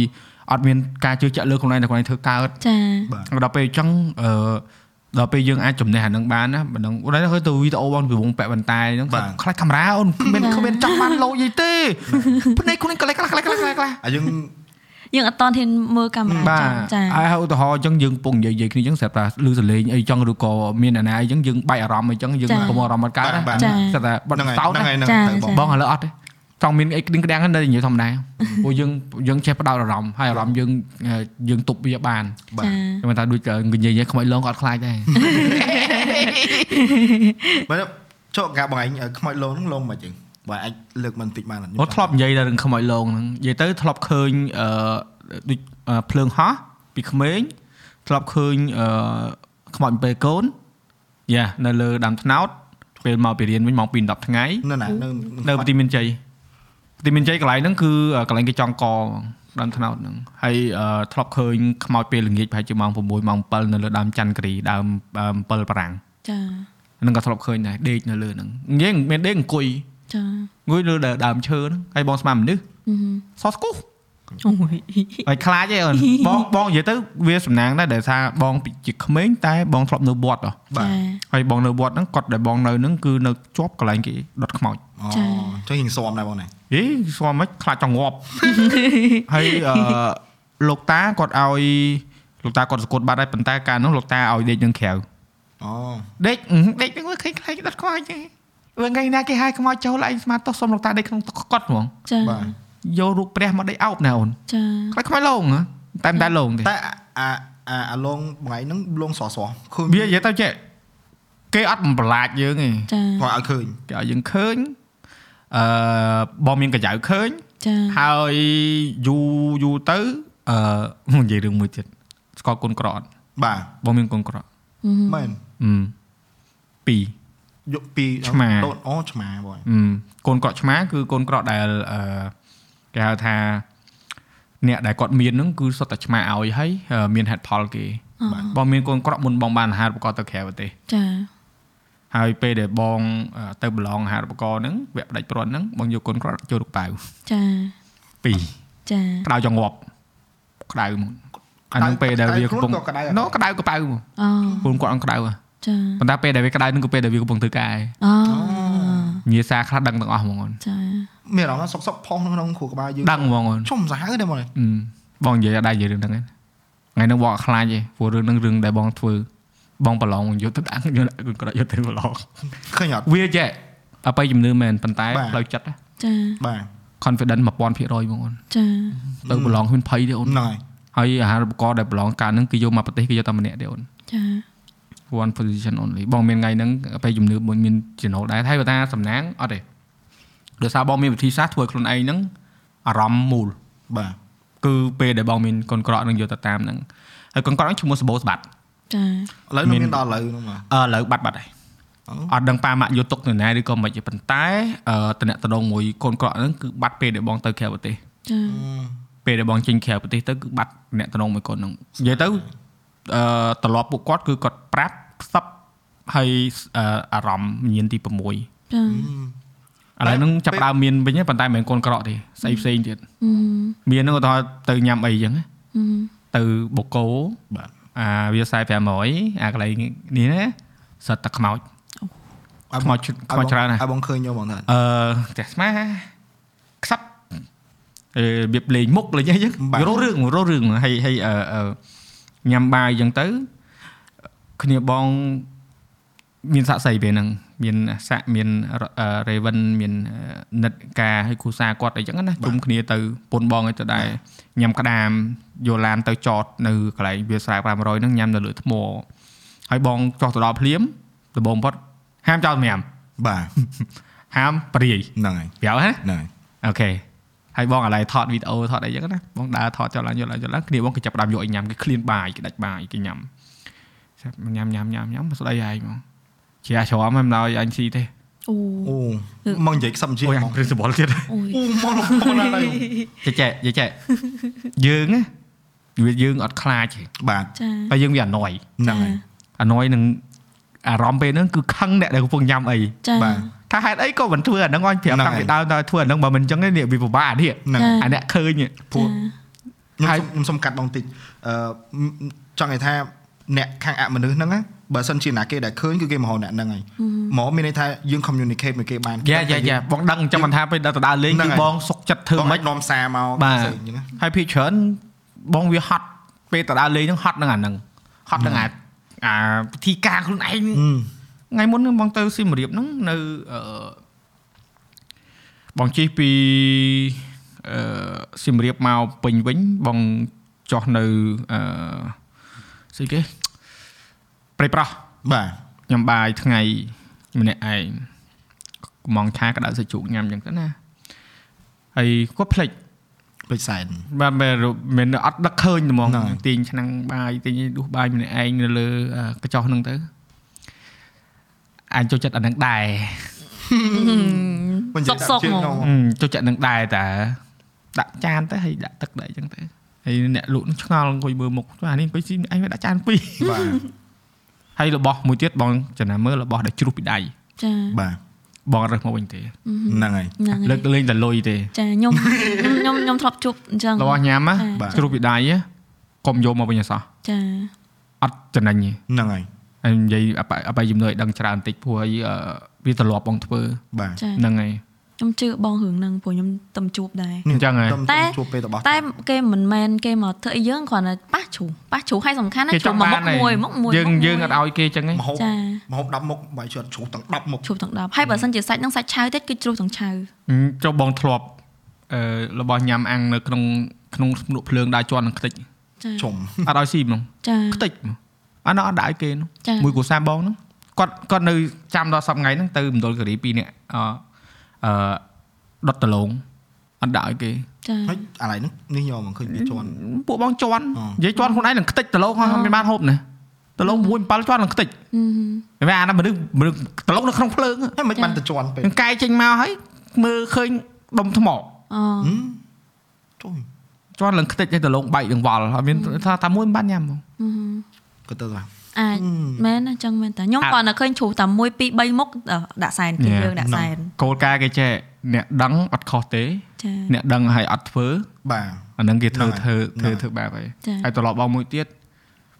អត់មានការជឿជាក់លើខ្លួនឯងតែខ្លួនឯងធ្វើកើតចាបាទដល់ពេលអញ្ចឹងអឺ ដល់ពេលយើងអាចជំនះអានឹងបានណាមិនដឹងអូនឃើញទៅវីដេអូបងពីវងពាក់បន្តែហ្នឹងបាទខ្លាចកាមេរ៉ាអូនគ្មានគ្មានចង់បានលោយអីទេភ្នែកខ្លួនឯងក្លែកខ្លះខ្លះខ្លះខ្លះអាយើងយើងអត់តន់ហ៊ានមើលកាមេរ៉ាបាទចាហើយឧទាហរណ៍អញ្ចឹងយើងកំពុងនិយាយនិយាយគ្នាអញ្ចឹងស្រាប់តែលឺសលេងអីចឹងឬក៏មានអាណាអីចឹងយើងបែកអារម្មណ៍អីចឹងយើងកុំអារម្មណ៍អត់កើតណាបាទចាស្រាប់តែបត់ហ្នឹងហើយសោតហ្នឹងណាហើយហ្នឹងចាហើយបងចាបងឥឡូវអត់ទេ ចង់មានអីក្តឹងក្តាំងនៅនិយាយធម្មតាព្រោះយើងយើងចេះផ្ដោតអារម្មណ៍ហើយអារម្មណ៍យើងយើងទប់វាបានបាទចាខ្ញុំថាដូចនិយាយខ្មោចលងក៏អត់ខ្លាចដែរបើចុះកាបងឯងខ្មោចលងហ្នឹងលងមិនចឹងបើអាចលើកមិនតិចបានអត់អូធ្លាប់និយាយដល់រឿងខ្មោចលងហ្នឹងនិយាយទៅធ្លាប់ឃើញអឺដូចអឺភ្លើងហោះពីក្មេងធ្លាប់ឃើញអឺខ្មោចពេលកូនយ៉ានៅលើដើមថ្នោតពេលមកពីរៀនវិញម៉ោង2 10ថ្ងៃនៅណានៅនៅប្រទីមានជ័យប្រ ទីមានជ័យកន្លែងហ្នឹងគឺកន្លែងគេចង់កដើមថ្នោតហ្នឹងហើយអឺធ្លាប់ឃើញខ្មោចពេលល្ងាចប្រហែលជាម៉ោង6ម៉ោង7នៅលើដើមច័ន្ទគិរីដើម7បារាំងចាហ្នឹងក៏ធ្លាប់ឃើញដែរដេកនៅលើហ្នឹងនិយាយមានដេកអង្គុយចាអង្គុយលើដើមឈើហ្នឹងហើយបងស្មានមនុស្សអឺសោះស្គូស អូយហើយខ្លាចទេអូនបងបងនិយាយទៅវាសំណាងដែរដែលថាបងពីជាក្មេងតែបងធ្លាប់នៅវត្តហ៎បាទចាហើយបងនៅវត្តហ្នឹងគាត់ដែលបងនៅហ្នឹងគឺនៅជាប់កន្លែងគេដុតខ្មោចអូចា៎ចុះរៀងស៊ាំដែរបងណាហេស្គាល់មិនខ្លាចចង់ងាប់ហើយអឺលោកតាគាត់ឲ្យលោកតាគាត់សកត់បាត់ហើយប៉ុន្តែកាលនោះលោកតាឲ្យដេកនឹងក្រៅអូដេកអឺដេកហ្នឹងវាឃើញខ្លាចដុតខ្មោចទេវាថ្ងៃណាគេហៅខ្មោចចូលឯងស្មាតោះសុំលោកតាដេកក្នុងទឹកកត់ហ្មងចាបាទ យករូបព្រះមកដេកអោបណាអូនចាខ្លាចខ្មោចលងហ៎តែមិនតែលងទេតែអាអាអាលងបងឯងហ្នឹងលងស្រស់ស្រស់ឃើញវានិយាយទៅចេះគេអត់បំប្រឡាចយើងទេចាគាត់ឲ្យឃើញគេឲ្យយើងឃើញអឺបងមានកញ្ចៅឃើញចាហើយយូរយូរទៅអឺនិយាយរឿងមួយទៀតស្គាល់កូនក្រអត់បាទបងមានកូនក្រមែនអឺពីរយកពីឆ្មាដូនអូឆ្មាបងអឺកូនក្រឆ្មាគឺកូនក្រដែលអឺ គេហៅថាអ្នកដែលគាត់មានហ្នឹងគឺសុទ្ធតែឆ្មាឲ្យហើយអឺមានហេតុផលគេបាទបងមានកូនក្រមុនបងបានអាហារូបករណ៍ទៅក្រៅប្រទេសចាហើយពេលដែលបងអឺទៅប្រឡងអាហារូបករណ៍ហ្នឹងវគ្គផ្ដាច់ព្រាត់ហ្នឹងបងយកកូនក្រចូលរូបប៉ៅចាពីរចាក្តៅចង្អប់ក្តៅមកអាហ្នឹងពេលដែលវាកំពុងក្តៅណូក្តៅកប៉ៅមកអូពូនគាត់អត់ក្តៅហ៎ចាប៉ុន្តែពេលដែលវាក្តៅហ្នឹងគឺពេលដែលវាកំពុងធ្វើការឯងអូញាសាខ្លះដឹងទាំងអស់ហ្មងអូនចា មានអារម្មណ៍ថាសុកសុកផុសក្នុងខួរក្បាលយើងដឹងហ្មងអូនជុំសាហាវទេបងអឺបងនិយាយអត់ដែរនិយាយរឿងហ្នឹងឯងថ្ងៃហ្នឹងបងអត់ខ្លាចទេព្រោះរឿងហ្នឹងរឿងដែលបងធ្វើបងប្រឡងបងយកទៅដាក់យកដាក់គឺគាត់យកទៅប្រឡងឃើញអត់វាចេះអបិយជំនឿមែនប៉ុន្តែបាទផ្លូវចិត្តណាចាបាទ confident 1000%ហ្មងអូនចាទៅប្រឡងហ៊ុនភ័យទេអូនហ្នឹងហើយហើយអាហារូបករណ៍ដែលប្រឡងកាលហ្នឹងគឺយកមកប្រទេសគឺយកតែម្នាក់ទេអូនចា one position only បងមានថ្ងៃហ្នឹងពេលជំនឿបងមានចំណូលដែរហើយបើថាសំណាងអត់ទេ ដោយសារបងមានវិធីសាស្ត្រធ្វើឲ្យខ្លួនឯងហ្នឹងអារម្មណ៍មូលបាទគឺពេលដែលបងមានកូនក្រក់នឹងយកទៅតាមហ្នឹងហើយកូនក្រក់ហ្នឹងឈ្មោះសបោស្បាត់ចាឥឡូវនៅមានមានដល់ឥឡូវហ្នឹងមកអឺឥឡូវបាត់បាត់ហើយអូអត់ដឹងប៉ាម៉ាក់យកទុកនៅណាឬក៏មិនទេប៉ុន្តែអឺតំណតំណងមួយកូនក្រក់ហ្នឹងគឺបាត់ពេលដែលបងទៅក្រៅប្រទេសចាពេលដែលបងចេញក្រៅប្រទេសទៅគឺបាត់តំណតំណងមួយកូនហ្នឹងនិយាយទៅអឺត្រឡប់ពួកគាត់គឺគាត់ប្រាប់ផ្សព្វហើយអឺអារម្មណ៍ញៀនទី6ចា ឥឡូវហ្នឹងចាប់ផ្ដើមមានវិញហើយប៉ុន្តែមិនមែនកូនក្រក់ទេស្អីផ្សេងទៀតអឺមានហ្នឹងគាត់ទៅញ៉ាំអីចឹងណាអឺទៅបូកូបាទអាវា4500អាកន្លែងនេះណាសិតតែខ្មោចខ្មោចខ្មោចច្រើនណាស់ឲ្យបងឃើញយកបងថាអឺផ្ទះស្មាខ្សាប់អឺរបៀបលេងមុខលេងអីចឹងបាទរស់រឿងរស់រឿងហើយហើយអឺអឺញ៉ាំបាយចឹងទៅគ្នាបង មានសាក់សីពេលហ្នឹងមានសាក់មានអឺ Raven មានអឺនិតការហើយគូសាគាត់អីចឹងណាជុំគ្នាទៅពុនបងឲ្យទៅដែរញ៉ាំក្តាមយកឡានទៅចតនៅកន្លែងវាស្រែ500ហ្នឹងញ៉ាំនៅលើថ្មហើយបងចុះទៅដល់ភ្លាមដំបងផុតហាមចោលសម្រាប់បាទហាមព្រាយហ្នឹងហើយប្រយោណាហ្នឹងហើយអូខេហើយបងឥឡូវថតវីដេអូថតអីចឹងណាបងដើរថតចុះឡើងយកឡើងយកឡើងគ្នាបងគេចាប់ផ្ដើមយកឲ្យញ៉ាំគេឃ្លានបាយគេដាច់បាយគេញ៉ាំញ៉ាំញ៉ាំញ៉ាំញ៉ាំស្ដីហើយហ្មង ជាអាច្រមមិនដល់ឲ្យអញស៊ីទេអូអូមកនិយាយខ្សឹមជាអូយហ្អមញងព្រិនសិបលទៀតអូយអូមកមកណាស់ហើយចេះចេះចេះចេះយើងណាវាយើងអត់ខ្លាចទេបាទចាតែយើងវាអណយហ្នឹងហើយអណយនឹងអារម្មណ៍ពេលហ្នឹងគឺខឹងអ្នកដែលកំពុងញ៉ាំអីចាបាទថាហេតុអីក៏មិនធ្វើអាហ្នឹងអញប្រាប់ហ្នឹងតាំងហើយពីដើមដល់ធ្វើអាហ្នឹងបើមិនអញ្ចឹងទេនេះវាពិបាកនេះហ្នឹងចាអាអ្នកឃើញនេះព្រោះខ្ញុំហើយសុំខ្ញុំសុំកាត់បងតិចអឺចង់និយាយថាអ្នកខាងអមនុស្សហ្នឹងណា បើសិនជាណាគេដែលឃើញគឺគេមកហៅអ្នកហ្នឹងហើយមកមានន័យថាយើង communicate មួយគេបានយ៉ាយ៉ាយ៉ាបងដឹងអញ្ចឹងមិនថាពេលដល់ទៅដើរលេងហ្នឹងគឺហើយបងសុកចិត្តធ្វើធ្វើម៉េមិនចនាំសារមកបាទផ្សេងអញ្ចឹងណាហើយភាគច្រើនបងវាហត់ពេលទៅដើរលេងហ្នឹងហត់នឹងអាហ្នឹងហត់នឹងអាអាពិធីការខ្លួនឯងហឹមថ្ងៃមុនហ្នឹងបងទៅសៀមរាបហ្នឹងនៅអឺបងជិះពីអឺសៀមរាបមកពេញវិញបងចុះនៅអឺស្អីគេ ព្រៃប្រោះបាទញ៉ាំបាយថ្ងៃម្នាក់ឯងកំងឆាក្តៅសាច់ជ្រូកញ៉ាំអញ្ចឹងទៅណាហើយគាត់ភ្លេចពេចសែនបាទមែនមែនអត់ដឹកឃើញហ្មងហ្នឹងហើយទាញឆ្នាំងបាយទាញដួសបាយម្នាក់ឯងនៅលើអឺកញ្ចោះហ្នឹងទៅអញចូលចិត្តអាហ្នឹងដែរមិននិយាយសុកៗដាក់ជើងហ្មងក្នុងអឺចូលចិត្តហ្នឹងដែរតាដាក់ចានទៅហើយដាក់ទឹកដែរអញ្ចឹងទៅហើយអ្នកលក់នឹងឆ្ងល់អង្គុយមើលមុខអានេះអង្គុយស៊ីអញវាដាក់ចានពីរបាទ ហើយរបស់មួយទៀតបងចំណាំមើលរបស់ដែលជ្រុះពីដៃចាបាទបងរើសមកវិញទេហ្នឹងហើយហ្នឹងលើហើកយលេងតែលុយទេចាខ្ញុំខ្ញុំខ្ញុំធ្លាប់ជួបអញ្ចឹងរបស់ញ៉ាំណាបាទជ្រុះពីដៃណាកុំយកមកវិញអសោះចាអត់ចំណេញទេហ្នឹងហើយហើយនិយាយអបអបជំនួយឲ្យដឹងច្រើនបន្តិចព្រោះឲ្យអឺវាទ្រលាប់បងធ្វើបាទចាហ្នឹងហើយ ខ្ញុំជឿបងរឿងហ្នឹងព្រោះខ្ញុំតំជួបដែរអញ្ចឹងហើយទំតែជួបពេលរបស់តែគេមិនមែនគេមកធ្វើអីយើងគ្រាន់តែប៉ះជ្រូប៉ះជ្រូហើយសំខាន់ណាគេជ្រូចង់មកបានមុខមួយមុខមួយយើងមុខមួយយើងអត់ឲ្យគេអញ្ចឹងហីមហូបចាមហូប10មុខបាយជឿជ្រុះទាំង10មុខជ្រូទាំង10ហើយបើសិនជាសាច់ហ្នឹងសាច់ឆៅទៀតគឺជ្រូទាំងឆៅចុះបងធ្លាប់អឺរបស់ញ៉ាំអាំងនៅក្នុងក្នុងភ្នក់ភ្លើងដើរជន់នឹងខ្ទេចចាជុំអត់ឲ្យស៊ីហ្មងចាខ្ទេចហ្មងអានោះអត់ដាក់ឲ្យគេនោះចាមួយគ្រួសារបងហ្នឹងគាត់គាត់នៅចាំដល់សប្តាហ៍ថ្ងៃហ្នឹងទៅមណ្ឌលគិរី2នាក់អ អឺដុតដលងអត់ដាក់ឲ្យគេចាហើយអាឡៃនេះនេះយកមកឃើញវាជន់ពួកបងជន់អនិយាយជន់ខ្លួនឯងនឹងខ្ទេចដលងហ្នឹងមិនបានហូបណាដលង6 7ជន់នឹងខ្ទេចហឹមតែអានោះមនុស្សមនុស្សដលងនៅក្នុងភ្លើងហើយមិនបានទៅជន់ពេកនឹងកាយចេញមកហើយមើលឃើញដុំថ្មអូហឹមចុយជន់ឡើងខ្ទេចឲ្យដលងបែកនឹងវល់ហើយមានថាតែមួយមិនបានញ៉ាំហ្មងហឹមក៏ទៅថា អាចមែនណាចឹងមែនតាខ្ញុំអាចគាត់នៅឃើញជ្រូតែ1 2 3មុខអឺដាក់សែនគេយើងដាក់សែនគោលការណ៍គេចេះអ្នកដឹងអត់ខុសទេចាអ្នកដឹងហើយអត់ធ្វើបាទអាហ្នឹងគេធ្វើហ្នឹងហើធ្វើយធ្វើហ្នឹងធ្វើបែបហើយចា៎ហើយត្រឡប់បងមួយទៀត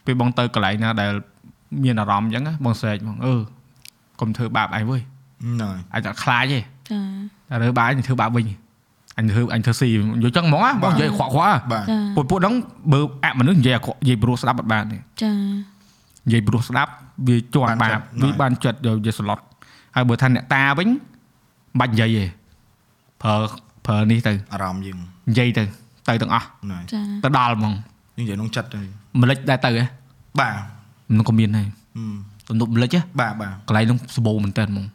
ពេលបងទៅកន្លែងណាដែលមានអារម្មណ៍អញ្ចឹងណាបងស្រែកបងអឺកុំធ្វើបាបអញវើយហ្នឹងហើយអញតែខ្លាចទេចាតែរើបាបអញធ្វើបាបវិញអញធ្វើអញធ្វើស៊ីយកចឹងហ្មងណាបងនិយាយខ្វក់ខ្វក់បាទចាពួកពួកហ្នឹងបើអមនុស្សនិយាយអាក្រក់និយាយព្រោះស្ដាប់អត់បានទេចា និយាយព្រោះស្ដាប់វាជាប់បានបាបចិត្តហ្នឹងវាបានចិត្តយកនិយាយស្លុតហើយបើថាអ្នកតាវិញមិនបាច់និយាយទេប្រើប្រើនេះទៅអារម្មណ៍យើងនិយាយទៅទៅទាំងអស់ហ្នឹងហើយចាទៅដល់ហ្មងនិយាយក្នុងចិត្តទៅម្លេចដែរទៅហ៎បាទមិនក៏មានដែរហឹមទំនប់ម្លេចហ៎បាទបាទកន្លែងហ្នឹងសបោមែនតើហ្មង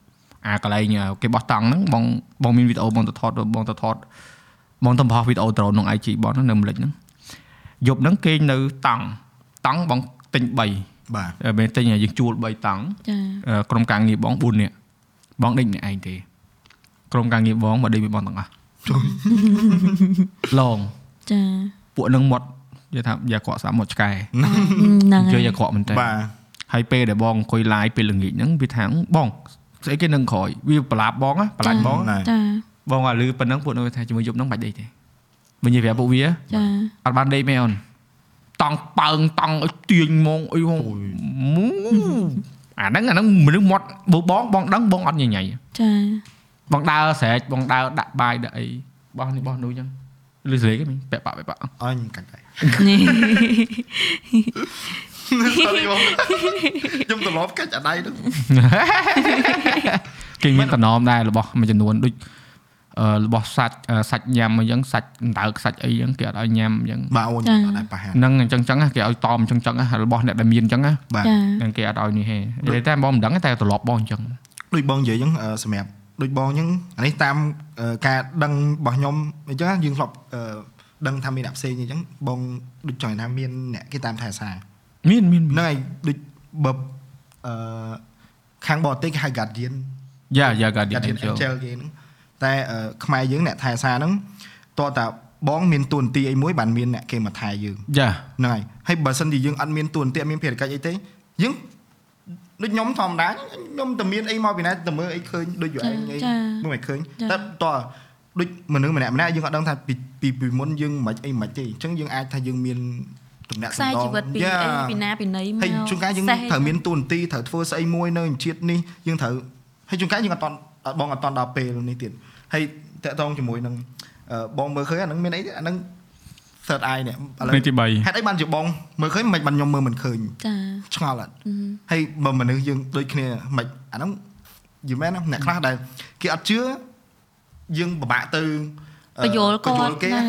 អាកន្លែងគេបោះតង់ហ្នឹងបងបងមានវីដេអូបងទៅថតបងទៅថតបងទៅបោះវីដេអូដ្រូនក្នុង IG បងហ្នឹងនៅម្លេចហ្នឹងយប់ហ្នឹងគេងនៅតង់តង់បងទិញ3 បាទអឺមែនទិញយើងជួល3តង់ចាអឺក្រុមការងារបង4នាក់បងដេញម្នាក់ឯងទេក្រុមការងារបងមកដេញពីបងទាំងអស់ឡងចាពួកហ្នឹងមាត់និយាយថាយ៉ាក្រក់ស្ដាប់មាត់ឆ្កែហ្នឹងហើជឿយយ៉ាក្រក់មែនតើបាទហើយពេលដែលបងអង្គុយ live ពេលល្ងាចហ្នឹងវាថាបងស្អីគេនឹងក្រោយវាប្រឡាប់បងណាប្រឡាញ់បងហ្នឹងហើយចាបងអាលឺប៉ុណ្ណឹងពួកនោះថាជាមួយយប់ហ្នឹងបាច់ដេកទេវិញនិយាយប្រាប់ពួកវាចាអត់បានដេកមែនអូន តង់ប៉ើងតង់ឲ្យទាញហ្មងអីហ្មងមូអាហ្នឹងអាហ្នឹងមនុស្សមាត់បើបងបងដឹងបងអត់ញញៃចាបងដើរស្រែកបងដើរដាក់បាយដាក់អីបោះនេះបោះនោះអញ្ចឹងលឺស្រែកហ្នឹងពាក់បាក់ពាក់បាក់អញកាច់ដែរនេះ Sorry បងខ្ញុំត្រឡប់កាច់អាដៃហ្នឹងគេមានតំណមដែររបស់មួយចំនួនដូចអឺ របស់សាច់អឺសាច់ញ៉ាំអញ្ចឹងសាច់អណ្ដើកសាច់អីអញ្ចឹងគេអត់ឲ្យញ៉ាំអញ្ចឹងបាទអូនអត់ដែរប៉ះហាហ្នឹងអញ្ចឹងអញ្ចឹងណាគេឲ្យតอมអញ្ចឹងអញ្ចឹងណារបស់អ្នកដែលមានអញ្ចឹងណាបាទចាហ្នឹងគេអត់ឲ្យនេះទេនិយាយតែបងមិនដឹងទេតែត្រឡប់បងអញ្ចឹងដូចបងនិយាយអញ្ចឹងអឺសម្រាប់ដូចបងអញ្ចឹងអានេះតាមអឺការដឹងរបស់ខ្ញុំអញ្ចឹងយើងធ្លាប់អឺដឹងថាមានអ្នកផ្សេងអញ្ចឹងបងដូចចង់ថាមានអ្នកគេតាមថែសារមានមានហ្នឹងហើយដូចបើអឺខាងបរទេសគេហៅ guardian យ៉ាយ៉ាកាឌី guardian ចូល angel គេហ្នឹង តែអឺខ្មែរយើងអ្នកថែសារហ្នឹងតើតាបងមានទួនាទីអីមួយបានមានអ្នកគេមកថែយើងយ៉ាហ្នឹងហើយហើយបើសិនជាយើងអត់មានទួនាទីអត់មានភារកិច្ចអីទេយើងដូចខ្ញុំធម្មតាខ្ញុំតែមានអីមកពីណាតែមើលអីឃើញដូចយូរឯងអីចាមើលមិនឃើញចាតែតើដូចមនុស្សម្នាក់ម្នាក់យើងអត់ដឹងថាពីពីពីមុនយើងមិនអីមិនទេអញ្ចឹងយើងអាចថាយើងមានតំណែងខ្សែជីវិតពីអីពីណាពីណីមកហើយជួនកាលយើងសេះត្រូវមានទួនាទីត្រូវធ្វើស្អីមួយនៅជាតិនេះយើងត្រូវហើយជួនកាលយើងអត់តន់អត់បងអត់តន់ដល់ពេលនេះទៀត ហើយតកតងជាមួយនឹងអឺបងមើលឃើញអាហ្នឹងមានអីទេអាហ្នឹង third eye នេះឥឡូវនេះទី3ហេតុអីបានជាបងមើលឃើញមិនបានខ្ញុំមើលមិនឃើញចាឆ្ងល់អត់ហើយបើមនុស្សយើងដូចគ្នាមិនអាហ្នឹងយីមែនណាអ្នកខ្លះដែលគេអត់ជឿយើងពិបាកទៅអឺបញ្យល់គាត់បញ្យល់គេណា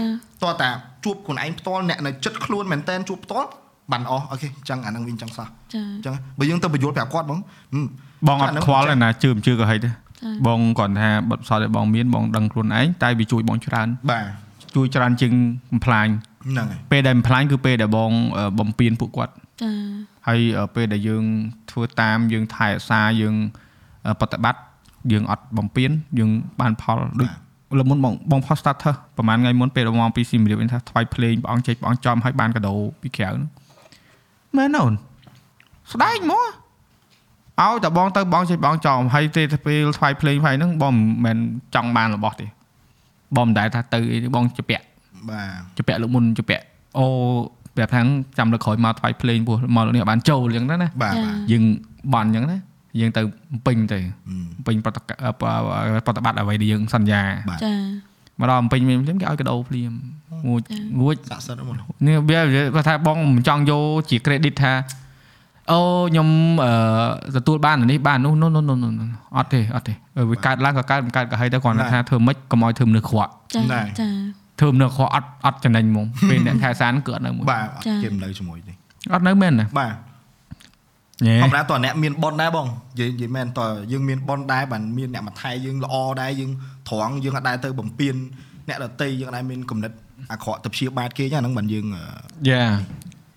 តោះតាជួបខ្លួនឯងផ្ទាល់អ្នកនៅចិត្តខ្លួនមែនតែនជួបផ្ទាល់បានអស់អូខេអញ្ចឹងអានឹងវិញអញ្ចឹងសោះចាអញ្ចឹងបើយើងទៅបញ្យល់ប្រាប់គាត់ហ្មងហឹមបងអត់ខ្វល់ទេណាជឿមិនជឿក៏ហីទេចា បងគាត់ថាបទពិសោធន៍ដែលបងមានបងដឹងខ្លួនឯងតែវាជួយបងច្រើនបាទជួយច្រើនជាងបំផ្លាញហ្នឹងហើយពេលដែលបំផ្លាញគឺពេលដែលបងអឺបំពេញពួកគាត់ចាហើយអឺពេលដែលយើងធ្វើតាមយើងថែរក្សាយើងអឺប្រតិបត្តិយើងអត់បំពេញយើងបានផលដូចលើមុនបងបងផុស starter ប្រហែលថ្ងៃមុនពេលដែលមកពីស៊ីមរៀបវិញថាថ្វាយភ្លេងព្រះអង្គចេញព្រះអង្គចំឲ្យបានកាដូពីក្រៅហ្នឹងមែនអូនស្ដែងមក ឲ្យតែបងទៅបងចេញបងចំហើយទេទៅពេលថ្វាយភ្លេងហើយហ្នឹងបងមិនមែនចង់បានរបស់ទេបងមិនដែលថាទៅអីទេបងជពាក់បាទជពាក់លើកមុនជពាក់អូប្រាប់ថាចាំលើកក្រោយមកថ្វាយភ្លេងពោះមកលើកនេះបានចូលអញ្ចឹងទៅណាបាទបាទយើងបន់អញ្ចឹងណាយើងទៅពេញទៅហឹមពេញប្រតិកអឺប្រតិបត្តិអ្វីដែលយើងសន្យាបាទចាមកដល់ពេញភ្លាមៗគេឲ្យកដោភ្លាមងួចងួចស័ក្តិសិទ្ធិហ្មងនេះវាគាត់ថាបងមិនចង់យកជា credit ថា អូខ្ញុំអឺទទួលបានអានេះបាននោះនោះនោះនោះនោះអត់ទេអត់ទេអឺវាកើតឡើងក៏កើតមិនកើតក៏ហើយទៅគ្រាន់តែថាធ្វើម៉េចកុំឲ្យធ្វើមនុស្សខ្វក់ចាចាធ្វើមនុស្សខ្វក់អត់អត់ចំណេញហ្មងពេលអ្នកថែសានគឺអត់នៅមួយបាទអត់គេមិននៅជាមួយទេអត់នៅមែនណាបាទញ៉េធម្មតាតើអ្នកមានប៉ុនដែរបងនិយាយនិយាយមែនតើយើងមានប៉ុនដែរបានមានអ្នកមកថែយើងល្អដែរយើងត្រង់យើងអាចដែរទៅបំពេញអ្នកដតីយើងអាចមានគំនិតអាក្រក់ទៅព្យាបាទគេចឹងអាហ្នឹងបានយើងអឺយ៉ា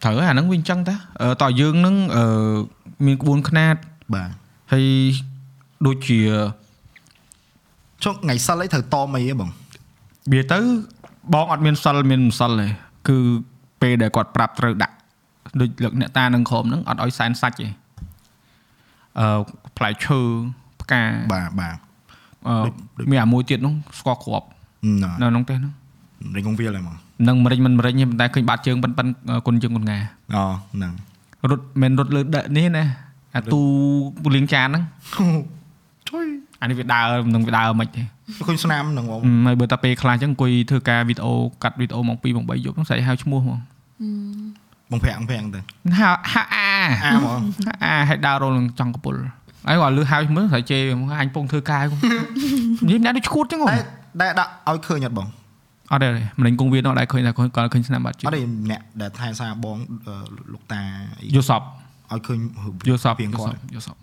ត្រូវហើយអាហ្នឹងវាអញ្ចឹងតាអឺតើយើងនឹងអឺមានក្បួនខ្នាតបាទហើយដូចជាចុះថ្ងៃសិលអីត្រូវតមអីហ៎បងវាទៅបងអត់មានសិលមានមិនសិលទេគឺពេលដែលគាត់ប្រាប់ត្រូវដាក់ដូចលឹកអ្នកតានឹងក្រុមហ្នឹងអត់ឲ្យសែនសាច់ទេអឺផ្លែឈើផ្កាបាទបាទអឺមានអាមួយទៀតនោះស្គាល់គ្រាប់ណ៎នៅក្នុងទេហ្នឹងរៀងគង់វាលហ្មង នឹងមរិញមិនមរិញទេប៉ុន្តែឃើញបាត់ជើងប៉ិនប៉ិនគុណជើងគុណងាអូហ្នឹងរត់មិនរត់លើដនេះណាអាទូលៀងចានហ្នឹងជួយអានេះវាដើរនឹងវាដើរមិនទេឃើញស្នាមហ្នឹងបងអឺហើយបើតាពេលខ្លះអញ្ចឹងអង្គុយធ្វើការវីដេអូកាត់វីដេអូមក2មក3យប់ហ្នឹងស្អីហៅឈ្មោះហ្មងបងប្រាំងប្រាំងទៅហៅហៅអាអាហ្មងអាឲ្យដើររលនឹងចង់កពុលហើយគាត់លឺហៅឈ្មោះស្រីជេហ្មងអញពងធ្វើការហ្នឹងនិយាយអ្នកដូចឈួតអញ្ចឹងហ៎តែតែដាក់ឲ្យឃើញអត់បង អត់ទេមិនគង់វានោះដែរឃើញតែគាត់គាត់ឃើញស្នាមបាត់ជិះអត់ទេអ្នកដែលថែសារបងអឺលោកតាអីយល់សពឲ្យឃើញយល់សពពីយល់គាសត់ពយល់សព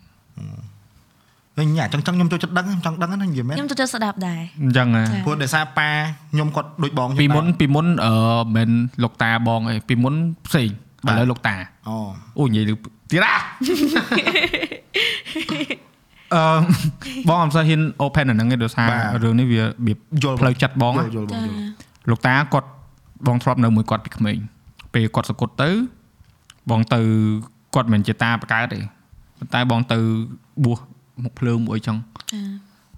វិញញ៉ាចឹងចឹងខ្ញុំចូលចិត្តដឹងចង់ដឹងណានិយាយមែនខ្ញុំចូលចិត្តស្ដាប់ដែរអញ្ចឹងហ៎ចាព្រោះដោយសារប៉ាខ្ញុំគាត់ដូចបងខ្ញុំពីមុនដែរពីមុនអឺមិនលោកតាបងអីពីមុនផ្សេងបាទឥឡូវលោកតាអូអូនិយាយលឺទៀតអា អឺបងអត់សូវហ៊ាន open អាហ្នឹងទេដោយសាររឿងនេះវារបៀបយល់ផ្លូវចិត្តបងយណាល់យល់បងចាយល់លោកតាគាត់បងធ្លាប់នៅមួយគាត់ពីក្មេងពេលគាត់សគត់ទៅ បងទៅគាត់មិនជាតាបកើតទេប៉ុន្តែបងទៅបួសមុខភ្លើងមួយអីចឹងចា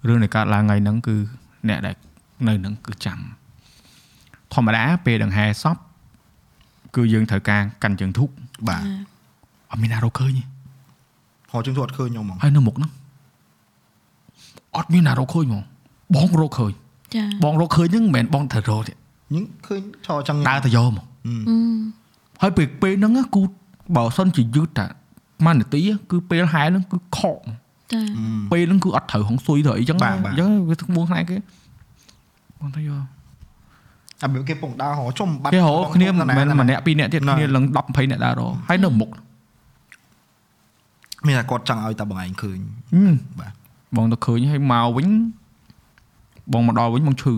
រឿងដែលកើតឡើងថ្ងៃហ្នឹងគឺអ្នកដែលនៅហ្នឹងគឺចាំធម្មតាពេលដង្ហែសពគឺយើងត្រូវការកាន់ជើងធូបបាទអត់មានណារកឃើញទេហោចឹងទៅអត់ឃើញខ្ញុំហ្មងហើយនៅមុខហ្នឹង អត់មានណារកឃើញហ្មងបងរកឃើញចាបងរកឃើញហ្នឹងមិនមែនបងត្រូវរកទេញឹងឃើញឆោចឹងដើរទៅយកហ្មងអឺហើយពេលពេលហ្នឹងណាគូបើសិនជាយឺតតាម៉ាននាទីគឺពេលហែហ្នឹងគឺខកចាពេលហ្នឹងគឺអត់ត្រូវហងស៊ុយទៅអីចឹងបាទបាទអញ្ចឹងវាក្បួនខ្នែគេបងទៅយកអាបើគេពងដើរហោចំបាត់គេរកគ្នាបងមិនមែនម្នាក់ពីរនាក់ទៀតណាគ្នាឡើង10 20នាក់ដើររកហើយនៅមុខមានតែគាត់ចង់ឲ្យតែបងឯងឃើញហឹមបាទ បងទៅឃើញហើយមកវិញបងមកដល់វិញបងឈឺ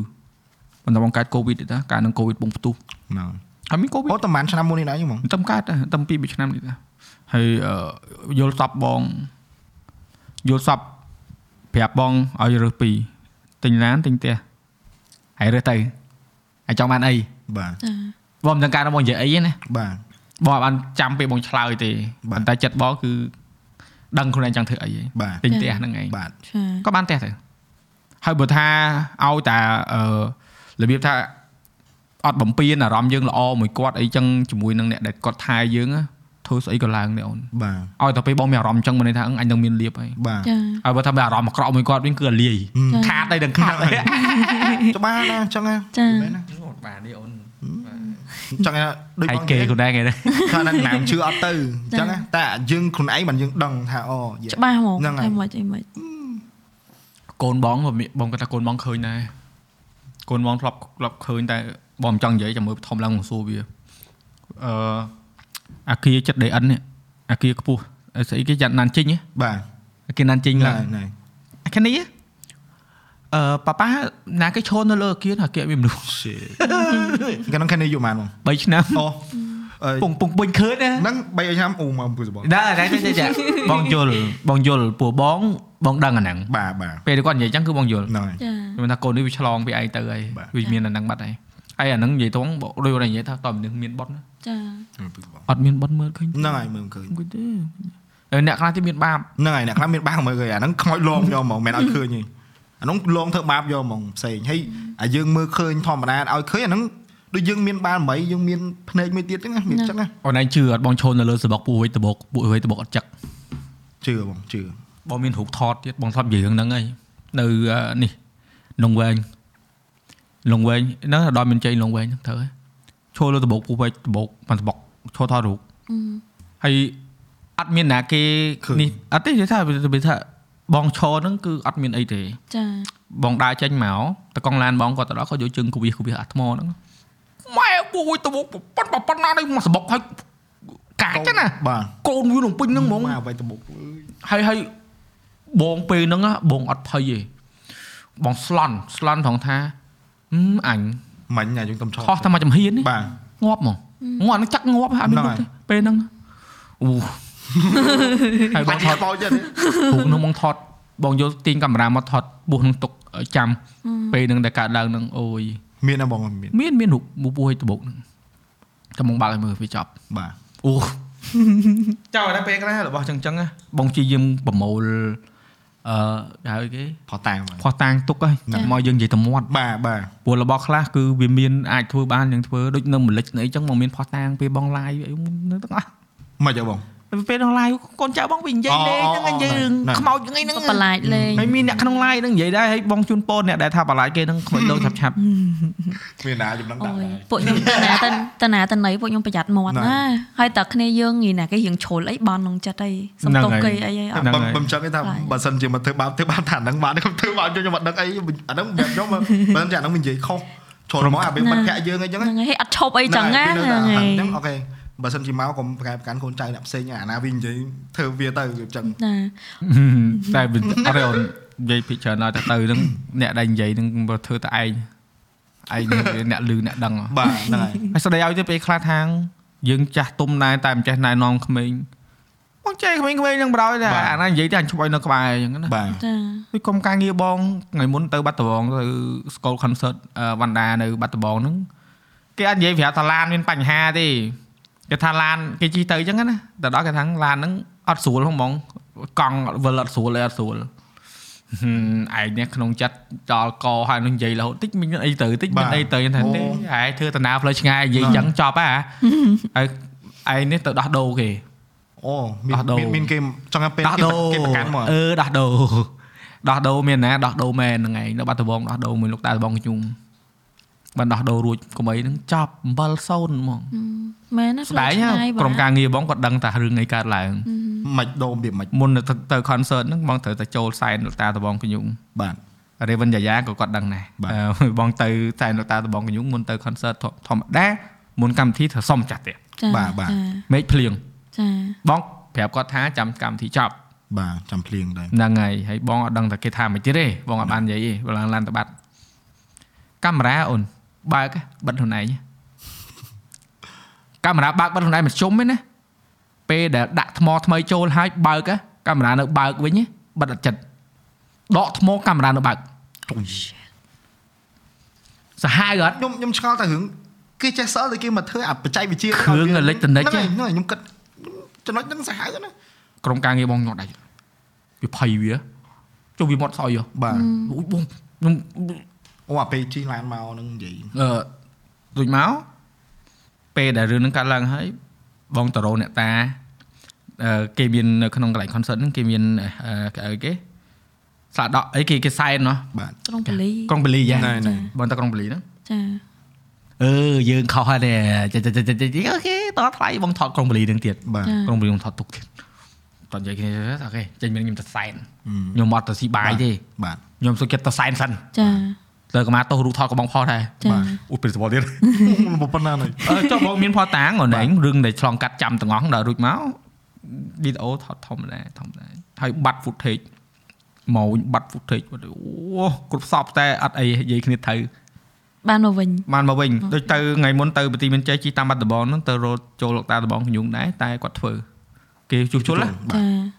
ប៉ុន្តែបងកើតកូវីដទេតាកាលនឹងកូវីដបងផ្ទុះហ្នឹងហើយមានកូវីដអូតែប្រហែលឆ្នាំមុននេះដែរហ្មងតែកើតតែតែពីរឆ្នាំនេះតាហើយអឺយល់សពបងយល់សពប្រាប់បងឲ្យរើសពីរទិញឡានទិញផ្ទះហើយរើសទៅហើយចង់បានអីបាទចាបងមិនដឹងការរបស់និយាយអីទេណាបាទបងអត់បានចាំពេលបងឆ្លើយទេបាទប៉ុន្តែចិត្តបងគឺ ដឹងខ្លួនឯងចង់ធ្វើអីហីបាទទិញផ្ទះហ្នឹងឯងបាទចាក៏បានផ្ទះទៅហើយបើថាឲ្យតាអឺរបៀបថាអត់បំពេញអារម្មណ៍យើងល្អមួយគាត់អីចឹងជាមួយនឹងអ្នកដែលគាត់ថែយើងណាធ្វើស្អីក៏ឡើងដែរអូនបាទឲ្យតែពេលបងមានអារម្មណ៍ចឹងមិនន័យថាអឺអញនឹងមានលៀបហើយបាទចាហើយបើថាមានអារម្មណ៍អាក្រក់មួយគាត់វិញគឺអាលាយចាខាតតែដឹងខាតតែច្បាស់ណាស់អញ្ចឹងណាចាមែនណាបាទនេះអូនអញ្ចឹងណាដូចហើយបងគេនិយាយខ្លួនដែរគេដែរថាណាណាមជឿអត់ទៅអញ្ចឹងណាតែយើងខ្លួនឯងមិនយើងដឹងថាអូយេច្បាស់ហ្មងហ្នឹងហើយតែមិនអីមិនកូនបងក៏មានបងគាត់ថាកូនបងឃើញដែរកូនបងធ្លាប់ធ្លាប់ឃើញតែបងមិនចង់និយាយចាំមើលធំឡើងមកសួរវាអឺអាគារចិត្ត DN នេះអាគារខ្ពស់ស្អីគេចាត់ណានជីងហ៎បាទអាគារណានជីងណែឡើងណែអាខាងនេះ អឺប៉ាប៉ាណាគេឈរនៅលើអាគារអាគារមានមនុស្សកាលនោះខាងនេះយកបានបង3ឆ្នាំអូអឺពងពងពេញឃើញណាហ្នឹង3ឆ្នាំអូមកពុះសបងដែរដែរតែចាបងយល់បងយល់ពួកបងបងដឹងអាហ្នឹងបាទបាទពេលគាត់និយាយចឹងគឺបងយល់ហ្នឹងហើយចាខ្ញុំថាកូននេះវាឆ្លងពីឯងទៅហើយបាទវាមានអាហ្នឹងបាត់ហើយហើយអាហ្នឹងនិយាយត្រង់ដូចគាត់និយាយថាតើមនុស្សមានបត់ណាចាពុះសបងអត់មានបត់មើលឃើញហ្នឹងហើយមើលមិនឃើញគិតទេហើយអ្នកខ្លះទៀតមានបាបហ្នឹងហើយអ្នកខ្លះមានបាសមើលឃើញអាហ្នឹងខ្មោចលងយកហ្មងមិនឲ្យឃើញទេ អាហ្នឹងលងធ្វើបាបយកហ្មងផ្សេងហើយអាយើងមើលឃើញធម្មតាឲ្យឃើញអាហ្នឹងដូចយើងមានបានមិនយើងមានភ្នែកមួយទៀតចឹងណាមានចឹងណាអូនឯងជឿអត់បងឈរនៅលើសបុកពូវិញតបុកពូវិញតបុកអត់ចឹកជឿបងជឿបងមានរូបថតទៀតបងថតនិយាយរឿងហ្នឹងហើយនៅអឺនេះលងវែងលងវែងហ្នឹងដល់មានជ័យលងវែងហ្នឹងត្រូវហើយឈរលើតបុកពូវិញតបុកបានតបុកឈរថតរូបអឺហើយអត់មានណាគេនេះអត់ទេនិយាយថាវាថា បងឈរហ្នឹងគឺអត់មានអីទេចាបងដើរចេញមកតកង់ឡានបងគាត់ទៅដល់គាត់យកជើងគវិសគវិសអាថ្មហ្នឹងម៉ែពូយទៅប៉ុនប៉ុណ្ណានេះមកសបុកហើយកាចណាបាទកូនវានឹងពេញហ្នឹងហ្មងមកអ្វីទៅបុកអើយហើយហើយបងពេលហ្នឹងណាបងអត់ភ័យទេបងស្លន់ស្លន់ថងថាហឹមអញមិញអាយើងទំឆោខុសតែមកចំហៀននេះបាទងាប់ហ្មងងាប់ហ្នឹងចាក់ងាប់ហើយអត់មានហ្នឹងមុខទេពេលហ្នឹងអូ ហើយបបាងច់ថថតតបោចទៀតរូបហ្នឹងបងថតបងយកទាញកាមេរ៉ាមកថតបុះនឹងទុកឲ្យចាំពេលហ្នឹងដែលកើតឡើងហ្នឹងអូយមានណាបងមានមានមានរូបមុខពោះឲ្យត្បុកហ្នឹងតែមកបើកឲ្យមើលវាចប់បាទអូចៅតែពេលខ្លះរបស់ចឹងចឹងណាបងជាយាមប្រមូលអឺគេហៅគេផោះតាមបាទផោះតាងទុកហើយមកយើងនិយាយទៅមាត់បាទបាទព្រោះរបស់ខ្លះគឺវាមានអាចធ្វើបានយ៉ាងធ្វើដូចនៅមលិចនៅអីចឹងមកមានផោះតាងពេលបងឡាយអីនៅទាំងអស់មិនអីបង ពេលក្នុងឡាយកូនចៅបងវានិយាយលេងហ្នឹងនិយាយរឿងខ្មោចហ្នឹងហ្នឹងបន្លាចលេងហើយមានអ្នកក្នុងឡាយហ្នឹងនិយាយដែរហើយបងជូនពរអ្នកដែលថាបន្លាចគេហ្នឹងខ្មោចលោឆាប់ឆាប់មានណាចំណងអូដាក់យដែរពួកខ្ញុំតណាតតណាតណៃពួកខ្ញុំប្រយ័ត្នមាត់ហ្នឹងណាហើយតើគ្នាយើងងាយណាគេរៀងជ្រុលអីបន់ក្នុងចិត្តអីសំទុកគេអីអីអត់បើបើចឹងគេថាខ្លាចបើសិនជាមកធ្វើបាបធ្វើបាបថាហ្នឹងបានខ្ញុំធ្វើបាបខ្ញុំអត់ដឹងអីអាហ្នឹងបែបខ្ញុំបើមិនចាហ្នឹងមិននិយាយខុសចូលមកអាពេលបាត់ភ័ក្រយើងអីចឹងហ្នឹងហើយហេតុអត់ឈប់អីចឹងណាហ្នឹងហ្នឹងហើយហ្នឹងអូខេ បើសិនជាមកកុំប្រកែប្រកាន់កូនចៅអ្នកផ្សេងអាណាវិញនិយាយធ្វើវាទៅវាចឹងណាតែវាអត់ទេអូននិយាយពីច្រើនដល់តែទៅហ្នឹងអ្នកដែលនិយាយហ្នឹងបើធ្វើតែឯងឯងនឹងអ្នកលឺអ្នកដឹងហ៎បាទហ្នឹងហើយហើយស្ដីឲ្យទៅពេលខ្លះខាងយើងចាស់ទុំដែរតែមិនចេះណែនាំក្មេងបងចេះក្មេងៗហ្នឹងបដ ாய் តែអាណានិយាយតែអញឈប់ឲ្យនៅក្បែរអញ្ចឹងណាបាទចាដូចកុំការងារបងថ្ងៃមុនទៅបាត់ដំបងទៅ School Concert វណ្ដានៅបាត់ដំបងហ្នឹងគេអត់និយាយប្រាប់ថាឡានមានបញ្ហាទេ គេថាឡានគេជិះទៅអញ្ចឹងណាទៅដល់គេថាឡានហ្នឹងអត់ស្រួលហ្នឹងហ្មងកង់វិលអត់ស្រួលទេអត់ស្រួលហឹមឯងនេះក្នុងចិត្តចោលកហើយនឹងនិយាយរហូតតិចមានអីទៅតិចមានអីទៅថាទេហើយធ្វើតាណាផ្លូវឆ្ងាយនិយាយអញ្ចឹងចប់ហ่าហើយឯងនេះទៅដោះដូរគេអូមានដោះដូរមានមានគេចង់ឲ្យពេលដោះដូរគេប្រកាន់មកអឺដោះដូរដោះដូរមានណាដោះដូរមែនហ្នឹងឯងនៅបាត់ដំបងដោះដូរមួយលោកតាដំបងកញ្ជុំ បានដោះដូររួចកុំអីហ្នឹងចប់7-0ហ្មងមែនណាស្ដាយណាក្រុមការងារបងគាត់ដឹងថារឿងអីកើតឡើងមិនដូរវាមិនមុនទៅទៅ concert ហ្នឹងបងត្រូវតែចូលសែនលោកតាដំបងកញ្ជុំបាទ Raven Yaya ក៏គាត់ដឹងដែរបាទអឺបងទៅសែនលោកតាដំបងកញ្ជុំមុនទៅ concert ធម្មតាមុនកម្មវិធីត្រូវសុំចាស់ទៀតចាបាទបាទមេឃភ្លៀងចាបងប្រាប់គាត់ថាចាំកម្មវិធីចប់បាទចាំភ្លៀងដែរហ្នឹងហើយហើយបងអត់ដឹងថាគេថាមិនទៀតទេបងអត់បាននិយាយទេបើឡើងឡានទៅបាត់កាមេរ៉ាអូន បើកបិទខ្លួនឯងកាមេរ៉ាបើកបិទខ្លួនឯងមិនជុំទេណាពេលដែលដាក់ថ្មថ្មីចូលហើយបើកកាមេរ៉ានៅបើកវិញបិទអត់ចិត្តដកថ្មកាមេរ៉ានៅបើកសាហាវអត់ខ្ញុំខ្ញុំឆ្ងល់តែរឿងគេចេះសល់តែគេមកធ្វើអាបច្ចេកវិទ្យាគ្រឿងអេឡិចត្រូនិកហ្នឹងហើយហ្នឹងហើយខ្ញុំគិតចំណុចហ្នឹងសាហាវណាក្រុមការងារបងញាត់ដែរវាភ័យវាចុះវាមាត់ស្អុយហ៎បាទអូយបងខ្ញុំ អូអាពេលជិះឡានមកហ្នឹងនិយាយអឺដូចមកពេលដែលរឿងហ្នឹងកាត់ឡើងហើយបងតរោអ្នកតាអឺគេមាននៅក្នុងកន្លែង concert ហ្នឹងគេមានអឺគេហៅគេស្លាកដកអីគេគេសែនណោះបាទក្រុងបលីក្រុងបលីយ៉ាណែណែបងទៅក្រុងបលីហ្នឹងចាអឺយើងខុសហើយទេចាចាចាចាចាអូខេតថ្លៃបងថតក្រុងបលីហ្នឹងទៀតបាទក្រុងបលីខ្ញុំថតទុកទៀតតនិយាយគ្នាអូខេចេញមានខ្ញុំទៅសែនអឺខ្ញុំអត់ទៅស៊ីបាយទេបាទខ្ញុំសុខចិត្តទៅសែនសិនចា លើកម្មាទោសរូបថតកំបងផុសដែរចាអូពេលសបទៀតប៉ុណ្ណានេះអឺចុះបងមានផតតាងអូនឯងរឿងដែលឆ្លងកាត់ចាំទាំងអស់ដល់រួចមកវីដេអូថតធម្មតាធម្មតាហើយបាត់ footage មកវិញបាត់ footage បាត់អូគ្រប់សពតែអត់អីនិយាយគ្នាត្រូវបានមកវិញបានមកវិញដូចទៅថ្ងៃមុនទៅបទីមានចេះជីតាមបាត់ដបងហ្នឹងទៅរត់ចូលលោកតាដបងខ្ញុំដែរតែគាត់ធ្វើគេជួសជុលណាចា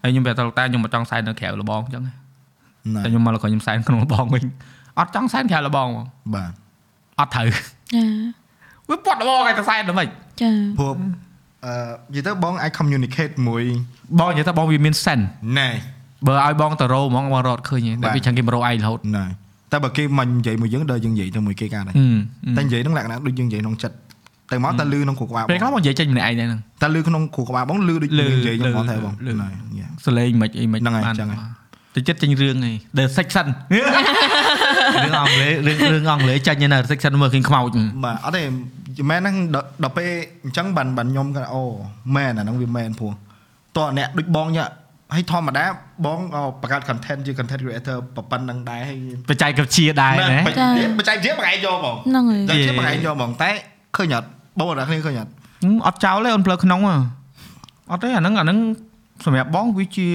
ហើយខ្ញុំប្រាប់ទៅលោកតាខ្ញុំមកចង់សែននៅក្រៅលបងអញ្ចឹងណាតែខ្ញុំមកលោកខ្ញុំសែនក្នុងលបងវិញ អត់ចង់សែនក្រៅលបងហ្មងបាទអត់ត្រូវចាវាពាត់លបងឲ្យទៅសែនដល់ម៉េចចាព្រោះអឺនិយាយទៅបងអាច communicate មួយបងនិយាយថាបងវាមានសិនណែបើឲ្យបងទៅរោហ្មងបងរត់ឃើញទេបាទតែវាចឹងគេមករោឯងរហូតណែតែបើគេមិននិយាយមួយយើងដល់យើងនិយាយទៅមួយគេកើតដែរហឹមតែនិយាយនឹងលក្ខណៈដូចយើងនិយាយក្នុងចិត្តទៅមកតែលឺក្នុងគ្រូក្បាលបពេលខ្លះងបងនិយាយចេញម្នាក់ឯងដែរហ្នឹងតែលឺក្នុងគ្រូក្បាលបងលឺដូចលឺយើងនិយាយខ្ញុំលឺបងតែបងលឺណែ Yeah. សលេងមិនអីមិនហ្នឹងហើយចឹងហើយទៅចិត្តចេញរឿងឯង The Section រឿងអង់គ្លេសរឿងរឿងអង់គ្លេសចាញ់នៅ Section មើលឃើញខ្មោចបាទអត់ទេមែនហ្នឹងដល់ដល់ពេលអញ្ចឹងបានបានខ្ញុំគាត់អូមែនអាហ្នឹងវាមែនព្រោះតោះអ្នកដូចបងញ៉ាហើយធម្មតាបងក៏បង្កើត content ជា content creator ប៉ុណ្្នឹងដែរហើយបច្ចេកវិទ្យាដែរណាបច្ចេកបច្ចេកវិទ្យាបង្ហាញយកបងហ្នឹងហើយតែជាបង្ហាញយកបងតែឃើញអត់បងអត់គ្នាឃើញអត់ហឹមអត់ចោលទេអូនផ្លូវក្នុងហ៎អត់ទេអាហ្នឹងអាហ្នឹងសម្រាប់បងវាជា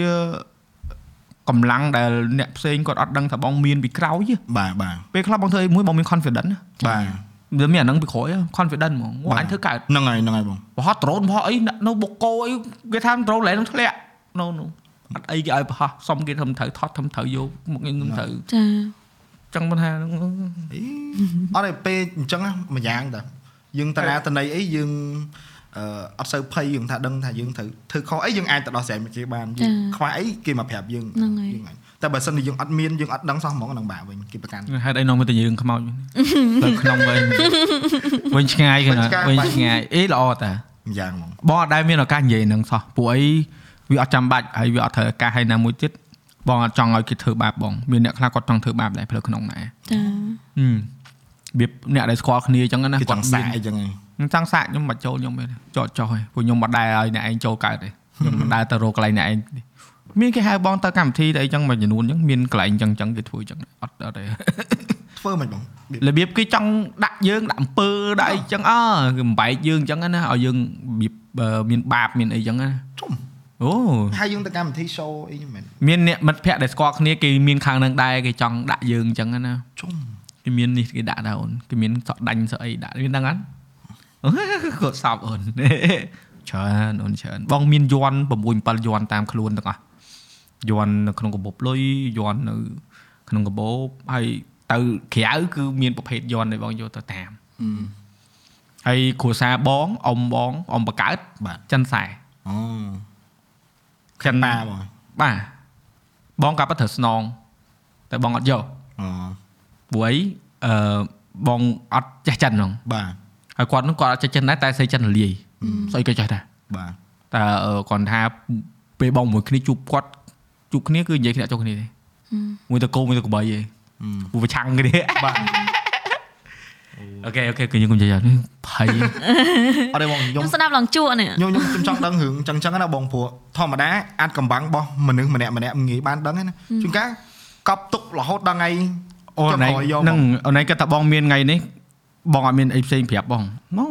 កម្លាំងដែលអ្នកផ្សេងគាត់អត់ដឹងថាបងមានពីក្រោយទេបាទបាទពេលខ្លះបងធ្វើអីមួយបងមាន confidence ណាបាទវាមានអាហ្នឹងពីក្រោយ confidence ហ្មងអូអញធ្វើកើតហ្នឹងហើយហ្នឹងហើយបងបោះដ្រូនបោះអីនៅបុកកោអីគេថាដ្រូនលែងនឹងធ្លាក់ no no អត់អីគេឲ្យបោះសុំគេធ្វើត្រូវថតធ្វើត្រូវយកមកខ្ញុំត្រូវចាចឹងមិនថាអីអត់ទេពេលអញ្ចឹងណាមួយយ៉ាងតាយើងតារាតន័យអីយើង អឺអត់សូវភ័យយើងថាដឹងថាយើងត្រូវធ្វើខុសអីយើងអាចទៅដោះស្រាយមកគេបានយើងខ្វះអីគេមកប្រាប់យើងហ្នឹងហើយយើងអាចតែបើសិនជាយើងអត់មានយើងអត់ដឹងសោះហ្មងអានឹងបាក់វិញគេប្រកាន់ហេតុអីនាំមកទៅរឿងខ្មោចទៅក្នុងវិញវិញឆ្ងាយគេណាវិញឆ្ងាយអីល្អតាម្យ៉ាងហ្មងបងអត់ដែលមានឱកាសនិយាយហ្នឹងសោះពួកអីវាអត់ចាំបាច់ហើយវាអត់ត្រូវឱកាសហើយណាមួយទៀតបងអត់ចង់ឲ្យគេធ្វើបាបបងមានអ្នកខ្លះគាត់ចង់ធ្វើបាបដែរផ្លូវក្នុងដែរចា ហឹមវាអ្នកដែលស្គាល់គ្នាអញ្ចឹងណាគេចង់សាកអីចឹងហីខ្ញុំចង់សាកខ្ញុំមិនចូលខ្ញុំទេចោតចោះទេព្រោះខ្ញុំមិនដែលឲ្យអ្នកឯងចូលកើតទេខ្ញុំមិនដែលទៅរកកន្លែងអ្នកឯងទេមានគេហៅបងទៅកម្មវិធីទៅអីចឹងមួយចំនួនចឹងមានកន្លែងចឹងចឹងគេធ្វើចឹងអត់អត់ទេធ្វើមិនបងរបៀបគេចង់ដាក់យើងដាក់អំពើដាក់អីចឹងអើគេបំបែកយើងចឹងណាឲ្យយើងរបៀបអឺមានបាបមានអីចឹងណាជុំអូហើយយើងទៅកម្មវិធី show អីមែនមានអ្នកមិត្តភ័ក្តិដែលស្គាល់គ្នាគេមានខាងនឹងដែរគេចង់ដាក់យើងចឹងណាជុំ គេមាននេះគេដាក់ដែរអូនគេមានសក់ដាញ់សក់អីដាក់មានដឹងអត់គាត់សោបអូនច្រើនអូនច្រើនបងមានយន់6 7យន់តាមខ្លួនទាំងអស់យន់នៅក្នុងកាបូបលុយយន់នៅ ក្នុងកាបូបហើយទៅក្រៅគឺមានប្រភេទយន់ដែលបងយកទៅតាមហើយគ្រួសារបងអ៊ំបងអ៊ំបកើតបាទចិនខ្សែអូចិនប៉ាបងបាទបងកាប់ទៅត្រូវស្នងតែបងអត់យកអូ ព្រោះអីអឺបងអត់ចេះចិនហ្នឹងបាទហើយគាត់ហ្នឹងគាត់អត់ចេះចិនដែរតែស្អីចិនរលាយស្អីក៏ចេះដែរបាទតែអឺគាត់ថាពេលបងមួយគ្នាជួបគាត់ជួបគ្នាគឺនិយាយគ្នាអត់ចុះគ្នាទេមួយទៅគោមួយទៅក្បីឯងពូប្រឆាំងគ្នាបាទ OK OK គឺខ្ញុំនិយាយនេះភ័យអត់ទេបងខ្ញុំខ្ញុំស្ដាប់ឡើងជក់នេះខ្ញុំខ្ញុំខ្ញុំចង់ដឹងរឿងចឹងចឹងណាបងព្រោះធម្មតាអាថ៌កំបាំងរបស់មនុស្សម្នាក់ម្នាក់មិនងាយបានដឹងទេណាជួនកាលកប់ទុករហូតដល់ថ្ងៃ អូនឯងចុះក្រោយយកមកហ្នឹងអូនឯងគាត់ថាបងមានថ្ងៃនេះបងអត់មានអីផ្សេងប្រាប់បង No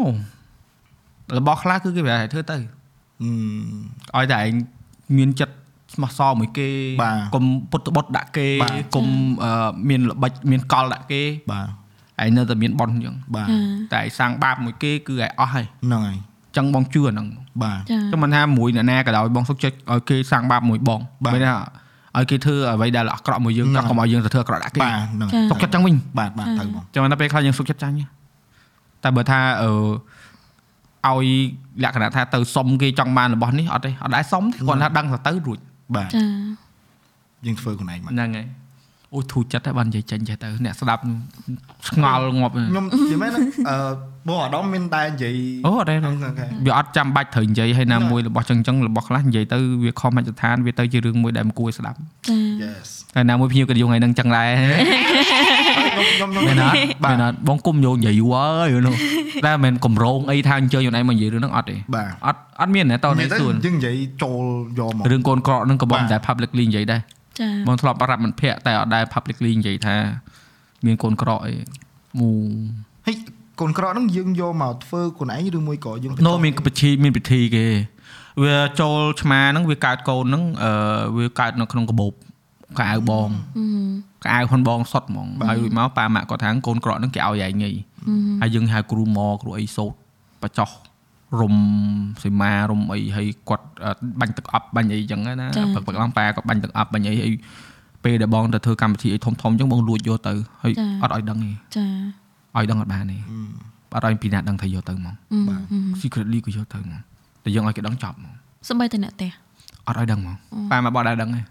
របស់ខ្លះគឺគេប្រហែលធ្វើទៅអឺឲ្យតែឯងមានចិត្តស្មោះសរមួយគេបាទកុំពុតបុតដាក់គេបាទកុំអឺមានល្បិចមានកលដាក់គេបាទឯងនៅតែមានប៉ុនអញ្ចឹងបាទចាតែឯងសាងបាបមួយគេគឺឯងអស់ហើយហ្នឹងហើយអញ្ចឹងបងជឿអាហ្នឹងបាទចាចឹងមិនថាមួយអ្នកណាក៏ដោយបងសុខចិត្តឲ្យគេសាងបាបមួយបងបាទមិនថា ឲ្យគេធ្វើអ្វីដែលអាក្រក់មួយយើងហ្នឹងតែកុំឲ្យយើងទៅធ្វើអាក្រក់ដាក់គេបាទហ្នឹងចាសុខចិត្តចឹងវិញបាទបាទទៅបងចឹងតែពេលខ្លះយើងសុខចិត្តចាញ់ទេតែបើថាអឺឲ្យលក្ខណៈថាទៅសុំគេចង់បានរបស់នេះអត់ទេអត់ដែរសុំទេគាត់ថាដឹងទៅទៅរួចបាទចាយើងធ្វើខ្លួនឯងបាទហ្នឹងហើយ អូធូរចិត្តតែបាននិយាយចេញចេះទៅអ្នកស្ដាប់ឆ្ងល់ងាប់ខ្ញុំនិយាយមែនណាអឺបងអាដាមមានដែរនិយាយអូអត់ទេអូខេវាអត់ចាំបាច់ត្រូវនិយាយហើយណាមួយរបស់ចឹងចឹងរបស់ខ្លះនិយាយទៅវាខុសមជ្ឈដ្ឋានវាទៅជារឿងមួយដែលមិនគួរឲ្យស្ដាប់ចា yes ហើយណាមួយភ្ញៀវក៏យកថ្ងៃហ្នឹងចឹងដែរខ្ញុំខ្ញុំមែនអត់បាមែទនអត់បងគុំយកនិយាយយូរហើយនោះតែមិនកម្រងអីថាអញ្ជើញខ្លួនឯងមកនិយាយរឿងហ្នឹងអត់ទេបាទអត់អត់មានទេតនិនេះយាយទៅសួនយើងនិយាយចូលយកមករឿងកូនក្រក់ហ្នឹងក៏បងបាទតែ publicly និយាយដែរចា បងធ្លាប់ប្រាប់មិត្តភ័ក្តិតែអត់ដែល publicly និយាយថា មានកូនក្រក់អីមូហើយកូនក្រក់ហ្នឹងយើងយកមកធ្វើខ្លួនឯងឬមួយក៏យើងណូមានពិធីមានពិធីគេវាចូលឆ្មាហ្នឹងវាកើតកូនហ្នឹងអឺវាកើតនៅក្នុងកាបូបកៅអៅបងកៅអៅហ៊ុនបងសុតហ្មងហើយរួចមកប៉ាម៉ាក់គាត់ថាកូនក្រក់ហ្នឹងគេឲ្យឯងញីហើយយើងហៅគ្រូម៉គ្រូអីសូតបចោះ រុំសីមារុំអីហើយគាត់អឺបាញ់ទឹកអប់បាញ់អីចឹងណាព្រឹកព្រឹកឡើងប៉ាគាត់បាញ់ទឹកអប់បាញ់អីហើយពេលដែលបងទៅធ្វើកម្មវិធីអីធំធំចឹងបងលួចយកទៅហើយអត់ឲ្យដឹងទេចាឲ្យដឹងអត់បានទេអត់ឲ្យពីណាដឹងថាយកទៅហ្មងបាទ secretly ក៏យកទៅហ្មងតែយើងឲ្យគេដឹងចប់ហ្មងសម្បីតែអ្នកផ្ទះអត់ឲ្យដឹងហ្មងប៉ាមកបត់ដែរដឹងទេ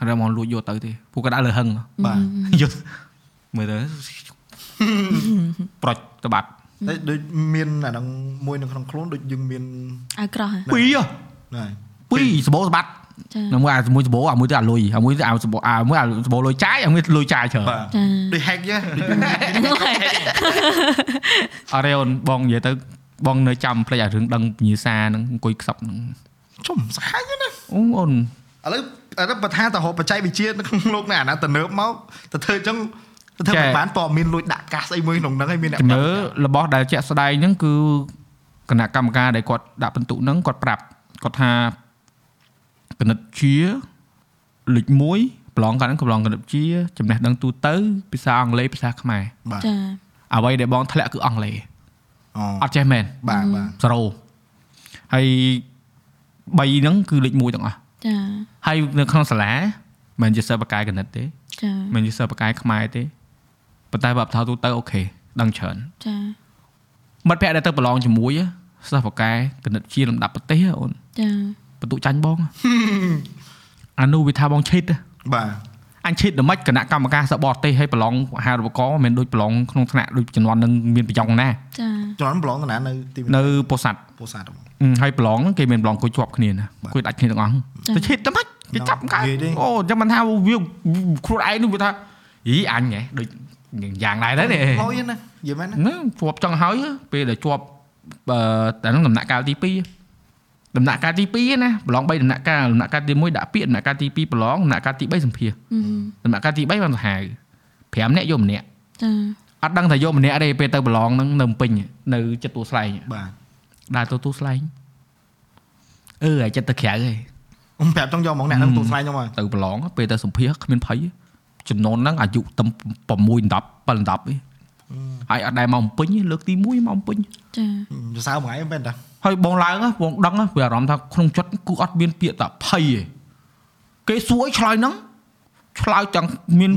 អត់មកលួចយកទៅទេពួកគាត់ដាក់លើហឹងបាទយកមើលទៅប្រុចទៅបាត់ តែដូចមានអាហ្នឹងមួយនៅក្នុងខ្លួនដូចយើងមានអាវក្រោះហ៎ពីរហ៎ហ្នឹងហើយពីរសបោស្បាត់ចានៅមួយអាមួយសបោអាមួយទៅអាលុយអាមួយទៅអាសបោអាមួយអាសបោលុយចាយអាមួយលុយចាយច្រើនបាទចាដូច hack ចឹងដូចអរេអូនបងនិយាយទៅបងនៅចាំផ្លេចអារឿងដឹងពញាសាហ្នឹងអង្គុយខ្សឹបហ្នឹងចំសាហាវណាអូអូនឥឡូវឥឡូវបើថាតរហូតបច្ចេកវិទ្យានៅក្នុងលោកណាអាណាទៅនើបមកទៅធ្វើអញ្ចឹងទៅ ធ្វើមិនបានតមានលួចដាក់កាសអីមួយក្នុងហ្នឹងឲ្យមានអ្នកជំនឿរបស់ដែលជាក់ស្ដែងហ្នឹងគឺគណៈកម្មការដែលគាត់ដាក់បន្ទុកហ្នឹងគាត់ប្រាប់គាត់ថាគណិតជាលេខ1ប្រឡងកាលហ្នឹងប្រឡងគណិតជាចំណេះដឹងទូទៅភាសាអង់គ្លេសភាសាខ្មែរបាទចាអ្វីដែលបងធ្លាក់គឺអង់គ្លេសអូអត់ចេះមែនបាទបាទ0ហើយ3ហ្នឹងគឺលេខ1ទាំងអស់ចាហើយនៅក្នុងសាលាមិនជាសិស្សបកាយគណិតទេចាមិនជាសិស្សបកាយខ្មែរទេ ប៉ុន្តែបើបថោទូទៅអូខេដឹងច្រើនចាមិត្តភក្តិដែលទៅប្រឡងជាមួយសិស្សបកែគណិតជាលំដាប់ប្រទេសអូនចាបន្ទុកចាញ់បងអានោះវាថាបងឈិតបាទអញឈិតដល់ម៉េចគណៈកម្មការសិស្សបរទេសឲ្យប្រឡងអាហារូបករណ៍មិនមែនដូចប្រឡងក្នុងថ្នាក់ដូចជំនាន់នឹងមានប្រយ៉ងណាចាចំនួនប្រឡងតាណានៅទីនៅពោធិ៍សាត់ពោធិ៍សាត់ហ្មងអឺហើយប្រឡងហ្នឹងគេមានប្រឡងគួយជាប់គ្នាណាបាទគួយដាច់គ្នាទាំងអស់ទៅឈិតដល់ម៉េចគេចាប់កើតនិយាយទេអូចាំមិនថាវាខ្លួនឯងនោះវាថាយីអញហ៎ដូច យ៉ាងដែរទៅនេះហើយណានិយាយមែនណាហ្នឹងជាប់ចង់ហើយពេលដែលជាប់អឺតែហ្នឹងដំណាក់កាលទី2ដំណាក់កាលទី2ណាប្រឡង3ដំណាក់កាលដំណាក់កាលទី1ដាក់ពាក្យដំណាក់កាលទី2ប្រឡងដំណាក់កាលទី3សម្ភារអឺដំណាក់កាលទី3បានទៅហៅ5នាក់យកម្នាក់ចាអត់ដឹងថាយកម្នាក់ទេពេលទៅប្រឡងហ្នឹងនៅភ្នំពេញនៅចិត្តទួលស្លែងបាទដើរទៅទួលស្លែងអឺឲ្យចិត្តទៅក្រៅហីអ៊ំប្រាប់ចង់យកហ្មងអ្នកហ្នឹងទូស្លាយខ្ញុំមកទៅប្រឡងពេលទៅសម្ភារគ្មានភ័យ ចំនួនហ្នឹងអាយុតែ6 10 7 10ឯងហើយអត់ដែរមកភ្នំពេញទេលើកទី1មកភ្នំពេញចាសរសើរមួយឯងមែនតាហើយបងឡើងហ៎បងដឹងហ៎វាអារម្មណ៍ថាក្នុងចិត្តគឺអត់មានពាក្យថាភ័យទេគេសួរឲ្យឆ្លើយហ្នឹងឆ្លើយទាំងមាន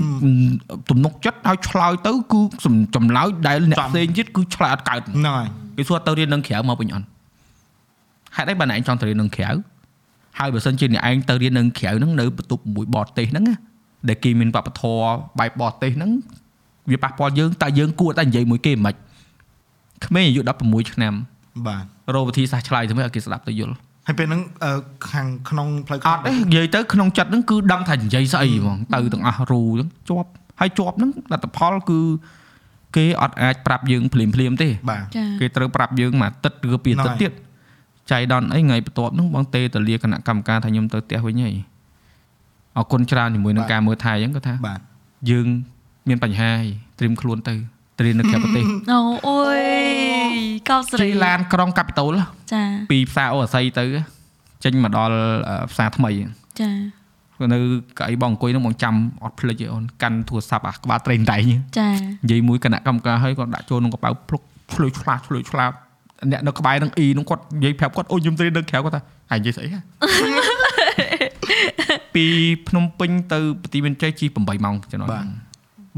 ទំនុកចិត្តហើយឆ្លើយទៅគឺសំចម្លើយដែលអ្នកផ្សេងទៀតគឺឆ្លើយអត់កើតហ្នឹងហើយគេសួរទៅរៀននឹងក្រៅមកវិញអត់ហេតុអីបានឯងចង់ទៅរៀននឹងក្រៅហើយបើសិនជាអ្នកឯងទៅរៀននឹងក្រៅហ្នឹងនៅបន្ទប់មួយបរទេសហ្នឹងណា ដែលគេមានវប្បធម៌បែបបរទេសហ្នឹងវាប៉ះពាល់យើងតើយើងគួរតែនិយាយមួយគេមិនក្មេងអាយុ16ឆ្នាំបាទរកវិធីសាស្ត្រឆ្លើយទៅមើលឲ្យគេស្ដាប់ទៅយល់ហើយពេលហ្នឹងអឺខាងក្នុងផ្លូវអត់ទេនិយាយទៅក្នុងចិត្តហ្នឹងគឺដឹងថានិយាយស្អីហ្មងទៅទាំងអស់រូហ្នឹងជាប់ហើយជាប់ហ្នឹងលទ្ធផលគឺគេអត់អាចប្រាប់យើងភ្លាមភ្លាមៗទេបាទចាគេត្រូវប្រាប់យើងមួយអាទិត្យឬពីរអាទិត្យទៀតចៃដនអីថ្ងៃបន្ទាប់ហ្នឹងបងទេទៅលាគណៈកម្មការថាខ្ញុំទៅផ្ទះវិញហើយ អរគុណច្រើនជាមួយនឹងការមើលថែអញ្ចឹងគាត់ថាបាទយើងមានបញ្ហាហើយត្រៀមខ្លួនទៅត្រៀមនៅក្រៅប្រទេសអូអូយកោបស្ជិរីះឡានក្រុងកាពីតូលចាពីផ្សារអូអាស័យទៅចេញមកដល់អឺផ្សារថ្មីចានៅកៅអីបងអង្គុយហ្នឹងបងចាំអត់ភ្លេចទេអូនកាន់ទូរស័ព្ទអាក្បាលត្រេងតែងចានិយាយមួយគណៈកម្មការហើយគាត់ដាក់ចូលក្នុងកប៉ៅភ្លុកឆ្លុយឆ្លាស់ឆ្លុយឆ្លាស់អ្នកនៅក្បែរនឹងអ៊ីហ្នឹងគាត់និយាយប្រាប់គាត់អូខ្ញុំត្រៀមនៅក្រៅគាត់ថាហើយនិយាយស្អីហ៎ ពីភ្នំពេញទៅប្រទីមានជ័យជិះ8ម៉ោងចំណុចហ្នឹង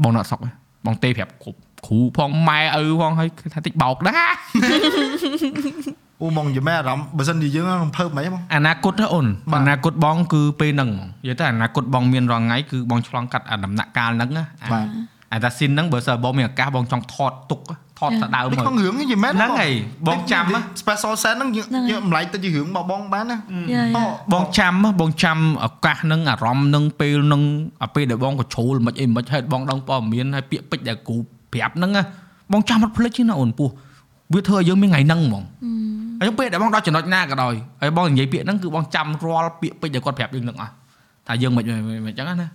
បងនៅអត់សុកទេបងទេប្រាប់គ្រប់គ្រូផងម៉ែឪផងហើយគេថាតិចបោកដែរអូហ្មងយមែនអារម្មណ៍បើសិនជាយើងនឹងភើបមិនហ្មងអនាគតណាអូនបាទអនាគតបងគឺពេលហ្នឹងហ្មងនិយាយទៅអនាគតបងមានរងថ្ងៃគឺបងឆ្លងកាត់អាដំណាក់កាលហ្នឹងណាអាបាទអាតាស៊ីនហ្នឹងបើសិនបងមានឱកាសបងចង់ថតទុក ថតទៅដើមដូចមកក្នុងរឿងយមែនហ្នឹងហើយបងចាំណា special set ហ្នឹងយើងយើងអំឡែកទៅជារឿងរបស់បងបានណាយ៉ាយ៉ាបងចាំហ៎បងចាំឱកាសហ្នឹងអារម្មណ៍ហ្នឹងពេលហ្នឹងអាពេលដែលបងក៏ជ្រូលមិនអីមិនហេតុបងដឹងព័ត៌មានហើយពាក្យពេចន៍ដែលគ្រូប្រាប់ហ្នឹងណាបងចាំអត់ភ្លេចទេណាអូនពោះវាធ្វើឲ្យយើងមានថ្ងៃហ្នឹងហ្មងហើយពេលដែលបងដល់ចំណុចណាក៏ដោយហើយបងនិយាយពាក្យហ្នឹងគឺបងចាំរាល់ពាក្យពេចន៍ដែលគាត់ប្រាប់យើងទាំងអស់ថាយើងមិនមិនមិនអញ្ចឹងណា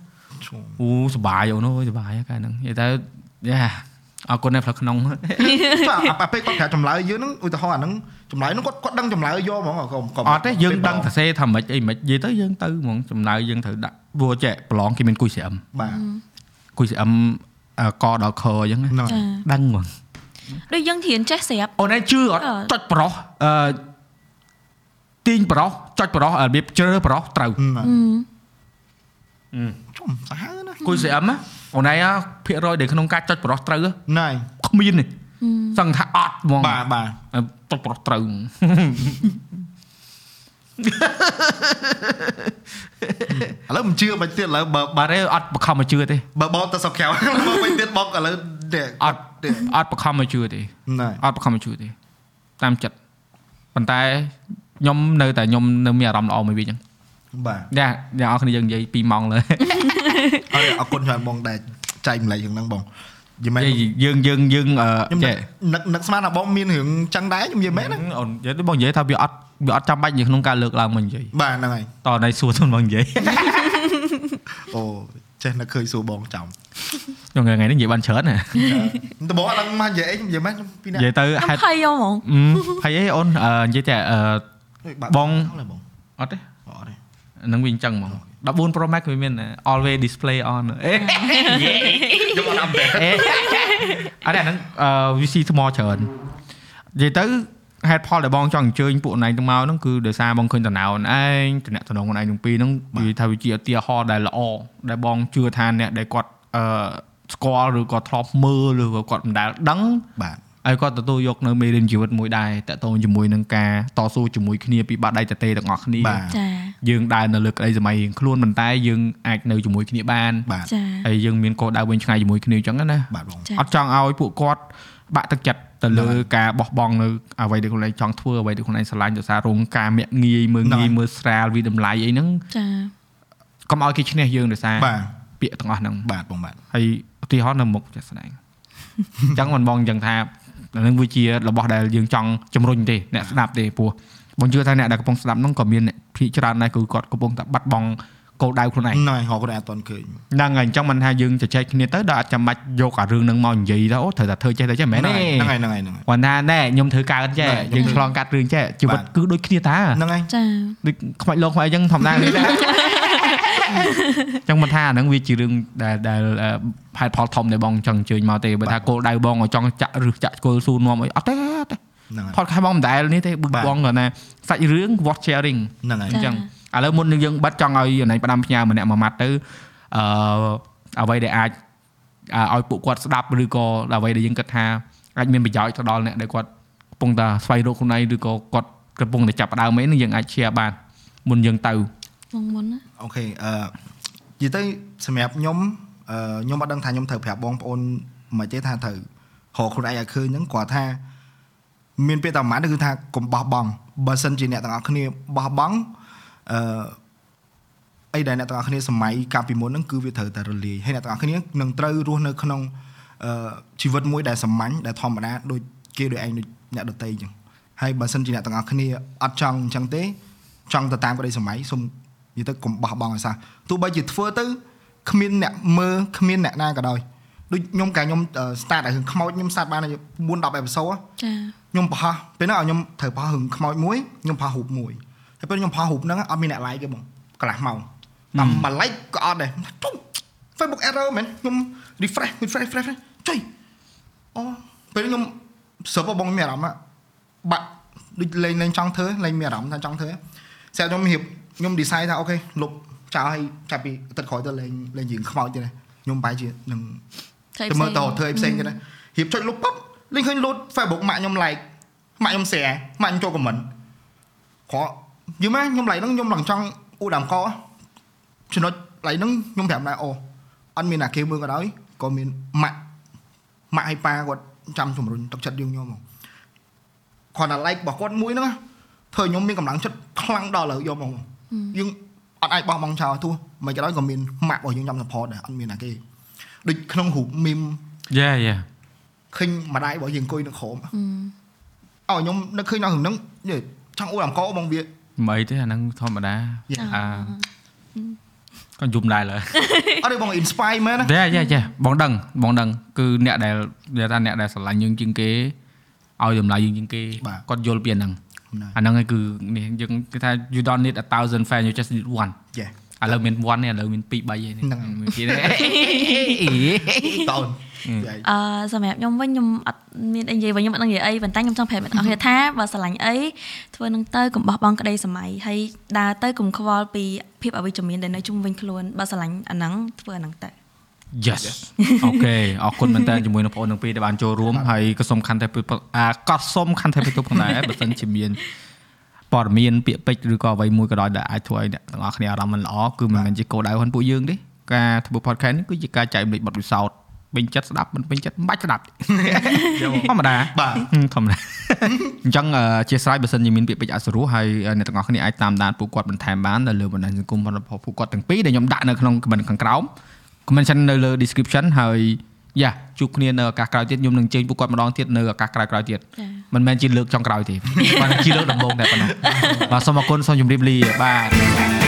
អូសុបាយអូនអើយសុបាយកាលហ្នឹងនិយាយទៅយ៉ា អរគុណនៅផ្លូវក្នុងបាទអាពេលគាត់ប្រាប់ចម្លើយយើងហ្នឹងឧទាហរណ៍អាហ្នឹងចម្លើយហ្នឹងគាត់គាត់ដឹងចម្លើយយកហ្មងក៏ក៏អត់ទេយើងដឹងសរសេរថាម៉េចអីម៉េចនិយាយទៅយើងទៅហ្មងចំណាយយើងត្រូវដាក់ព្រោះចេះប្រឡងគេមានគួយ CM បាទគួយ CM អឺកដល់ខអញ្ចឹងណាហ្នឹងចាដឹងហ្មងដូចយើងរៀនចេះស្រាប់អូនឯងជឿអត់អឺចុចប្រុសអឺទាញប្រុសចុចប្រុសរបៀបជ្រើប្រុសត្រូវជុំសាហាវណាគួយ CM ណា អូនឯងអាភាគរយដែលក្នុងការចុចប្រុសត្រូវណៃគ្មានទេសឹងថាអត់ហ្មងបាទបាទចុចប្រុសត្រូវឥឡូវមិនជឿបាច់ទៀតឥឡូវបើបាទទេអត់បខំមកជឿទេបើបោកទៅសុកក្រៅបើវិញទៀតបោកឥឡូវទេអត់អត់បខំមកជឿទេណៃអត់បខំមកជឿទេតាមចិត្តប៉ុន្តែខ្ញុំនៅតែខ្ញុំនៅមានអារម្មណ៍ល្អមួយវិញអញ្ចឹង បាទអ្នកអ្នកនរគ្នាយើងនិយាយ2ម៉ោងលើអរអរគុណច្រើនបងដែលចែកម្លែកយ៉ាងហ្នឹងបងយីមែននិយាយយើងយើងយើងអឺខ្ញុំចេះនឹកនឹកស្មានថាបងមានរឿងចឹងដែរខ្ញុំនិយាយមែនណាអូននិយាយទៅបងនិយាយថាវាអត់វាអត់ចាំបាច់នៅក្នុងការលើកឡើងមកនិយាយបាទហ្នឹងហើយតតែសួរទៅបងនិយាយអូចេះនឹកឃើញសួរបងចំខ្ញុំថ្ងៃនេះនិយាយបានច្រើនណាតើបងអត់ដឹងមកនិយាយអីខ្ញុំនិយាយមែនខ្ញុំពីណានិយាយទៅខ្ញុំហេតុភ័យហ្មងអឺហើយអីអូនអឺនិយាយតែអឺបងបងអត់ទេ អត់ទេនឹងវាអញ្ចឹងហ្មង14 Pro Max វាមាន always display on អេខ្ញុំអត់អាប់ដេតអេអត់ទេអាហ្នឹងអឺ VC ថ្មច្រើននិយាយទៅហេតុផលដែលបងចង់អញ្ជើញពួកណៃទៅមកហ្នឹងគឺដោយសារបងឃើញតំណោនឯងតំណតំណងខ្លួនឯងទាំងពីរហ្នឹងនិយាយថាវាជាឧទាហរណ៍ដែលល្អដែលបងជឿថាអ្នកដែលគាត់អឺស្គាល់ឬក៏ធ្លាប់មើលឬក៏គាត់មិនដែលដឹងបាទហើយគាត់ទទួលយកនៅមេរៀនជីវិតមួយដែរតកតងជាមួយនឹងការតស៊ូជាមួយគ្នាពីបាត់ដៃតទេទាំងអស់គ្នាបាទចា យើងដើរនៅលើក្តីសម័យរៀងខ្លួនប៉ុន្តែយើងអាចនៅជាមួយគ្នាបានបាទចាហើយយើងមានគោលដៅវិញឆ្ងាយជាមួយគ្នាអញ្ចឹងណាបាទបងចាអត់ចង់ឲ្យពួកគាត់បាក់ទឹកចិត្តទៅលើការបោះបង់នៅអ្វីដែលខ្លួនឯងចង់ធ្វើអ្វីដែលខ្លួនឯងស្រឡាញ់ដោយសាររោងការមាក់ងាយមើលងាយមើលស្រាលវិតម្លៃអីហ្នឹងចាកុំឲ្យគេឈ្នះយើងដោយសារបាទពាក្យទាំងអស់ហ្នឹងបាទបងបាទហើយឧទាហរណ៍នៅមុខចាស់ស្ដែងអញ្ចឹងមិនបងអញ្ចឹងថាអានឹងវាជារបស់ដែលយើងចង់ជំរុញទេអ្នកស្ដាប់ទេព្រោះបងជឿថាអ្នកដែលកំពុងស្ដាប់ហ្នឹងក៏មានអ្នក ភាគច្រើនដែរគឺគាត់កំពុងតែបាត់បង់គោលដៅខ្លួនឯងណៃហៅគាត់អត់តន់ឃើញហ្នឹងហើយអញ្ចឹងមិនថាយើងជជែកគ្នាទៅដល់អត់ចាំបាច់យកអារឿងហ្នឹងមកនិយាយទៅអូត្រូវតែធ្វើចេះទៅចេះមិនមែនទេហ្នឹងហើយហ្នឹងហើយហ្នឹងហើយគាត់ថាណែខ្ញុំធ្វើកើតចេះបាទខ្ញុំយើងឆ្លងកាត់រឿងចេះជីវិតបាទគឺដូចគ្នាតាហ្នឹងហើយចាដូចខ្វាច់លោកខ្វាច់អញ្ចឹងធម្មតានេះដែរអញ្ចឹងមិនថាអាហ្នឹងវាជារឿងដែលដែលអឺហេតុផលធំដែលបងចង់អញ្ជើញមកទេបើថាគោលដៅបងឲ្យចង់ចាក់ឬចាក់គោលស៊ូនាំអីអត់ទេអត់ទេហ្នឹងហើយ ផតខាសបងមិនដែលនេះទេបាទបងគាត់ណាសាច់រឿង watch sharing ហ្នឹងហើយអញ្ចឹងឥឡូវមុននឹងយើងបិទចង់ឲ្យអនឡាញផ្ដាំផ្ញើម្នាក់មួយម៉ាត់ទៅអឺអ្វីដែលអាចឲ្យពួកគាត់ស្ដាប់ឬក៏អ្វីដែលយើងគិតថាអាចមានប្រយោជន៍ទៅដល់អ្នកដែលគាត់កំពុងតែស្វែងរកខ្លួនឯងឬក៏គាត់កំពុងតែចាប់ផ្ដើមអីនឹងយើងអាច share បានមុនយើងទៅមុនមុនណាអូខេអឺនិយាយទៅសម្រាប់ខ្ញុំអឺខ្ញុំអត់ដឹងថាខ្ញុំត្រូវប្រាប់បងប្អូនមិនទេថាត្រូវរកខ្លួនឯងឲ្យឃើញហ្នឹងគាត់ថា មានពេលតែប្រហែលគឺថាកុំបោះបង់បើសិនជាអ្នកទាំងអស់គ្នាបោះបង់អឺអីដែលអ្នកទាំងអស់គ្នាសម័យកាលពីមុនហ្នឹងគឺវាត្រូវតែរលាយហើយអ្នកទាំងអស់គ្នានឹងត្រូវរស់នៅក្នុងអឺជីវិតមួយដែលសាមញ្ញដែលធម្មតាដូចគេដូចឯងដូចអ្នកដតីអញ្ចឹងហើយបើសិនជាអ្នកទាំងអស់គ្នាអត់ចង់អញ្ចឹងទេ ចង់ទៅតាមក្តីសម័យសុំនិយាយទៅកុំបោះបង់ឲ្យសោះទោះបីជាធ្វើទៅគ្មានអ្នកមើលគ្មានអ្នកណាក៏ដោយ ដូចខ្ញុំកាលខ្ញុំ start ឲ្យរឿងខ្មោចខ្ញុំ start បាន4 10អេពីសូតចាខ្ញុំប្រហោះពេលហ្នឹងឲ្យខ្ញុំត្រូវប្រហោះរឿងខ្មោចមួយខ្ញុំប្រហោះរូបមួយហើយពេលខ្ញុំប្រហោះរូបហ្នឹងអត់មានអ្នក like ទេបងកន្លះម៉ោងតាមមួយ like ក៏អត់ដែរទុំ Facebook error មែនខ្ញុំ refresh refresh refresh ចុយអូពេលខ្ញុំសើបបងមានអារម្មណ៍បាក់ដូចលេងលេងចង់ធ្វើលេងមានអារម្មណ៍ថាចង់ធ្វើស្រាប់ខ្ញុំរៀបខ្ញុំ decide ថាអូខេលុបចោលឲ្យចាប់ពីទឹកក្រោយទៅលេងលេងរឿងខ្មោចទៀតណាខ្ញុំបែរជានឹង ទៅមើលតធ្វើអីផ្សេងទៀតណារៀបចុចលុបปั๊បលេងឃើញលូត Facebook ម៉ាក់ខ្ញុំ like ម៉ាក់ខ្ញុំ share ម៉ាក់ខ្ញុំចូល comment ក្រយូរមកខ្ញុំ like ហ្នឹងខ្ញុំឡើងចង់អ៊ូដាំកចំណុច like ហ្នឹងខ្ញុំប្រាប់ដែរអូអត់មានអាគេមើលក៏ដោយក៏មានម៉ាក់ម៉ាក់ឲ្យប៉ាគាត់ចាំជំរុញទឹកចិត្តយើងខ្ញុំហ្មងគាត់តែ like របស់គាត់មួយហ្នឹងណាធ្វើឲ្យខ្ញុំមានកម្លាំងចិត្តខ្លាំងដល់ឥឡូវយកហ្មងយើងអត់អាចបោះបង់ចោលទោះមិនក៏ដោយក៏មានម៉ាក់របស់យើងចាំ support ដែរអត់មានអាគេ ដូចក្នុងរូប meme យេយេឃើញម្ដាយរបស់យើងអង្គុយនៅក្រោមឲ្យខ្ញុំនឹកឃើញដល់រឿងហ្នឹងយេចង់អួតអំកោបងវាមិនអីទេអាហ្នឹងធម្មតា Yeah. អាក៏យំដែរលើអត់ទេបង inspire មែនណាតែយ៉ាយ៉ាបងដឹងបងដឹងគឺអ្នកដែលនិយាយថាអ្នកដែលស្រឡាញ់យើងជាងគេឲ្យតម្លៃយើងជាងគេគាត់យល់ពីអាហ្នឹងអាហ្នឹងឯងគឺនេះយើងគេថា you don't need a thousand fan you just need one យ៉ា ឥឡូវមាន1នេះឥឡូវមាន2 3ឯនេះហ្នឹងមានទៀតឯងតូនអឺសម្រាប់ខ្ញុំវិញខ្ញុំអត់មានអីនិយាយវិញខ្ញុំអត់ដឹងនិយាយអីប៉ុន្តែខ្ញុំចង់ប្រាប់អ្នកនរគ្នាថាបើស្រឡាញ់អីធ្វើនឹងទៅកុំបោះបង់ក្តីសម័យហើយដើរទៅកុំខ្វល់ពីភាពអវិជ្ជមានដែលនៅជុំវិញខ្លួនបើស្រឡាញ់អាហ្នឹងធ្វើអាហ្នឹងទៅ Yes អូខេអរគុណមែនតើជាមួយនឹងបងប្អូនទាំងពីរដែលបានចូលរួមហើយក៏សូមខន្តីអាក៏សូមខន្តីពីទុកផងដែរបើសិនជាមាន ព័ត៌មានពាក្យពេចន៍ឬក៏អ្វីមួយក៏ដោយដែលអាចធ្វើឲ្យអ្នកទាំងអស់គ្នាអារម្មណ៍មិនល្អគឺមិនមែនជាគោលដៅរបស់ពួកយើងទេការធ្វើ podcast នេះគឺជាការចែករំលែកបទពិសោធន៍ពេញចិត្តស្ដាប់មិនពេញចិត្តមិនបាច់ស្ដាប់ធម្មតាបាទហឹមធម្មតាអញ្ចឹងអឺអធិស្ឋានបើសិនជាមានពាក្យពេចន៍អសុរោះហើយអ្នកទាំងអស់គ្នាអាចតាមដានពួកគាត់បន្ថែមបាននៅលើបណ្ដាញសង្គមរបស់ពួកគាត់ទាំងពីរដែលខ្ញុំដាក់នៅក្នុង comment ខាងក្រោម comment នៅលើ description ហើយ យ៉ាជួបគ្នានៅឱកាសក្រោយទៀតខ្ញុំនឹងជើញពួកគាត់ម្ដងទៀតនៅឱកាសក្រោយៗទៀតចា៎មិនមែនជាលើកចុងក្រោយទេបាទជាលើកដំបូងតែប៉ុណ្ណោះបាទសូមអរគុណសូមជម្រាបលាបាទ